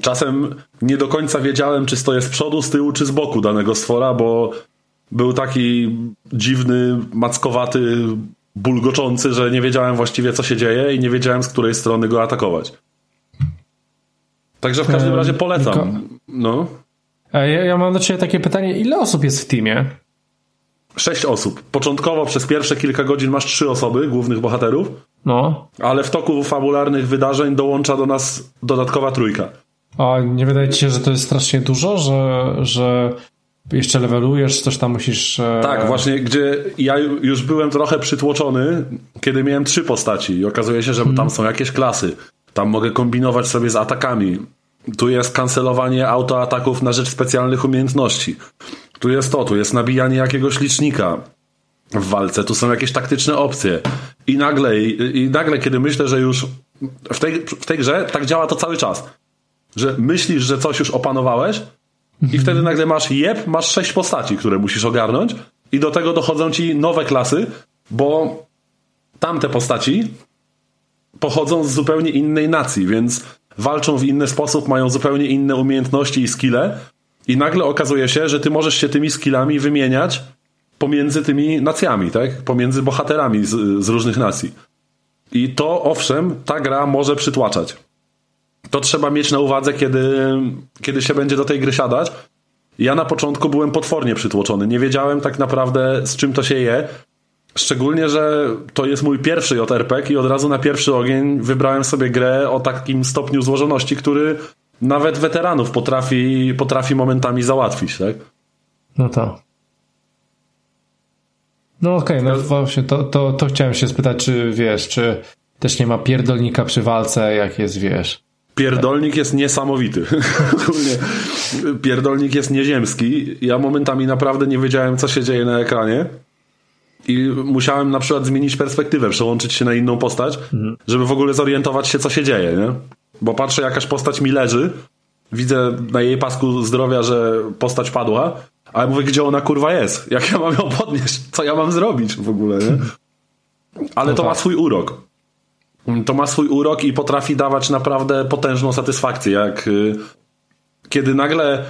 czasem nie do końca wiedziałem, czy stoję z przodu, z tyłu, czy z boku danego stwora, bo był taki dziwny, mackowaty, bulgoczący, że nie wiedziałem właściwie, co się dzieje i nie wiedziałem, z której strony go atakować. Także w każdym razie polecam. No. Ja, ja mam do Ciebie takie pytanie, ile osób jest w teamie? Sześć osób. Początkowo przez pierwsze kilka godzin masz trzy osoby, głównych bohaterów. No. Ale w toku fabularnych wydarzeń dołącza do nas dodatkowa trójka. A nie wydaje ci się, że to jest strasznie dużo, że, że jeszcze levelujesz, coś tam musisz... E... Tak, właśnie, gdzie ja już byłem trochę przytłoczony, kiedy miałem trzy postaci i okazuje się, że hmm. tam są jakieś klasy. Tam mogę kombinować sobie z atakami. Tu jest kancelowanie autoataków na rzecz specjalnych umiejętności. Tu jest to, tu jest nabijanie jakiegoś licznika w walce, tu są jakieś taktyczne opcje. I nagle, i, i nagle kiedy myślę, że już w tej, w tej grze tak działa to cały czas. Że myślisz, że coś już opanowałeś i wtedy nagle masz jeb, masz sześć postaci, które musisz ogarnąć i do tego dochodzą ci nowe klasy, bo tamte postaci pochodzą z zupełnie innej nacji, więc walczą w inny sposób, mają zupełnie inne umiejętności i skille i nagle okazuje się, że ty możesz się tymi skillami wymieniać pomiędzy tymi nacjami, tak? Pomiędzy bohaterami z, z różnych nacji. I to owszem, ta gra może przytłaczać. To trzeba mieć na uwadze, kiedy, kiedy się będzie do tej gry siadać. Ja na początku byłem potwornie przytłoczony. Nie wiedziałem tak naprawdę, z czym to się je. Szczególnie, że to jest mój pierwszy JRPG i od razu na pierwszy ogień wybrałem sobie grę o takim stopniu złożoności, który nawet weteranów potrafi, potrafi momentami załatwić, tak? No to. No okej, okay, no właśnie to, to, to chciałem się spytać, czy wiesz, czy też nie ma pierdolnika przy walce, jak jest, wiesz. Pierdolnik jest niesamowity. [laughs] Pierdolnik jest nieziemski. Ja momentami naprawdę nie wiedziałem, co się dzieje na ekranie. I musiałem na przykład zmienić perspektywę, przełączyć się na inną postać, mhm. żeby w ogóle zorientować się, co się dzieje, nie? Bo patrzę, jakaś postać mi leży, widzę na jej pasku zdrowia, że postać padła, ale mówię, gdzie ona kurwa jest? Jak ja mam ją podnieść? Co ja mam zrobić w ogóle, nie? Ale no to tak. ma swój urok. To ma swój urok i potrafi dawać naprawdę potężną satysfakcję. Jak y, kiedy nagle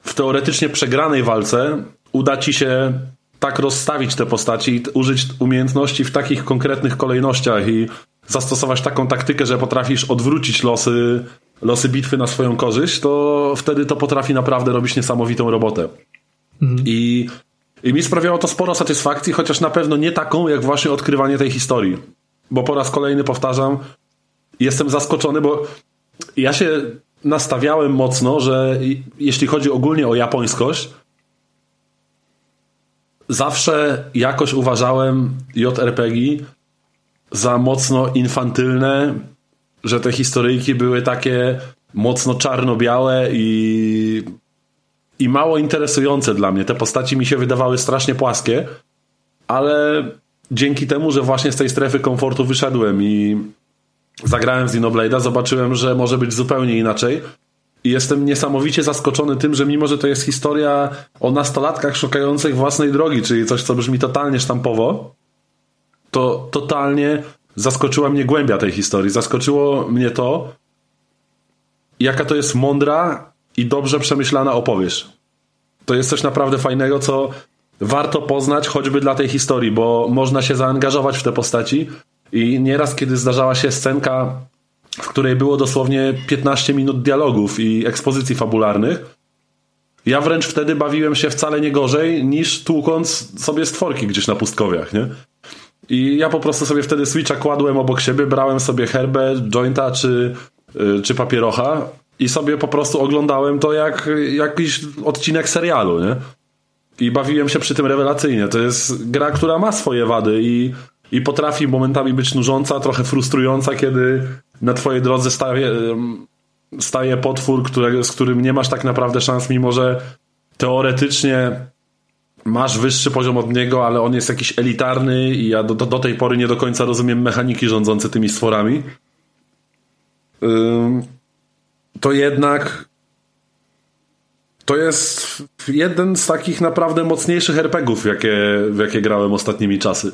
w teoretycznie przegranej walce uda ci się tak rozstawić te postaci i użyć umiejętności w takich konkretnych kolejnościach i zastosować taką taktykę, że potrafisz odwrócić losy, losy bitwy na swoją korzyść, to wtedy to potrafi naprawdę robić niesamowitą robotę. Mhm. I, I mi sprawiało to sporo satysfakcji, chociaż na pewno nie taką, jak właśnie odkrywanie tej historii. Bo po raz kolejny powtarzam, jestem zaskoczony, bo ja się nastawiałem mocno, że jeśli chodzi ogólnie o japońskość, zawsze jakoś uważałem JRPG za mocno infantylne, że te historyjki były takie mocno czarno-białe i, i mało interesujące dla mnie. Te postaci mi się wydawały strasznie płaskie, ale dzięki temu, że właśnie z tej strefy komfortu wyszedłem i zagrałem z Dinoblade'a, zobaczyłem, że może być zupełnie inaczej. I jestem niesamowicie zaskoczony tym, że mimo, że to jest historia o nastolatkach szukających własnej drogi, czyli coś, co brzmi totalnie sztampowo, to totalnie zaskoczyła mnie głębia tej historii. Zaskoczyło mnie to, jaka to jest mądra i dobrze przemyślana opowieść. To jest coś naprawdę fajnego, co warto poznać choćby dla tej historii, bo można się zaangażować w te postaci i nieraz, kiedy zdarzała się scenka, w której było dosłownie 15 minut dialogów i ekspozycji fabularnych, ja wręcz wtedy bawiłem się wcale nie gorzej niż tłukąc sobie stworki gdzieś na pustkowiach, nie? I ja po prostu sobie wtedy Switcha kładłem obok siebie, brałem sobie herbę, jointa czy, y, czy papierocha i sobie po prostu oglądałem to jak jakiś odcinek serialu, nie? I bawiłem się przy tym rewelacyjnie. To jest gra, która ma swoje wady i, i potrafi momentami być nużąca, trochę frustrująca, kiedy na twojej drodze staje, staje potwór, które, z którym nie masz tak naprawdę szans, mimo że teoretycznie masz wyższy poziom od niego, ale on jest jakiś elitarny i ja do, do, tej pory nie do końca rozumiem mechaniki rządzące tymi stworami. to jednak To jest jeden z takich naprawdę mocniejszych RPGów, jakie, w jakie grałem ostatnimi czasy.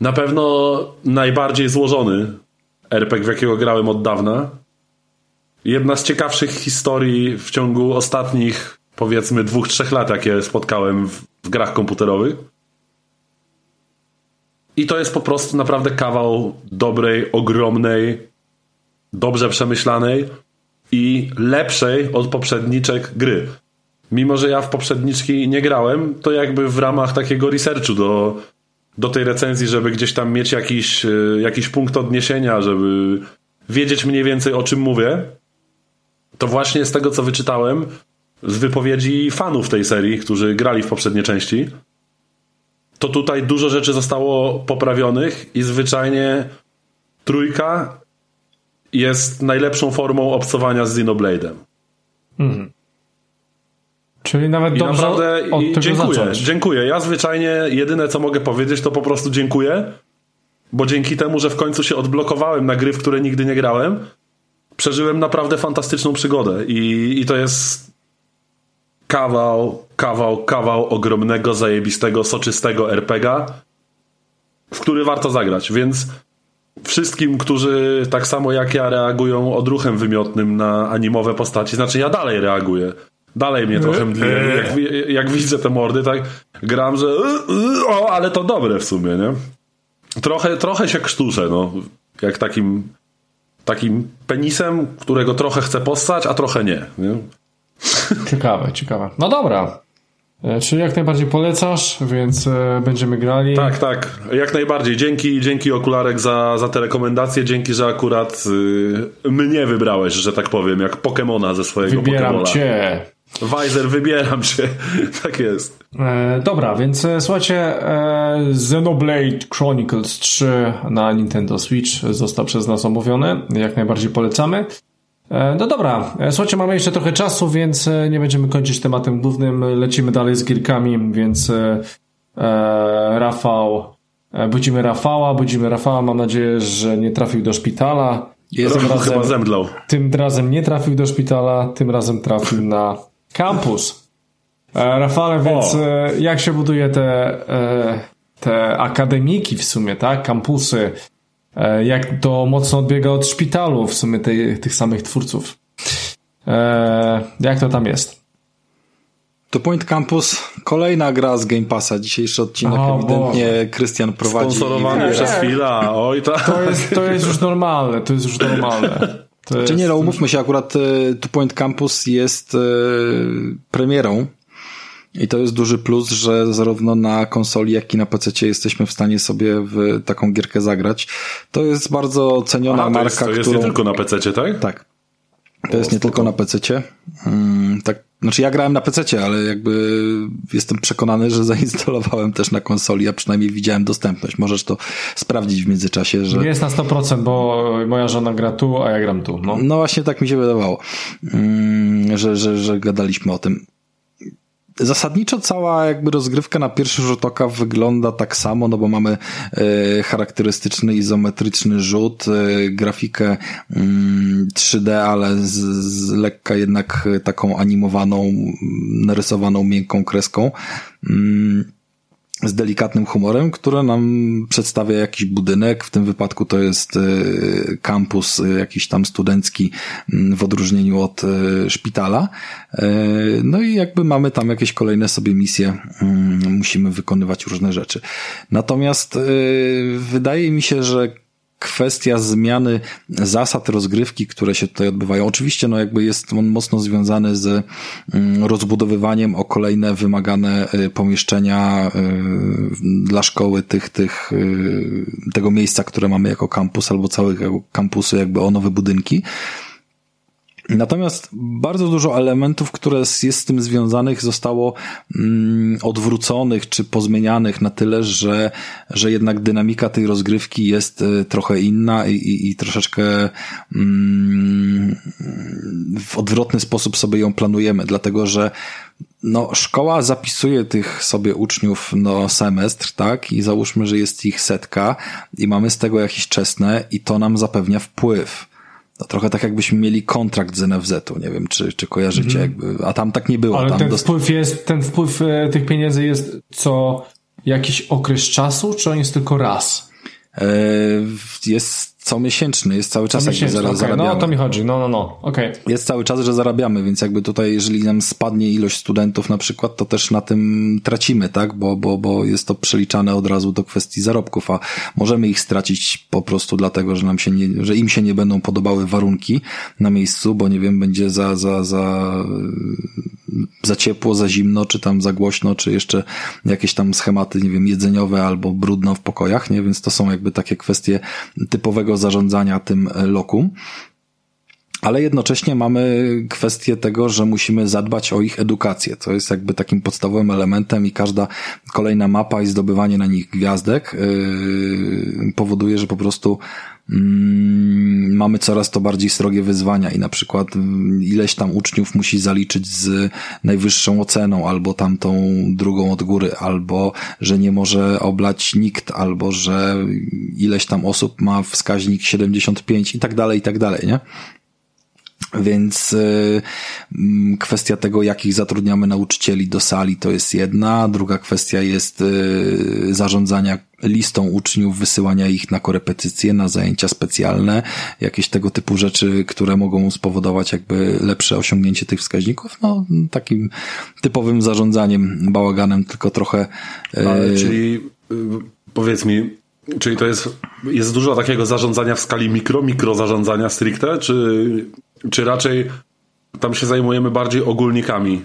Na pewno najbardziej złożony RPG, w jakiego grałem od dawna. Jedna z ciekawszych historii w ciągu ostatnich, powiedzmy, dwóch, trzech lat, jakie spotkałem w, w grach komputerowych. I to jest po prostu naprawdę kawał dobrej, ogromnej, dobrze przemyślanej i lepszej od poprzedniczek gry. Mimo, że ja w poprzedniczki nie grałem, to jakby w ramach takiego researchu do, do tej recenzji, żeby gdzieś tam mieć jakiś, e, jakiś punkt odniesienia, żeby wiedzieć mniej więcej o czym mówię, to właśnie z tego, co wyczytałem, z wypowiedzi fanów tej serii, którzy grali w poprzednie części, to tutaj dużo rzeczy zostało poprawionych i zwyczajnie trójka jest najlepszą formą obcowania z Xenoblade'em. Mhm. Czyli nawet I dobrze naprawdę od tego dziękuję, zacząć. dziękuję. Ja zwyczajnie jedyne co mogę powiedzieć to po prostu dziękuję, bo dzięki temu, że w końcu się odblokowałem na gry, w które nigdy nie grałem, przeżyłem naprawdę fantastyczną przygodę i, i to jest kawał, kawał, kawał ogromnego, zajebistego, soczystego RPGa, w który warto zagrać, więc wszystkim, którzy tak samo jak ja reagują odruchem wymiotnym na animowe postaci, znaczy ja dalej reaguję. Dalej mnie trochę mdli. Jak, jak, widzę te mordy, tak gram, że o, ale to dobre w sumie, nie? Trochę, trochę się krztuszę, no. Jak takim takim penisem, którego trochę chcę postać, a trochę nie. nie? Ciekawe, ciekawe. No dobra. E, czyli jak najbardziej polecasz, więc e, będziemy grali. Tak, tak, jak najbardziej. Dzięki, dzięki Okularek za, za te rekomendacje. Dzięki, że akurat y, mnie wybrałeś, że tak powiem, jak Pokemona ze swojego Wybieram Pokemona. cię. Weiser, wybieram cię. [laughs] tak jest. E, dobra, więc e, słuchajcie, e, Xenoblade Chronicles 3 na Nintendo Switch został przez nas omówiony. Jak najbardziej polecamy. E, no dobra, e, słuchajcie, mamy jeszcze trochę czasu, więc nie będziemy kończyć tematem głównym. Lecimy dalej z gierkami, więc Rafał, budzimy Rafała, budzimy Rafała. Mam nadzieję, że nie trafił do szpitala. Tym razem, chyba zemdlał. Tym razem nie trafił do szpitala, tym razem trafił na kampus. Rafale, więc o. jak się buduje te, te akademiki w sumie, tak? Kampusy E, jak to mocno odbiega od szpitalu w sumie tej, tych samych twórców. E, jak to tam jest? To Point Campus, kolejna gra z Game Passa. Dzisiejszy odcinek o, ewidentnie Krystian prowadzi. Sponsorowany przez chwila. Oj, to... To, jest, to jest już normalne. To jest już normalne. [laughs] To jest... Czy nie, no umówmy się, akurat e, Two Point Campus jest premierą i to jest duży plus, że zarówno na konsoli, jak i na PC jesteśmy w stanie sobie w taką gierkę zagrać. To jest bardzo ceniona marka, jest, to jest którą... nie tylko na PC, tak? Tak. To o, jest nie spoko. tylko na PC. Hmm, tak, znaczy ja grałem na PC, ale jakby jestem przekonany, że [laughs] zainstalowałem też na konsoli, a przynajmniej widziałem dostępność. Możesz to sprawdzić w międzyczasie, że... Nie jest na 100%, bo moja żona gra tu, a ja gram tu. No, no właśnie tak mi się wydawało, hmm, że, że, że gadaliśmy o tym. Zasadniczo cała jakby rozgrywka na pierwszy rzut oka wygląda tak samo, no bo mamy e, charakterystyczny izometryczny rzut, e, grafikę 3D, mm, ale z, z lekka jednak taką animowaną, narysowaną miękką kreską. Mm, z delikatnym humorem, które nam przedstawia jakiś budynek. W tym wypadku to jest e, kampus e, jakiś tam studencki w odróżnieniu od e, szpitala. No i jakby mamy tam jakieś kolejne sobie misje, musimy wykonywać różne rzeczy. Natomiast wydaje mi się, że kwestia zmiany zasad rozgrywki, które się tutaj odbywają. Oczywiście, no jakby jest on mocno związany z mm, rozbudowywaniem o kolejne wymagane y, pomieszczenia y, dla szkoły tych, tych, y, tego miejsca, które mamy jako kampus albo całego kampusu jakby o nowe budynki. Natomiast bardzo dużo elementów, które jest z tym związanych, zostało mm, odwróconych czy pozmienianych na tyle, że, że jednak dynamika tej rozgrywki jest y, trochę inna i, i, i troszeczkę mm, w odwrotny sposób sobie ją planujemy, dlatego że no, szkoła zapisuje tych sobie uczniów no semestr, tak? I załóżmy, że jest ich setka i mamy z tego jakieś czesne i to nam zapewnia wpływ no trochę tak jakbyśmy mieli kontrakt z NFZ-u, nie wiem, czy, czy kojarzycie, mm. jakby, a tam tak nie było. Ale tam ten dost... wpływ jest, ten wpływ e, tych pieniędzy jest co jakiś okres czasu, czy on jest tylko raz? E, jest comiesięczny, jest cały czas jakby okay. zarabiamy. No o to mi chodzi, no, no, no, okej. Okay. Jest cały czas, że zarabiamy, więc jakby tutaj, jeżeli nam spadnie ilość studentów na przykład, to też na tym tracimy, tak, bo, bo, bo jest to przeliczane od razu do kwestii zarobków, a możemy ich stracić po prostu dlatego, że nam się nie, że im się nie będą podobały warunki na miejscu, bo nie wiem, będzie za, za, za, za ciepło, za zimno, czy tam za głośno, czy jeszcze jakieś tam schematy, nie wiem, jedzeniowe albo brudno w pokojach, nie, więc to są jakby takie kwestie typowego zarządzania tym lokum. Ale jednocześnie mamy kwestię tego, że musimy zadbać o ich edukację. To jest jakby takim podstawowym elementem i każda kolejna mapa i zdobywanie na nich gwiazdek yy, powoduje, że po prostu mm, mamy coraz to bardziej srogie wyzwania i na przykład ileś tam uczniów musi zaliczyć z najwyższą oceną, albo tamtą drugą od góry, albo że nie może oblać nikt, albo że ileś tam osób ma wskaźnik 75 i tak dalej, i tak dalej, nie? Więc y, mm, kwestia tego, jakich zatrudniamy nauczycieli do sali, to jest jedna. Druga kwestia jest y, zarządzania listą uczniów, wysyłania ich na korepetycje, na zajęcia specjalne, jakieś tego typu rzeczy, które mogą spowodować jakby lepsze osiągnięcie tych wskaźników. No, takim typowym zarządzaniem, bałaganem, tylko trochę. Y, Ale, czyli powiedz mi, Czyli to jest, jest dużo takiego zarządzania w skali mikro, mikro zarządzania stricte, czy czy raczej tam się zajmujemy bardziej ogólnikami?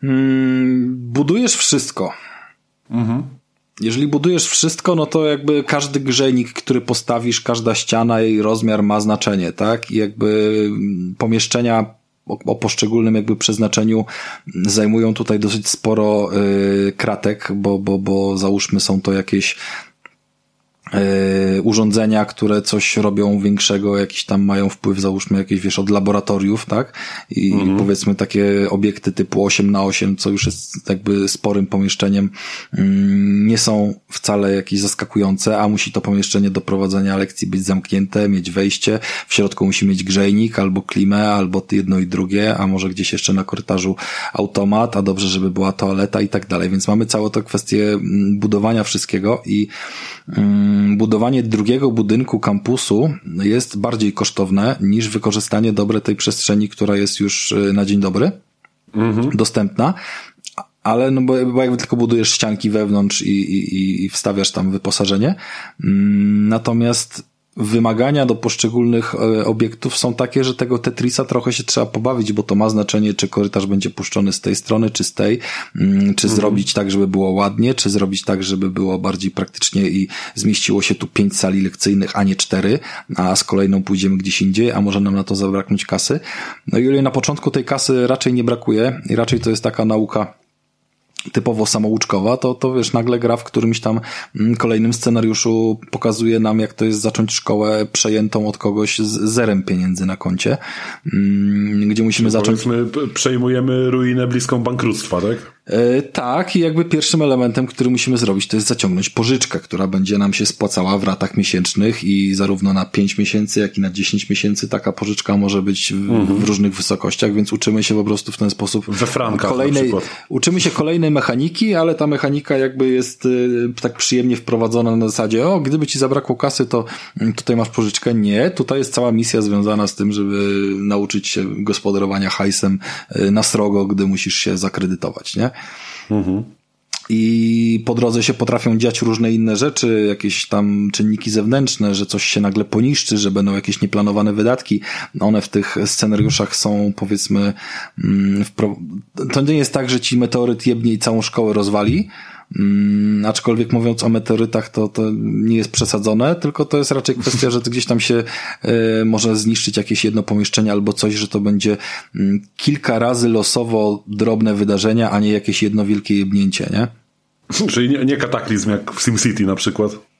Hmm, budujesz wszystko. Mhm. Jeżeli budujesz wszystko, no to jakby każdy grzejnik, który postawisz, każda ściana i rozmiar ma znaczenie, tak? I jakby pomieszczenia o, o poszczególnym jakby przeznaczeniu zajmują tutaj dosyć sporo y, kratek, bo, bo, bo załóżmy są to jakieś urządzenia, które coś robią większego, jakiś tam mają wpływ, załóżmy jakieś, wiesz, od laboratoriów, tak? I mhm. powiedzmy takie obiekty typu 8 na 8 co już jest jakby sporym pomieszczeniem, mm, nie są wcale jakieś zaskakujące, a musi to pomieszczenie do prowadzenia lekcji być zamknięte, mieć wejście, w środku musi mieć grzejnik albo klimę, albo jedno i drugie, a może gdzieś jeszcze na korytarzu automat, a dobrze, żeby była toaleta i tak dalej. Więc mamy całą tę kwestię mm, budowania wszystkiego i Mm, budowanie drugiego budynku kampusu jest bardziej kosztowne niż wykorzystanie dobre tej przestrzeni, która jest już y, na dzień dobry mhm. dostępna. Ale no bo, bo jakby tylko budujesz ścianki wewnątrz i, i, i wstawiasz tam wyposażenie. Mm, natomiast wymagania do poszczególnych e, obiektów są takie, że tego Tetrisa trochę się trzeba pobawić, bo to ma znaczenie, czy korytarz będzie puszczony z tej strony, czy z tej, mm, czy mhm. zrobić tak, żeby było ładnie, czy zrobić tak, żeby było bardziej praktycznie i zmieściło się tu pięć sali lekcyjnych, a nie cztery, a z kolejną pójdziemy gdzieś indziej, a może nam na to zabraknąć kasy. No i na początku tej kasy raczej nie brakuje i raczej to jest taka nauka typowo samouczkowa, to, to wiesz, nagle gra w którymś tam mm, kolejnym scenariuszu pokazuje nam, jak to jest zacząć szkołę przejętą od kogoś z zerem pieniędzy na koncie, mm, gdzie musimy Czyli zacząć... przejmujemy ruinę bliską bankructwa, tak? E, tak, i jakby pierwszym elementem, który musimy zrobić, to jest zaciągnąć pożyczkę, która będzie nam się spłacała w ratach miesięcznych i zarówno na 5 miesięcy, jak i na 10 miesięcy taka pożyczka może być w, mhm. w różnych wysokościach, więc uczymy się po prostu w ten sposób. We frankach kolejnej, Uczymy się kolejnej mechaniki, ale ta mechanika jakby jest y, tak przyjemnie wprowadzona na zasadzie, o, gdyby ci zabrakło kasy, to mm, tutaj masz pożyczkę. Nie, tutaj jest cała misja związana z tym, żeby nauczyć się gospodarowania hajsem y, na srogo, gdy musisz się zakredytować, nie? Mhm. I po drodze się potrafią dziać różne inne rzeczy, jakieś tam czynniki zewnętrzne, że coś się nagle poniszczy, że będą jakieś nieplanowane wydatki. One w tych scenariuszach są powiedzmy, mm, to nie jest tak, że ci meteoryt jebnie i całą szkołę rozwali, Mm, aczkolwiek mówiąc o meteorytach, to, to nie jest przesadzone, tylko to jest raczej kwestia, że gdzieś tam się y, może zniszczyć jakieś jedno pomieszczenie albo coś, że to będzie y, kilka razy losowo drobne wydarzenia, a nie jakieś jedno wielkie jebnięcie, nie? Czyli nie, nie kataklizm jak w SimCity na przykład.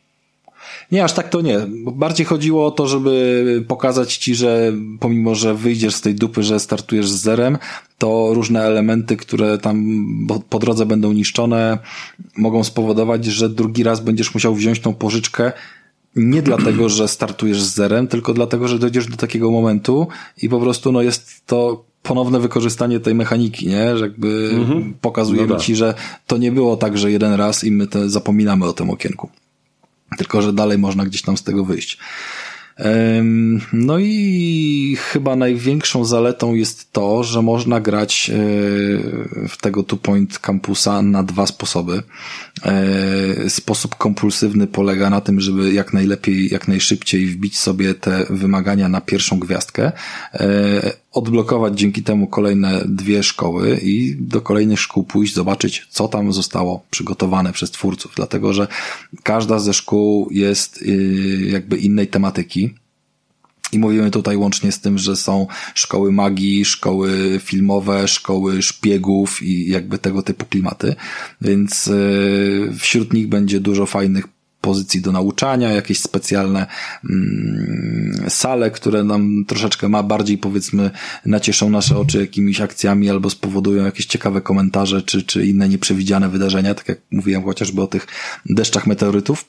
Nie, aż tak to nie. Bardziej chodziło o to, żeby pokazać ci, że pomimo, że wyjdziesz z tej dupy, że startujesz z zerem, to różne elementy, które tam po drodze będą niszczone, mogą spowodować, że drugi raz będziesz musiał wziąć tą pożyczkę nie dlatego, że startujesz z zerem, tylko dlatego, że dojdziesz do takiego momentu i po prostu no jest to ponowne wykorzystanie tej mechaniki, nie? Że jakby mhm. pokazujemy no ci, tak. że to nie było tak, że jeden raz i my te zapominamy o tym okienku. Tylko, że dalej można gdzieś tam z tego wyjść. No i chyba największą zaletą jest to, że można grać e, w tego Two Point Campusa na dwa sposoby. E, sposób kompulsywny polega na tym, żeby jak najlepiej, jak najszybciej wbić sobie te wymagania na pierwszą gwiazdkę, e, odblokować dzięki temu kolejne dwie szkoły i do kolejnych szkół pójść, zobaczyć, co tam zostało przygotowane przez twórców, dlatego że każda ze szkół jest y, jakby innej tematyki. I mówimy tutaj łącznie z tym, że są szkoły magii, szkoły filmowe, szkoły szpiegów i jakby tego typu klimaty. Więc y, wśród nich będzie dużo fajnych pozycji do nauczania, jakieś specjalne mm, sale, które nam troszeczkę ma bardziej powiedzmy nacieszą nasze oczy jakimiś akcjami albo spowodują jakieś ciekawe komentarze czy, czy inne nieprzewidziane wydarzenia, tak jak mówiłem chociażby o tych deszczach meteorytów.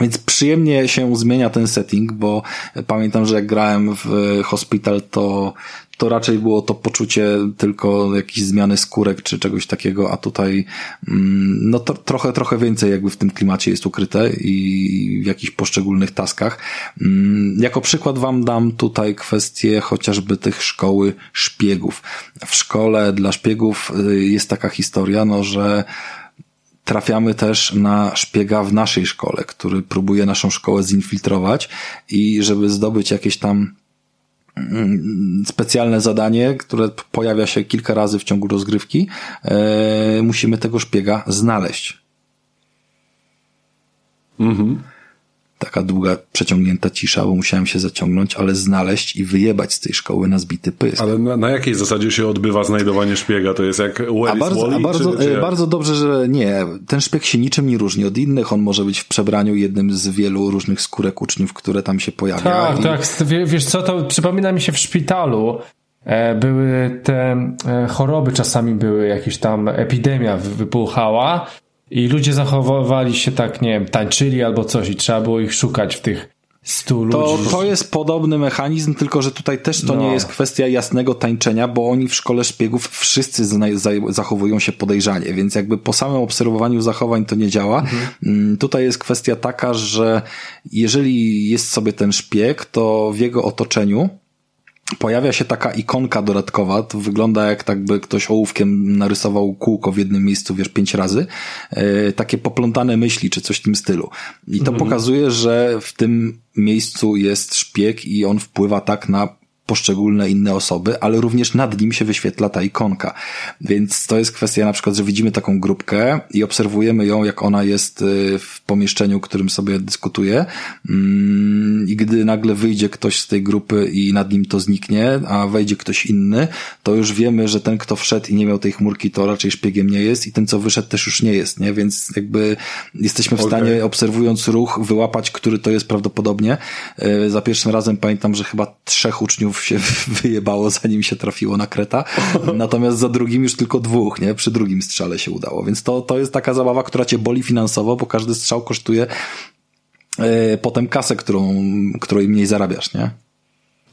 Więc przyjemnie się zmienia ten setting, bo pamiętam, że jak grałem w Hospital, to, to raczej było to poczucie tylko jakiejś zmiany skórek czy czegoś takiego, a tutaj mm, no to, trochę, trochę więcej jakby w tym klimacie jest ukryte i w jakichś poszczególnych taskach. Mm, jako przykład wam dam tutaj kwestię chociażby tych szkoły szpiegów. W szkole dla szpiegów y, jest taka historia, no że trafiamy też na szpiega w naszej szkole, który próbuje naszą szkołę zinfiltrować i żeby zdobyć jakieś tam specjalne zadanie, które pojawia się kilka razy w ciągu rozgrywki, e, musimy tego szpiega znaleźć. Mhm taka długa, przeciągnięta cisza, bo musiałem się zaciągnąć, ale znaleźć i wyjebać z tej szkoły na zbity pysk. Ale na, na jakiej zasadzie się odbywa znajdowanie szpiega? To jest jak Where a bardzo, Wally, a bardzo, czy, czy bardzo dobrze, że nie. Ten szpieg się niczym nie różni od innych. On może być w przebraniu jednym z wielu różnych skórek uczniów, które tam się pojawia. Tak, i... tak. Wiesz co, to przypomina mi się w szpitalu. E, były te e, choroby, czasami były jakieś tam epidemia wypuchała i ludzie zachowywali się tak, nie wiem, tańczyli albo coś i trzeba było ich szukać w tych stu to, ludzi. To jest podobny mechanizm, tylko że tutaj też to no. nie jest kwestia jasnego tańczenia, bo oni w szkole szpiegów wszyscy zachowują się podejrzanie, więc jakby po samym obserwowaniu zachowań to nie działa. Mhm. Mm, tutaj jest kwestia taka, że jeżeli jest sobie ten szpieg, to w jego otoczeniu pojawia się taka ikonka dodatkowa, to wygląda jak tak by ktoś ołówkiem narysował kółko w jednym miejscu, wiesz, pięć razy, e, takie poplątane myśli, czy coś w tym stylu. I to mhm. pokazuje, że w tym miejscu jest szpieg i on wpływa tak na poszczególne inne osoby, ale również nad nim się wyświetla ta ikonka. Więc to jest kwestia na przykład, że widzimy taką grupkę i obserwujemy ją, jak ona jest y, w pomieszczeniu, którym sobie dyskutuje mm, i gdy nagle wyjdzie ktoś z tej grupy i nad nim to zniknie, a wejdzie ktoś inny, to już wiemy, że ten, kto wszedł i nie miał tej chmurki, to raczej szpiegiem nie jest i ten, co wyszedł, też już nie jest, nie? Więc jakby jesteśmy w okay. stanie, obserwując ruch, wyłapać, który to jest prawdopodobnie. Y, za pierwszym razem pamiętam, że chyba trzech uczniów się [laughs] wyjebało, zanim się trafiło na kreta. Natomiast za drugim już tylko dwóch, nie? Przy drugim strzale się udało. Więc to, to jest taka zabawa, która cię boli finansowo, bo każdy strzał kosztuje yy, potem kasę, którą, której mniej zarabiasz, nie?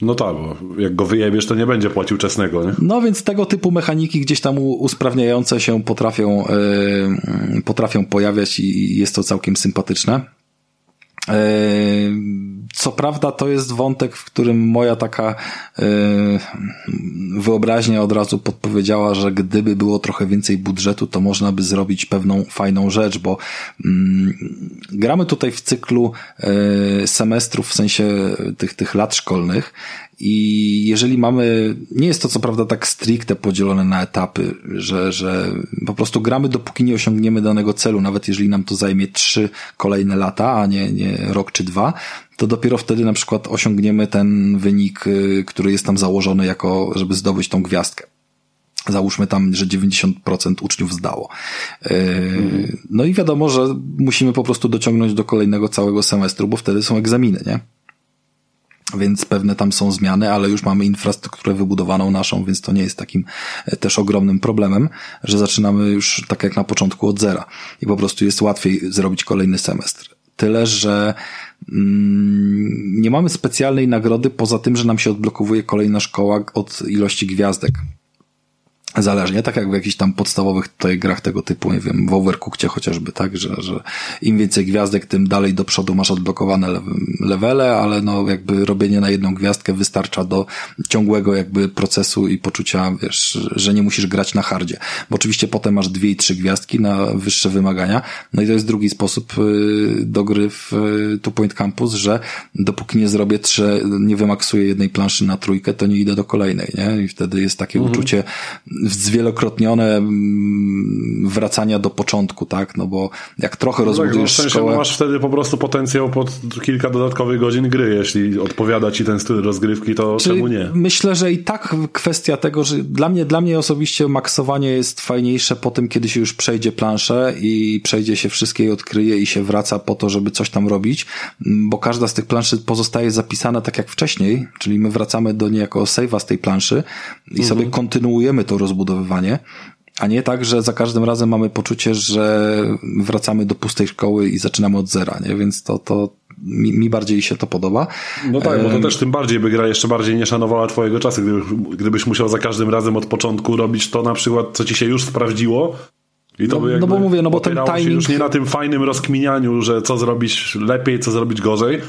No tak, bo jak go wyjebiesz, to nie będzie płacił czesnego, nie? No więc tego typu mechaniki gdzieś tam usprawniające się potrafią, yy, potrafią pojawiać i jest to całkiem sympatyczne. Co prawda to jest wątek, w którym moja taka wyobraźnia od razu podpowiedziała, że gdyby było trochę więcej budżetu, to można by zrobić pewną fajną rzecz, bo mm, gramy tutaj w cyklu semestrów, w sensie tych, tych lat szkolnych i jeżeli mamy, nie jest to co prawda tak stricte podzielone na etapy, że, że po prostu gramy dopóki nie osiągniemy danego celu, nawet jeżeli nam to zajmie trzy kolejne lata, a nie, nie rok czy dwa, to dopiero wtedy na przykład osiągniemy ten wynik, y, który jest tam założony jako, żeby zdobyć tą gwiazdkę. Załóżmy tam, że 90% uczniów zdało. Y, no i wiadomo, że musimy po prostu dociągnąć do kolejnego całego semestru, bo wtedy są egzaminy, nie? Więc pewne tam są zmiany, ale już mamy infrastrukturę wybudowaną naszą, więc to nie jest takim e, też ogromnym problemem, że zaczynamy już tak jak na początku od zera i po prostu jest łatwiej zrobić kolejny semestr. tyle, że mm, nie mamy specjalnej nagrody poza tym, że nam się odblokowuje kolejna szkoła od ilości gwiazdek. Zależnie, tak jak w jakichś tam podstawowych tutaj grach tego typu, nie wiem, w Overcookcie chociażby, tak, że, że im więcej gwiazdek, tym dalej do przodu masz odblokowane levele, ale no jakby robienie na jedną gwiazdkę wystarcza do ciągłego jakby procesu i poczucia, wiesz, że nie musisz grać na hardzie. Bo oczywiście potem masz dwie i trzy gwiazdki na wyższe wymagania. No i to jest drugi sposób y, do gry w y, Two Point Campus, że dopóki nie zrobię trzy, nie wymaksuję jednej planszy na trójkę, to nie idę do kolejnej, nie? I wtedy jest takie mhm. uczucie zwielokrotnione mm, wracania do początku, tak? No bo jak trochę no rozbudujesz tak, no w sensie szkołę... masz wtedy po prostu potencjał pod kilka dodatkowych godzin gry, jeśli odpowiada ci ten styl rozgrywki, to Czyli czemu nie? Myślę, że i tak kwestia tego, że dla mnie, dla mnie osobiście maksowanie jest fajniejsze po tym, kiedy się już przejdzie planszę i przejdzie się wszystkie i odkryje i się wraca po to, żeby coś tam robić, bo każda z tych planszy pozostaje zapisana tak jak wcześniej, czyli my wracamy do niejako save'a z tej planszy i mhm. sobie kontynuujemy to rozbudowywanie, a nie tak, że za każdym razem mamy poczucie, że wracamy do pustej szkoły i zaczynamy od zera, nie? Więc to, to mi, mi bardziej się to podoba. No tak, bo to też tym bardziej by gra jeszcze bardziej nie szanowała twojego czasu, gdybyś, gdybyś musiał za każdym razem od początku robić to na przykład, co ci się już sprawdziło, i to no, by no bo mówię, no bo ten timing... już nie na tym fajnym rozkminianiu, że co zrobić lepiej, co zrobić gorzej,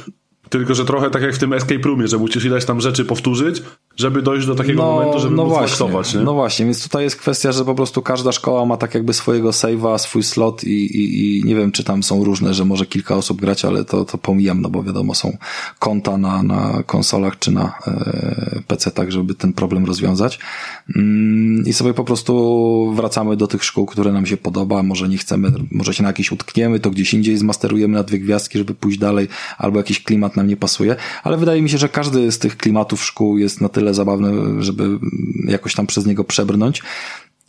tylko, że trochę tak jak w tym escape roomie, że musisz ileś tam rzeczy powtórzyć, żeby dojść do takiego no, momentu, żeby no móc właśnie, nie? No właśnie, więc tutaj jest kwestia, że po prostu każda szkoła ma tak jakby swojego save'a, swój slot i, i, i nie wiem, czy tam są różne, że może kilka osób grać, ale to, to pomijam, no bo wiadomo, są konta na, na konsolach czy na e, PC, tak, żeby ten problem rozwiązać. Mm, I sobie po prostu wracamy do tych szkół, które nam się podoba, może nie chcemy, może się na jakieś utkniemy, to gdzieś indziej zmasterujemy na dwie gwiazdki, żeby pójść dalej, albo jakiś klimat nam nie pasuje, ale wydaje mi się, że każdy z tych klimatów szkół jest na tyle zabawny, żeby jakoś tam przez niego przebrnąć.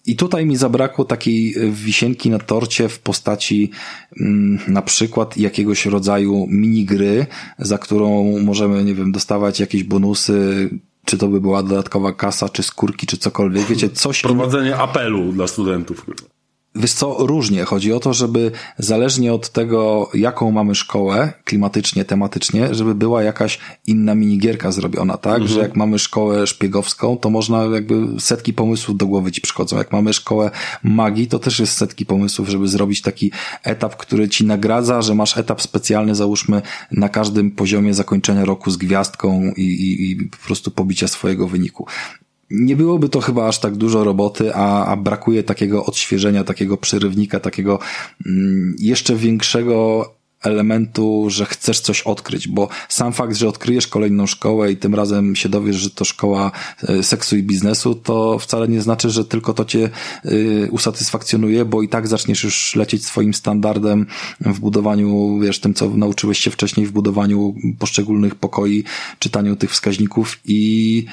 I tutaj mi zabrakło takiej wisienki na torcie w postaci mm, na przykład jakiegoś rodzaju minigry, za którą możemy, nie wiem, dostawać jakieś bonusy, czy to by była dodatkowa kasa, czy skórki, czy cokolwiek, wiecie, coś... Prowadzenie apelu dla studentów. Wiesz co, różnie. Chodzi o to, żeby zależnie od tego, jaką mamy szkołę, klimatycznie, tematycznie, żeby była jakaś inna minigierka zrobiona, tak? Mhm. Że jak mamy szkołę szpiegowską, to można jakby setki pomysłów do głowy ci przychodzą. Jak mamy szkołę magii, to też jest setki pomysłów, żeby zrobić taki etap, który ci nagradza, że masz etap specjalny, załóżmy, na każdym poziomie zakończenia roku z gwiazdką i, i, i po prostu pobicia swojego wyniku nie byłoby to chyba aż tak dużo roboty, a, a brakuje takiego odświeżenia, takiego przerywnika, takiego mm, jeszcze większego elementu, że chcesz coś odkryć, bo sam fakt, że odkryjesz kolejną szkołę i tym razem się dowiesz, że to szkoła e, seksu i biznesu, to wcale nie znaczy, że tylko to cię e, usatysfakcjonuje, bo i tak zaczniesz już lecieć swoim standardem w budowaniu, wiesz, tym, co nauczyłeś się wcześniej w budowaniu poszczególnych pokoi, czytaniu tych wskaźników i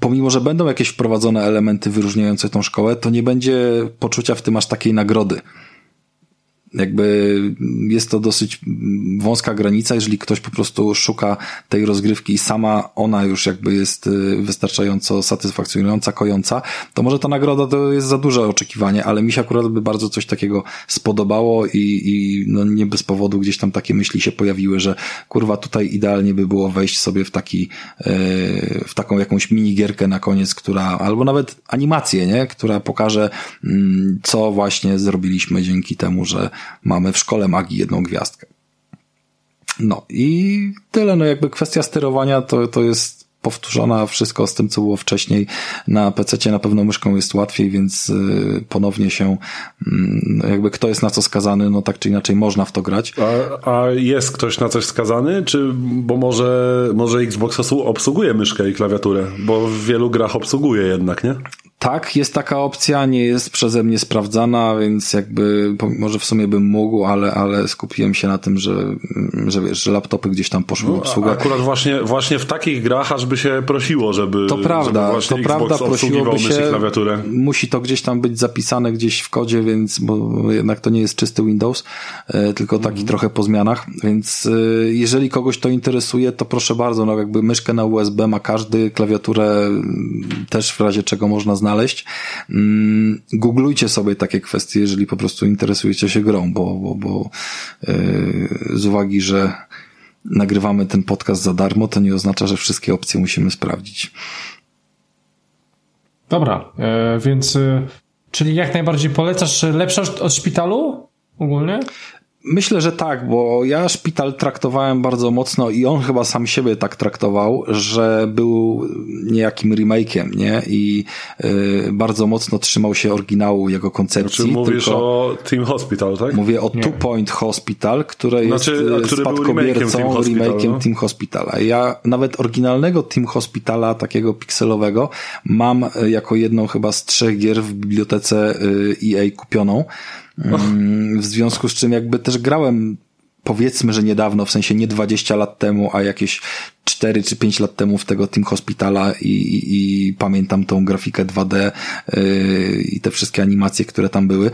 pomimo, że będą jakieś wprowadzone elementy wyróżniające tą szkołę, to nie będzie poczucia w tym aż takiej nagrody. Jakby jest to dosyć wąska granica, jeżeli ktoś po prostu szuka tej rozgrywki i sama ona już jakby jest y, wystarczająco satysfakcjonująca, kojąca, to może ta nagroda to jest za duże oczekiwanie, ale mi się akurat by bardzo coś takiego spodobało i, i no nie bez powodu gdzieś tam takie myśli się pojawiły, że kurwa tutaj idealnie by było wejść sobie w taki, y, w taką jakąś minigierkę na koniec, która, albo nawet animację, nie? Która pokaże, mm, co właśnie zrobiliśmy dzięki temu, że mamy w szkole magii jedną gwiazdkę. No i tyle, no jakby kwestia sterowania to, to jest powtórzona wszystko z tym, co było wcześniej. Na PC na pewno myszką jest łatwiej, więc y, ponownie się mm, jakby kto jest na co skazany, no tak czy inaczej można w to grać. A, a jest ktoś na coś skazany? Czy, bo może, może Xbox obsługuje myszkę i klawiaturę? Bo w wielu grach obsługuje jednak, nie? Tak, jest taka opcja, nie jest przeze mnie sprawdzana, więc jakby może w sumie bym mógł, ale, ale skupiłem się na tym, że, że wiesz, że laptopy gdzieś tam poszły w no, obsługę. Akurat właśnie, właśnie w takich grach aż by się prosiło, żeby To prawda, żeby to prawda, prosiłoby się, klawiaturę. musi to gdzieś tam być zapisane gdzieś w kodzie, więc, bo jednak to nie jest czysty Windows, e, tylko taki mhm. trochę po zmianach, więc e, jeżeli kogoś to interesuje, to proszę bardzo, no jakby myszkę na USB ma każdy, klawiaturę też w razie czego można znaleźć, znaleźć. Mm, googlujcie sobie takie kwestie, jeżeli po prostu interesujecie się grą, bo, bo, bo yy, z uwagi, że nagrywamy ten podcast za darmo, to nie oznacza, że wszystkie opcje musimy sprawdzić. Dobra, e, więc e, czyli jak najbardziej polecasz lepsze od szpitalu ogólnie? Myślę, że tak, bo ja szpital traktowałem bardzo mocno i on chyba sam siebie tak traktował, że był niejakim remake'iem, nie? I y, bardzo mocno trzymał się oryginału jego koncepcji. Znaczy mówisz o Team Hospital, tak? Mówię o nie. Two Point Hospital, które znaczy, jest który spadkobiercą remake'iem Team, Team, no? Team Hospitala. Ja nawet oryginalnego Team Hospitala, takiego pikselowego, mam y, jako jedną chyba z trzech gier w bibliotece y, EA kupioną. Mm, w związku z czym jakby też grałem powiedzmy, że niedawno, w sensie nie 20 lat temu, a jakieś 4 czy 5 lat temu w tego Team Hospitala i, i, i pamiętam tą grafikę 2D yy, i te wszystkie animacje, które tam były.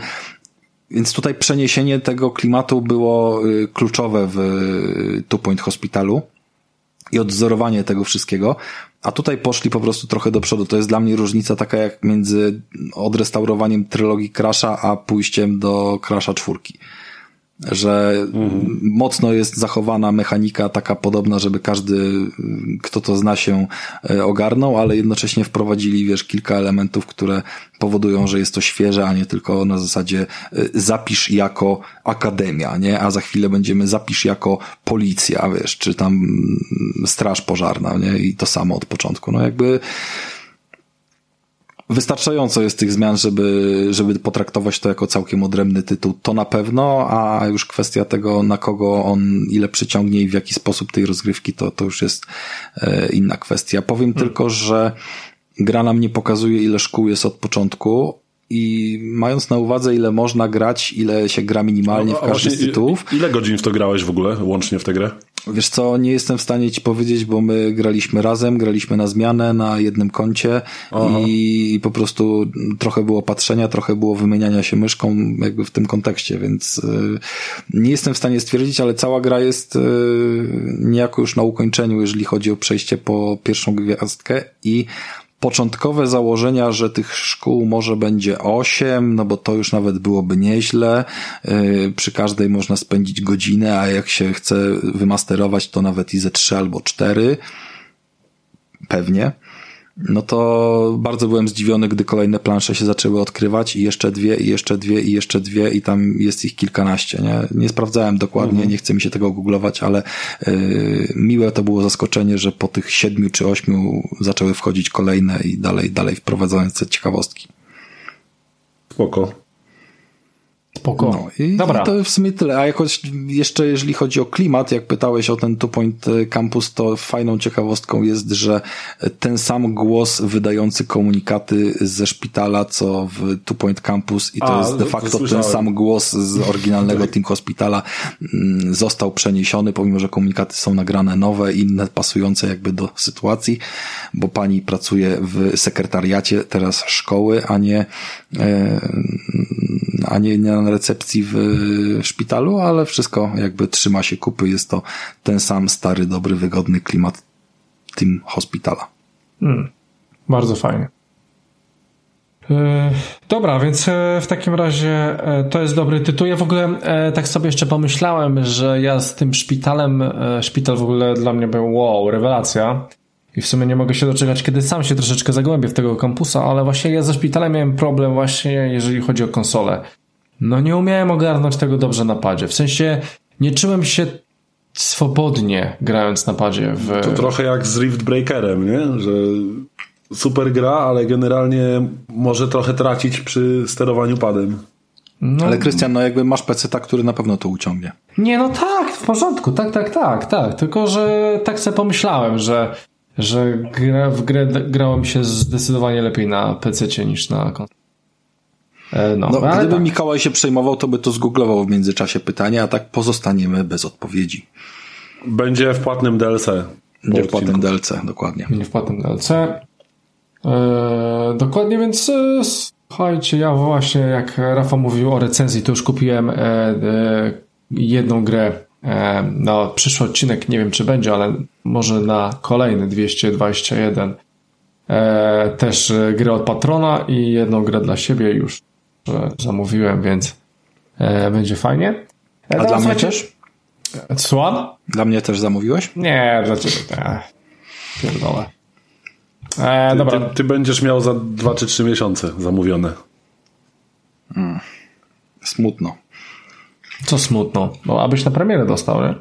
Więc tutaj przeniesienie tego klimatu było y, kluczowe w y, Two Point Hospitalu i odzorowanie tego wszystkiego. A tutaj poszli po prostu trochę do przodu. To jest dla mnie różnica taka jak między odrestaurowaniem trylogii Crasha, a pójściem do Crasha czwórki że mhm. mocno jest zachowana mechanika taka podobna, żeby każdy, kto to zna się e, ogarnął, ale jednocześnie wprowadzili, wiesz, kilka elementów, które powodują, że jest to świeże, a nie tylko na zasadzie e, zapisz jako akademia, nie? A za chwilę będziemy zapisz jako policja, wiesz, czy tam mm, straż pożarna, nie? I to samo od początku. No jakby wystarczająco jest tych zmian, żeby, żeby potraktować to jako całkiem odrębny tytuł. To na pewno, a już kwestia tego, na kogo on ile przyciągnie i w jaki sposób tej rozgrywki, to, to już jest e, inna kwestia. Powiem hmm. tylko, że gra nam nie pokazuje, ile szkół jest od początku, i mając na uwadze, ile można grać, ile się gra minimalnie w każdy z tytułów. Ile godzin w to grałeś w ogóle, łącznie w tę grę? Wiesz co, nie jestem w stanie ci powiedzieć, bo my graliśmy razem, graliśmy na zmianę na jednym koncie i po prostu trochę było patrzenia, trochę było wymieniania się myszką jakby w tym kontekście, więc y, nie jestem w stanie stwierdzić, ale cała gra jest y, niejako już na ukończeniu, jeżeli chodzi o przejście po pierwszą gwiazdkę i początkowe założenia, że tych szkół może będzie osiem, no bo to już nawet byłoby nieźle. Yy, przy każdej można spędzić godzinę, a jak się chce wymasterować, to nawet i ze trzy albo cztery. Pewnie no to bardzo byłem zdziwiony, gdy kolejne plansze się zaczęły odkrywać i jeszcze dwie, i jeszcze dwie, i jeszcze dwie i tam jest ich kilkanaście, nie? Nie sprawdzałem dokładnie, mhm. nie chcę mi się tego googlować, ale yy, miłe to było zaskoczenie, że po tych siedmiu czy ośmiu zaczęły wchodzić kolejne i dalej, dalej wprowadzające ciekawostki. Spoko. Spoko. No, i, Dobra. I to w sumie tyle. A jakoś jeszcze jeżeli chodzi o klimat, jak pytałeś o ten Two Point Campus, to fajną ciekawostką jest, że ten sam głos wydający komunikaty ze szpitala, co w Two Point Campus i to A, jest de facto ten sam głos z oryginalnego [laughs] Team Hospitala mm, został przeniesiony, pomimo, że komunikaty są nagrane nowe, inne, pasujące jakby do sytuacji, bo pani pracuje w sekretariacie teraz szkoły, a nie e, a nie na recepcji w szpitalu, ale wszystko jakby trzyma się kupy. Jest to ten sam stary, dobry, wygodny klimat tym hospitala. Hmm. Bardzo fajnie. E, dobra, więc e, w takim razie e, to jest dobry tytuł. Ja w ogóle tak sobie jeszcze pomyślałem, że ja z tym szpitalem, szpital w ogóle dla mnie był wow, rewelacja. I w sumie nie mogę się doczekać, kiedy sam się troszeczkę zagłębię w tego kampusa, ale właśnie ja ze szpitalem miałem problem właśnie, jeżeli chodzi o konsolę. No nie umiałem ogarnąć tego dobrze na padzie. W sensie nie czułem się swobodnie grając na padzie. W... To trochę jak z Rift Breakerem, nie? Że super gra, ale generalnie może trochę tracić przy sterowaniu padem. No. Ale Krystian, no jakby masz PC, który na pewno to uciągnie. Nie, no tak, w porządku, tak, tak, tak, tak. Tylko, że tak sobie pomyślałem, że że gra, w grę grałem się zdecydowanie lepiej na PC niż na konsolę. E, no, no gdyby tak. Mikołaj się przejmował, to by to zgooglował w międzyczasie pytanie, a tak pozostaniemy bez odpowiedzi. Będzie w płatnym DLC. Będzie w płatnym DLC, dokładnie. Będzie w płatnym DLC. Eee, dokładnie, więc e, słuchajcie, ja właśnie jak Rafa mówił o recenzji, to już kupiłem e, e, jedną grę E, na przyszły odcinek, nie wiem czy będzie, ale może na kolejny 221 e, też grę od patrona i jedną grę dla siebie już zamówiłem, więc będzie fajnie. A dla mnie też? Słucham? Dla mnie też zamówiłeś? Nie, dla ciebie. Nie. Pierdolę. E, ty, dobra. Ty, ty, będziesz miał za 2 czy 3 miesiące zamówione. Hmm. Smutno. Co smutno? No, abyś na premierę dostał, nie?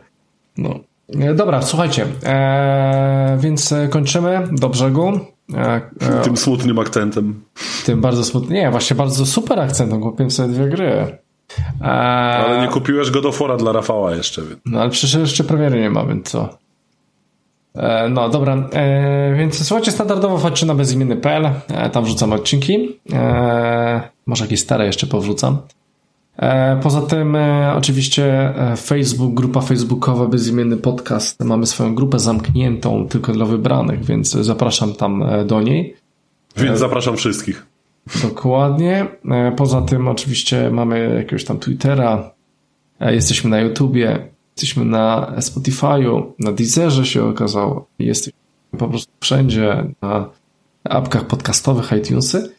No. E, dobra, słuchajcie, e, więc kończymy do brzegu. E, e, tym smutnym akcentem. Tym bardzo smutnym. Nie, właśnie bardzo super akcentem. Kupiłem sobie dwie gry. E, ale nie kupiłeś go do fora dla Rafała jeszcze. Więc. No ale przecież jeszcze premiery nie ma, więc co? E, no dobra, więc słuchajcie, standardowo wchodźcie na bezimienny.pl, tam wrzucam odcinki, może jakieś stare jeszcze powrzucam. Poza tym oczywiście Facebook, grupa facebookowa Bezimienny Podcast, mamy swoją grupę zamkniętą tylko dla wybranych, więc zapraszam tam do niej. Więc zapraszam wszystkich. Dokładnie. Poza tym oczywiście mamy jakiegoś tam Twittera, jesteśmy na YouTubie, Jesteśmy na Spotify'u, na Deezerze się okazało. Jesteśmy po prostu wszędzie, na apkach podcastowych, iTunesy.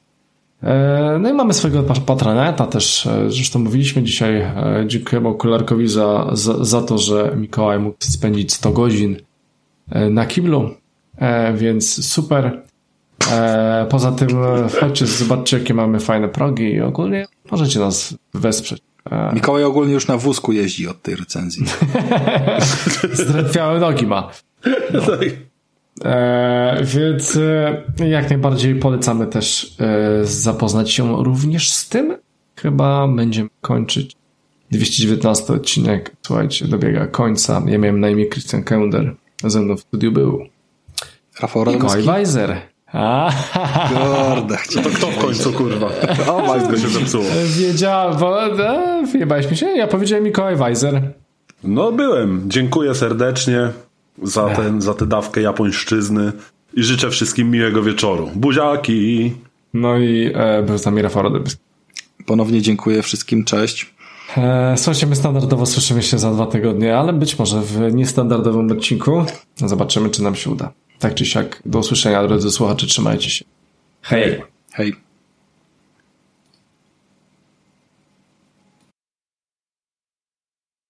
E, no i mamy swojego patroneta też, e, zresztą mówiliśmy dzisiaj, e, dziękujemy okularkowi za, za, za to, że Mikołaj mógł spędzić 100 godzin na kiblu, więc super. Poza tym chodźcie, zobaczcie jakie mamy fajne progi i ogólnie możecie nas wesprzeć. Mikołaj ogólnie już na wózku jeździ od tej recenzji. [laughs] Zdrętwiałe nogi ma. [laughs] No. E, więc e, jak najbardziej polecamy też e, zapoznać się również z tym. Chyba będziemy kończyć 219 odcinek. Słuchajcie, dobiega końca. Ja miałem na imię Christian Kender. Ze mną w studiu był Rafał Mikołaj Weiser. Kurde, To kto w końcu, kurwa? O, Majsko się zepsuło. Wiedziałem, bo wyjebałeś mi się? Ja powiedziałem Mikołaj Weiser. No byłem. Dziękuję serdecznie za, ten, za tę dawkę japońszczyzny i życzę wszystkim miłego wieczoru. Buziaki! No i e, był z nami Rafał Rodybski. Ponownie dziękuję wszystkim, cześć. E, słuchajcie, my standardowo słyszymy się za dwa tygodnie, ale być może w niestandardowym odcinku. Zobaczymy, czy nam się uda. Tak czy siak, do usłyszenia, drodzy słuchacze, trzymajcie się. Hej! Hej!